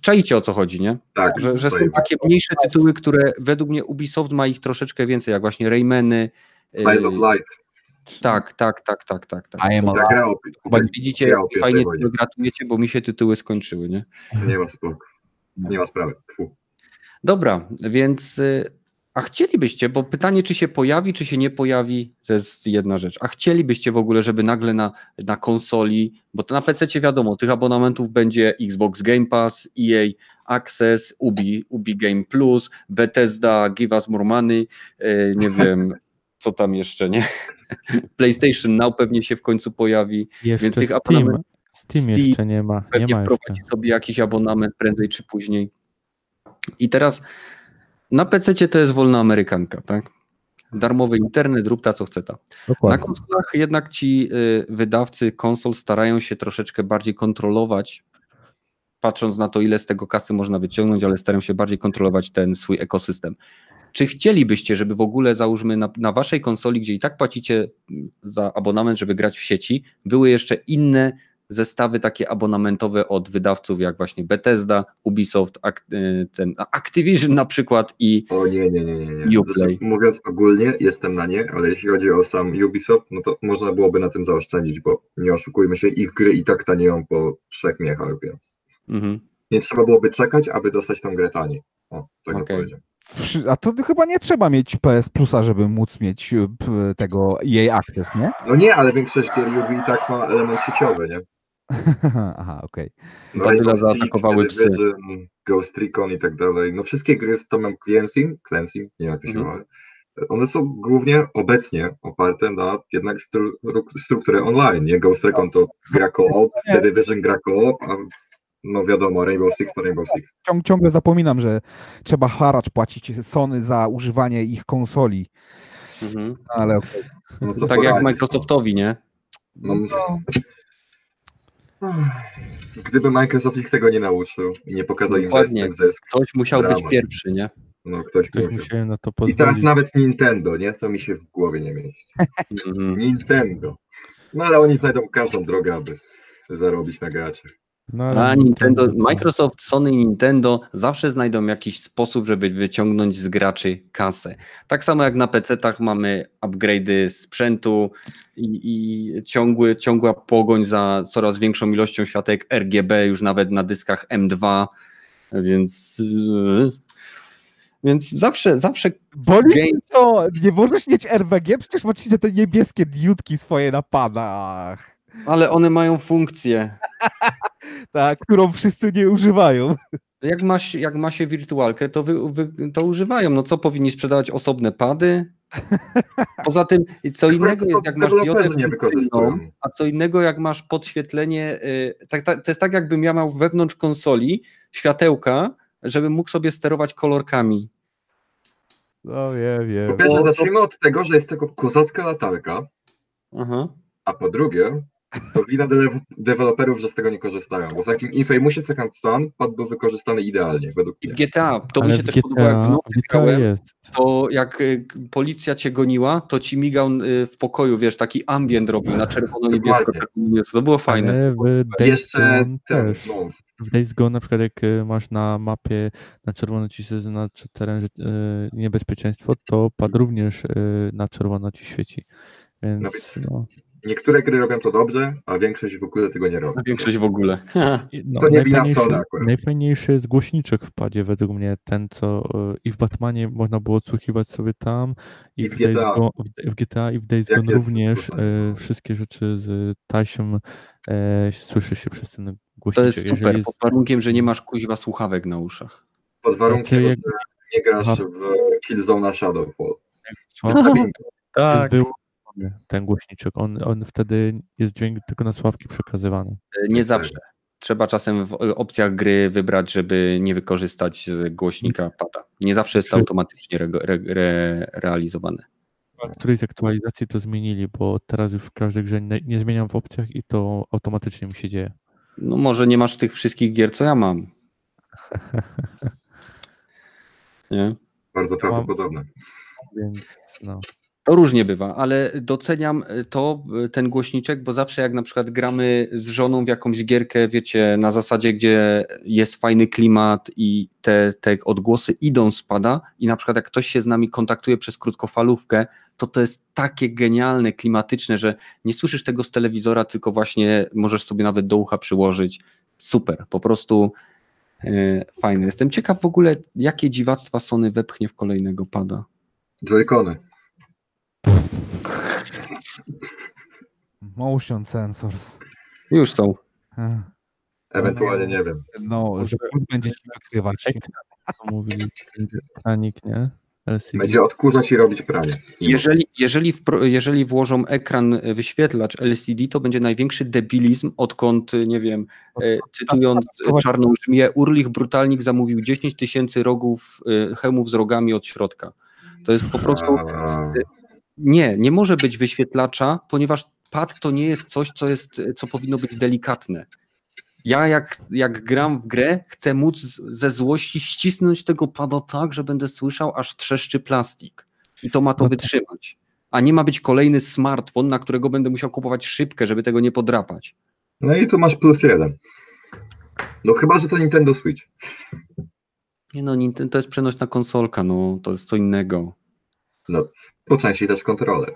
czajcie o co chodzi, nie? tak, Że, że są takie mniejsze tytuły, które według mnie Ubisoft ma ich troszeczkę więcej, jak właśnie Raymany. Light of yy, Light. Tak, tak, tak, tak, tak. tak. I am alive. Chyba nie- Widzicie, fajnie wojnie. tego gratulujecie, bo mi się tytuły skończyły, nie? Nie ma spoko. Nie ma sprawy. Fu. Dobra, więc y, a chcielibyście, bo pytanie, czy się pojawi, czy się nie pojawi, to jest jedna rzecz. A chcielibyście w ogóle, żeby nagle na, na konsoli, bo to na PC wiadomo, tych abonamentów będzie Xbox Game Pass, EA Access, Ubi, Ubi Game Plus, Bethesda, Give Us More Money, y, nie wiem, co tam jeszcze, nie? PlayStation Now pewnie się w końcu pojawi, Jeszcze Więc tych Steam, abonament- Steam, Steam jeszcze nie ma. Nie pewnie ma wprowadzi jeszcze. sobie jakiś abonament prędzej czy później. I teraz na PC to jest wolna amerykanka, tak? Darmowy internet, rób ta co chce ta. Na Dokładnie. konsolach jednak ci y, wydawcy konsol starają się troszeczkę bardziej kontrolować, patrząc na to, ile z tego kasy można wyciągnąć, ale starają się bardziej kontrolować ten swój ekosystem. Czy chcielibyście, żeby w ogóle załóżmy na, na waszej konsoli, gdzie i tak płacicie za abonament, żeby grać w sieci, były jeszcze inne zestawy takie abonamentowe od wydawców jak właśnie Bethesda, Ubisoft, Act, y, ten Activision na przykład i O nie, nie, nie, nie. nie. Uplay. Mówiąc ogólnie, jestem na nie, ale jeśli chodzi o sam Ubisoft, no to można byłoby na tym zaoszczędzić, bo nie oszukujmy się, ich gry i tak tanieją po trzech miechach, więc mhm. nie trzeba byłoby czekać, aby dostać tą grę taniej. O, tak bym Okej. A to chyba nie trzeba mieć PS Plusa, żeby móc mieć p- tego EA Access, nie? No nie, ale większość gier Ubi i tak ma element sieciowy, nie? Aha, okej. No, Rainbow Six, zaatakowały psy. Division, Ghost Recon i tak dalej. No wszystkie gry z Tomem Clancy, Clancy, nie wiem jak to się Mhm. nazywa, one są głównie obecnie oparte na jednak stru strukturę online, nie? Ghost Recon to gra co-op, The Division gra co-op, a no wiadomo, Rainbow Six to Rainbow Six. Ciąg, ciągle zapominam, że trzeba haracz płacić Sony za używanie ich konsoli, Mhm. ale okej. No tak jak Microsoftowi, nie? No. Gdyby Microsoft ich tego nie nauczył i nie pokazał im, że tym zysk, Ktoś musiał być pierwszy, nie? no ktoś, Ktoś musiał. na to I teraz nawet Nintendo, nie? To mi się w głowie nie mieści. Mhm. Nintendo. No ale oni znajdą każdą drogę, aby zarobić na graczach. No, A Nintendo? Microsoft, Sony i Nintendo zawsze znajdą jakiś sposób, żeby wyciągnąć z graczy kasę. Tak samo jak na PC-tach mamy upgrade'y sprzętu i, i ciągły, ciągła pogoń za coraz większą ilością światek RGB, już nawet na dyskach M2, więc, yy, więc zawsze, zawsze Boli game, to, nie możesz mieć RBG, przecież macie te niebieskie diutki swoje na padach, ale one mają funkcję. tak, którą wszyscy nie używają. Jak ma, się- jak ma się wirtualkę, to, wy, wy, to używają. No co powinni sprzedawać osobne pady? Poza tym, co innego jest, jak masz diodę funkcyjną, a co innego jak masz podświetlenie. y, Tak, tak, to jest tak, jakbym ja miał wewnątrz konsoli światełka, żebym mógł sobie sterować kolorkami. No wiem, Po wiem. pierwsze, to- zacznijmy od tego, że jest tylko kozacka latarka, Aha. a po drugie, to wina de- deweloperów, że z tego nie korzystają, bo w takim Infamousie Second Son pad był wykorzystany idealnie, według w mnie. GTA, to mi Ale się w też podobało, jak w GTA, nocy GTA grałem, jest. to jak y, policja cię goniła, to ci migał y, w pokoju, wiesz, taki ambient robił na czerwono-niebiesko. Czerwono-niebiesko. To było fajne. Ale w Days Jeszcze ten, też. no, W Days Gone na przykład jak y, masz na mapie na czerwono ci się zaznacza teren że, y, niebezpieczeństwo, to pad również y, na czerwono ci świeci. Więc No więc- no, niektóre gry robią to dobrze, a większość w ogóle tego nie robi. Większość w ogóle. no To nie wina najfajniejszy, Sony akurat. najfajniejszy jest głośniczek w padzie według mnie, ten co y, i w Batmanie można było odsłuchiwać sobie tam i, I w, GTA. Gone, w, w GTA i w Days Jak Gone jest również y, wszystkie rzeczy z taśm e, słyszy się przez ten To głośniczek. jest Jeżeli super, jest- pod warunkiem, że nie masz kuźwa słuchawek na uszach. Pod warunkiem, Znaczy, jak- że nie grasz Aha. w Killzone Shadowfall. Co? Tak. Jest ten głośniczek. On, on wtedy jest dźwięk tylko na sławki przekazywany. Nie zawsze. Trzeba czasem w opcjach gry wybrać, żeby nie wykorzystać z głośnika pada. Nie zawsze jest to automatycznie re, re, re, realizowane. W którejś z aktualizacji to zmienili, bo teraz już w każdej grze nie, nie zmieniam w opcjach i to automatycznie mi się dzieje. No może nie masz tych wszystkich gier, co ja mam. Nie? Bardzo mam- prawdopodobne. Więc no. To różnie bywa, ale doceniam to, ten głośniczek, bo zawsze jak na przykład gramy z żoną w jakąś gierkę, wiecie, na zasadzie, gdzie jest fajny klimat i te, te odgłosy idą spada i na przykład jak ktoś się z nami kontaktuje przez krótkofalówkę, to to jest takie genialne, klimatyczne, że nie słyszysz tego z telewizora, tylko właśnie możesz sobie nawet do ucha przyłożyć. Super, po prostu e, fajne. Jestem ciekaw w ogóle, jakie dziwactwa Sony wepchnie w kolejnego pada. Joy-Cony. Motion sensors. Już są. Ech, Ewentualnie nie wiem. No, że będzie ci wykrywać. To mówili, ekranik, nie? LCD. Będzie odkurzać i robić pranie. Jeżeli, jeżeli, wpro- jeżeli włożą ekran e, wyświetlacz LCD, to będzie największy debilizm, odkąd, e, nie wiem, e, cytując czarną żmiję, Urlich Brutalnik zamówił 10 tysięcy rogów, e, hełmów z rogami od środka. To jest po prostu, A, nie, nie może być wyświetlacza, ponieważ pad to nie jest coś, co, jest, co powinno być delikatne. Ja jak, jak gram w grę, chcę móc ze złości ścisnąć tego pada tak, że będę słyszał, aż trzeszczy plastik. I to ma to No tak. wytrzymać. A nie ma być kolejny smartfon, na którego będę musiał kupować szybkę, żeby tego nie podrapać. No i tu masz plus jeden. No chyba, że to Nintendo Switch. Nie no, Nintendo to jest przenośna konsolka, no to jest co innego. No, po części też kontroler.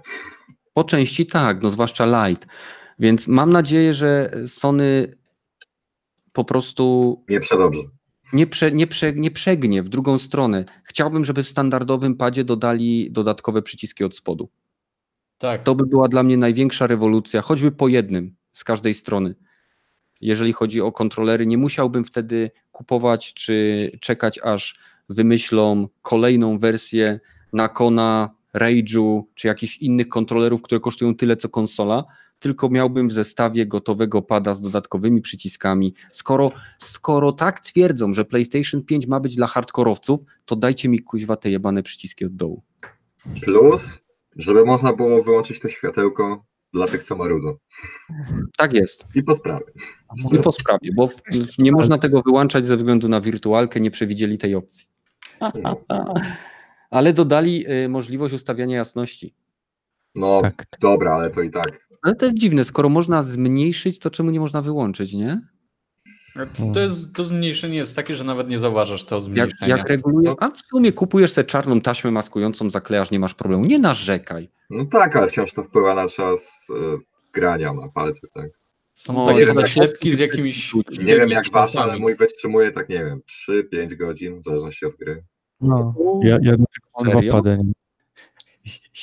Po części tak, no zwłaszcza Lite. Więc mam nadzieję, że Sony po prostu Nie przedobrze. nie, prze, nie, prze, nie przegnie w drugą stronę. Chciałbym, żeby w standardowym padzie dodali dodatkowe przyciski od spodu. Tak. To by była dla mnie największa rewolucja, choćby po jednym z każdej strony. Jeżeli chodzi o kontrolery, nie musiałbym wtedy kupować czy czekać, aż wymyślą kolejną wersję Nakona, Rage'u czy jakichś innych kontrolerów, które kosztują tyle co konsola, tylko miałbym w zestawie gotowego pada z dodatkowymi przyciskami. Skoro, skoro tak twierdzą, że PlayStation 5 ma być dla hardkorowców, to dajcie mi kuźwa te jebane przyciski od dołu. Plus, żeby można było wyłączyć to światełko dla tych, co marudzą. Tak jest. I po sprawie. I po sprawie, bo nie można tego wyłączać ze względu na wirtualkę, nie przewidzieli tej opcji. Ale dodali y, możliwość ustawiania jasności. No Tak. dobra, ale to i tak. Ale to jest dziwne, skoro można zmniejszyć, to czemu nie można wyłączyć, nie? To, jest, to zmniejszenie jest takie, że nawet nie zauważasz to Jak, zmniejszenia. jak reguluje, a w sumie kupujesz sobie czarną taśmę maskującą, zaklejasz, nie masz problemu. Nie narzekaj. No tak, ale wciąż to wpływa na czas e, grania na palcu, tak. Są O, takie jest zaślepki z jakimiś... Nie wiem jak wasz, ale mój wytrzymuje tak, nie wiem, 3-5 godzin, w zależności od gry. No, ja, ja na dwa pady.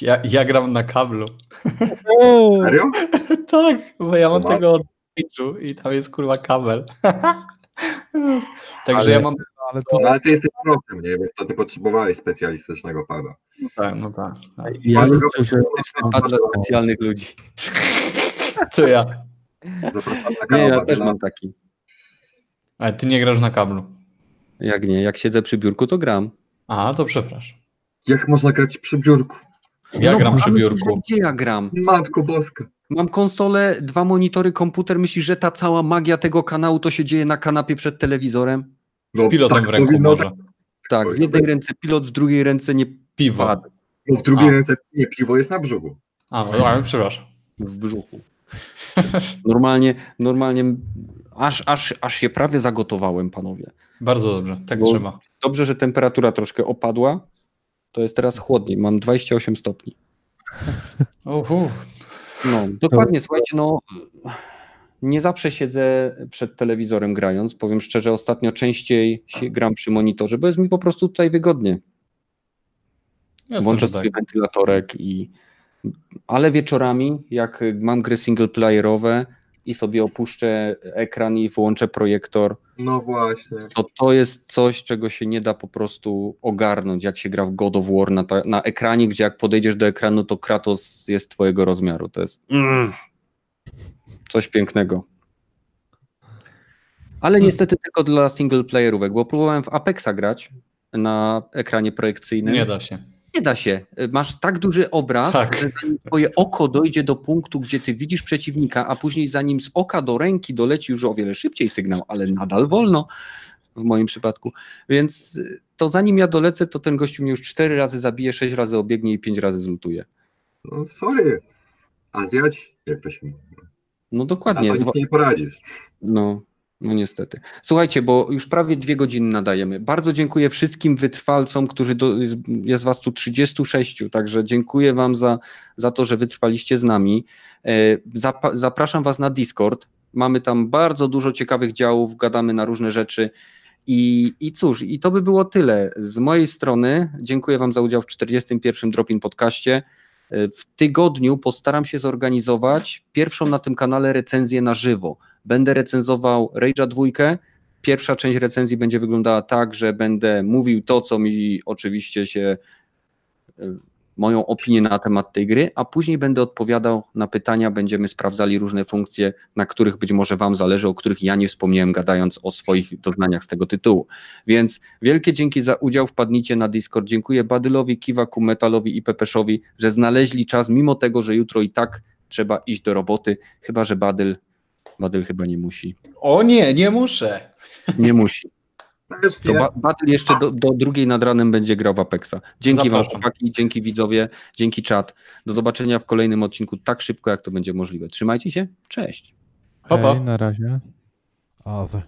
Ja, ja gram na kablu. Serio? tak, bo ja mam tego od Page'u i tam jest kurwa kabel. Także Ale- ja mam... Ale to No ale ty jesteś profem, nie? Bo wtedy potrzebowałeś specjalistycznego pada. No tak, no tak. tak. Ja że Fantastyczny pad dla specjalnych ludzi. Co ja? Nie, ja też mam taki. Ale ty nie grasz na kablu. Jak nie, jak siedzę przy biurku, to gram. A, to przepraszam. Jak można grać przy biurku? Ja No, gram przy biurku. Gdzie ja gram? Matko boska. Mam konsolę, dwa monitory, komputer. Myślisz, że ta cała magia tego kanału to się dzieje na kanapie przed telewizorem? Z pilotem w ręku No, powinno może. tak- Tak, w jednej ręce pilot, w drugiej ręce nie Piwo. Bo w drugiej A. ręce nie piwo jest na brzuchu. A, no, przepraszam. w brzuchu. Normalnie, normalnie aż, aż, aż się prawie zagotowałem, panowie. Bardzo dobrze, tak Bo- trzeba. Dobrze, że temperatura troszkę opadła. To jest teraz chłodniej. Mam 28 stopni. Uhu. No, dokładnie, słuchajcie, no nie zawsze siedzę przed telewizorem grając. Powiem szczerze, ostatnio częściej się gram przy monitorze, bo jest mi po prostu tutaj wygodnie. Jasne, Włączę że tak. sobie wentylatorek i. Ale wieczorami, jak mam gry singleplayerowe i sobie opuszczę ekran i włączę projektor, No właśnie. to to jest coś, czego się nie da po prostu ogarnąć, jak się gra w God of War na, ta, na ekranie, gdzie jak podejdziesz do ekranu, to Kratos jest twojego rozmiaru. To jest mm, coś pięknego. Ale niestety tylko dla singleplayerówek, bo próbowałem w Apexa grać na ekranie projekcyjnym. Nie da się. Nie da się. Masz tak duży obraz, Tak. że zanim twoje oko dojdzie do punktu, gdzie ty widzisz przeciwnika, a później zanim z oka do ręki doleci już o wiele szybciej sygnał, ale nadal wolno w moim przypadku. Więc y, to zanim ja dolecę, to ten gościu mnie już cztery razy zabije, sześć razy obiegnie i pięć razy zlutuje. No sorry. Azjaci, jak to się mówi. No A dokładnie. to Zwa- nic nie poradzisz. No, no niestety. Słuchajcie, bo już prawie dwie godziny nadajemy. Bardzo dziękuję wszystkim wytrwalcom, którzy do, jest was tu 36, także dziękuję wam za, za to, że wytrwaliście z nami. E, Zapraszam was na Discord. Mamy tam bardzo dużo ciekawych działów, gadamy na różne rzeczy. I, I cóż, i to by było tyle. Z mojej strony dziękuję Wam za udział w 41. Dropin Podcaście. E, W tygodniu postaram się zorganizować pierwszą na tym kanale recenzję na żywo. Będę recenzował Rage'a dwójkę. Pierwsza część recenzji będzie wyglądała tak, że będę mówił to, co mi oczywiście się, y, moją opinię na temat tej gry, a później będę odpowiadał na pytania, będziemy sprawdzali różne funkcje, na których być może Wam zależy, o których ja nie wspomniałem, gadając o swoich doznaniach z tego tytułu. Więc wielkie dzięki za udział, wpadnijcie na Discord. Dziękuję Badylowi, Kiwaku, Metalowi i Pepeszowi, że znaleźli czas, mimo tego, że jutro i tak trzeba iść do roboty, chyba że Badyl Badyl chyba nie musi. O nie, nie muszę. Nie musi. To nie. ba- Badyl jeszcze do, do drugiej nad ranem będzie grał w Apexa. Dzięki wam Zapraszam. chłopaki, dzięki widzowie, dzięki czat. Do zobaczenia w kolejnym odcinku tak szybko, jak to będzie możliwe. Trzymajcie się, cześć. Pa, pa. Hej, na razie. Awe.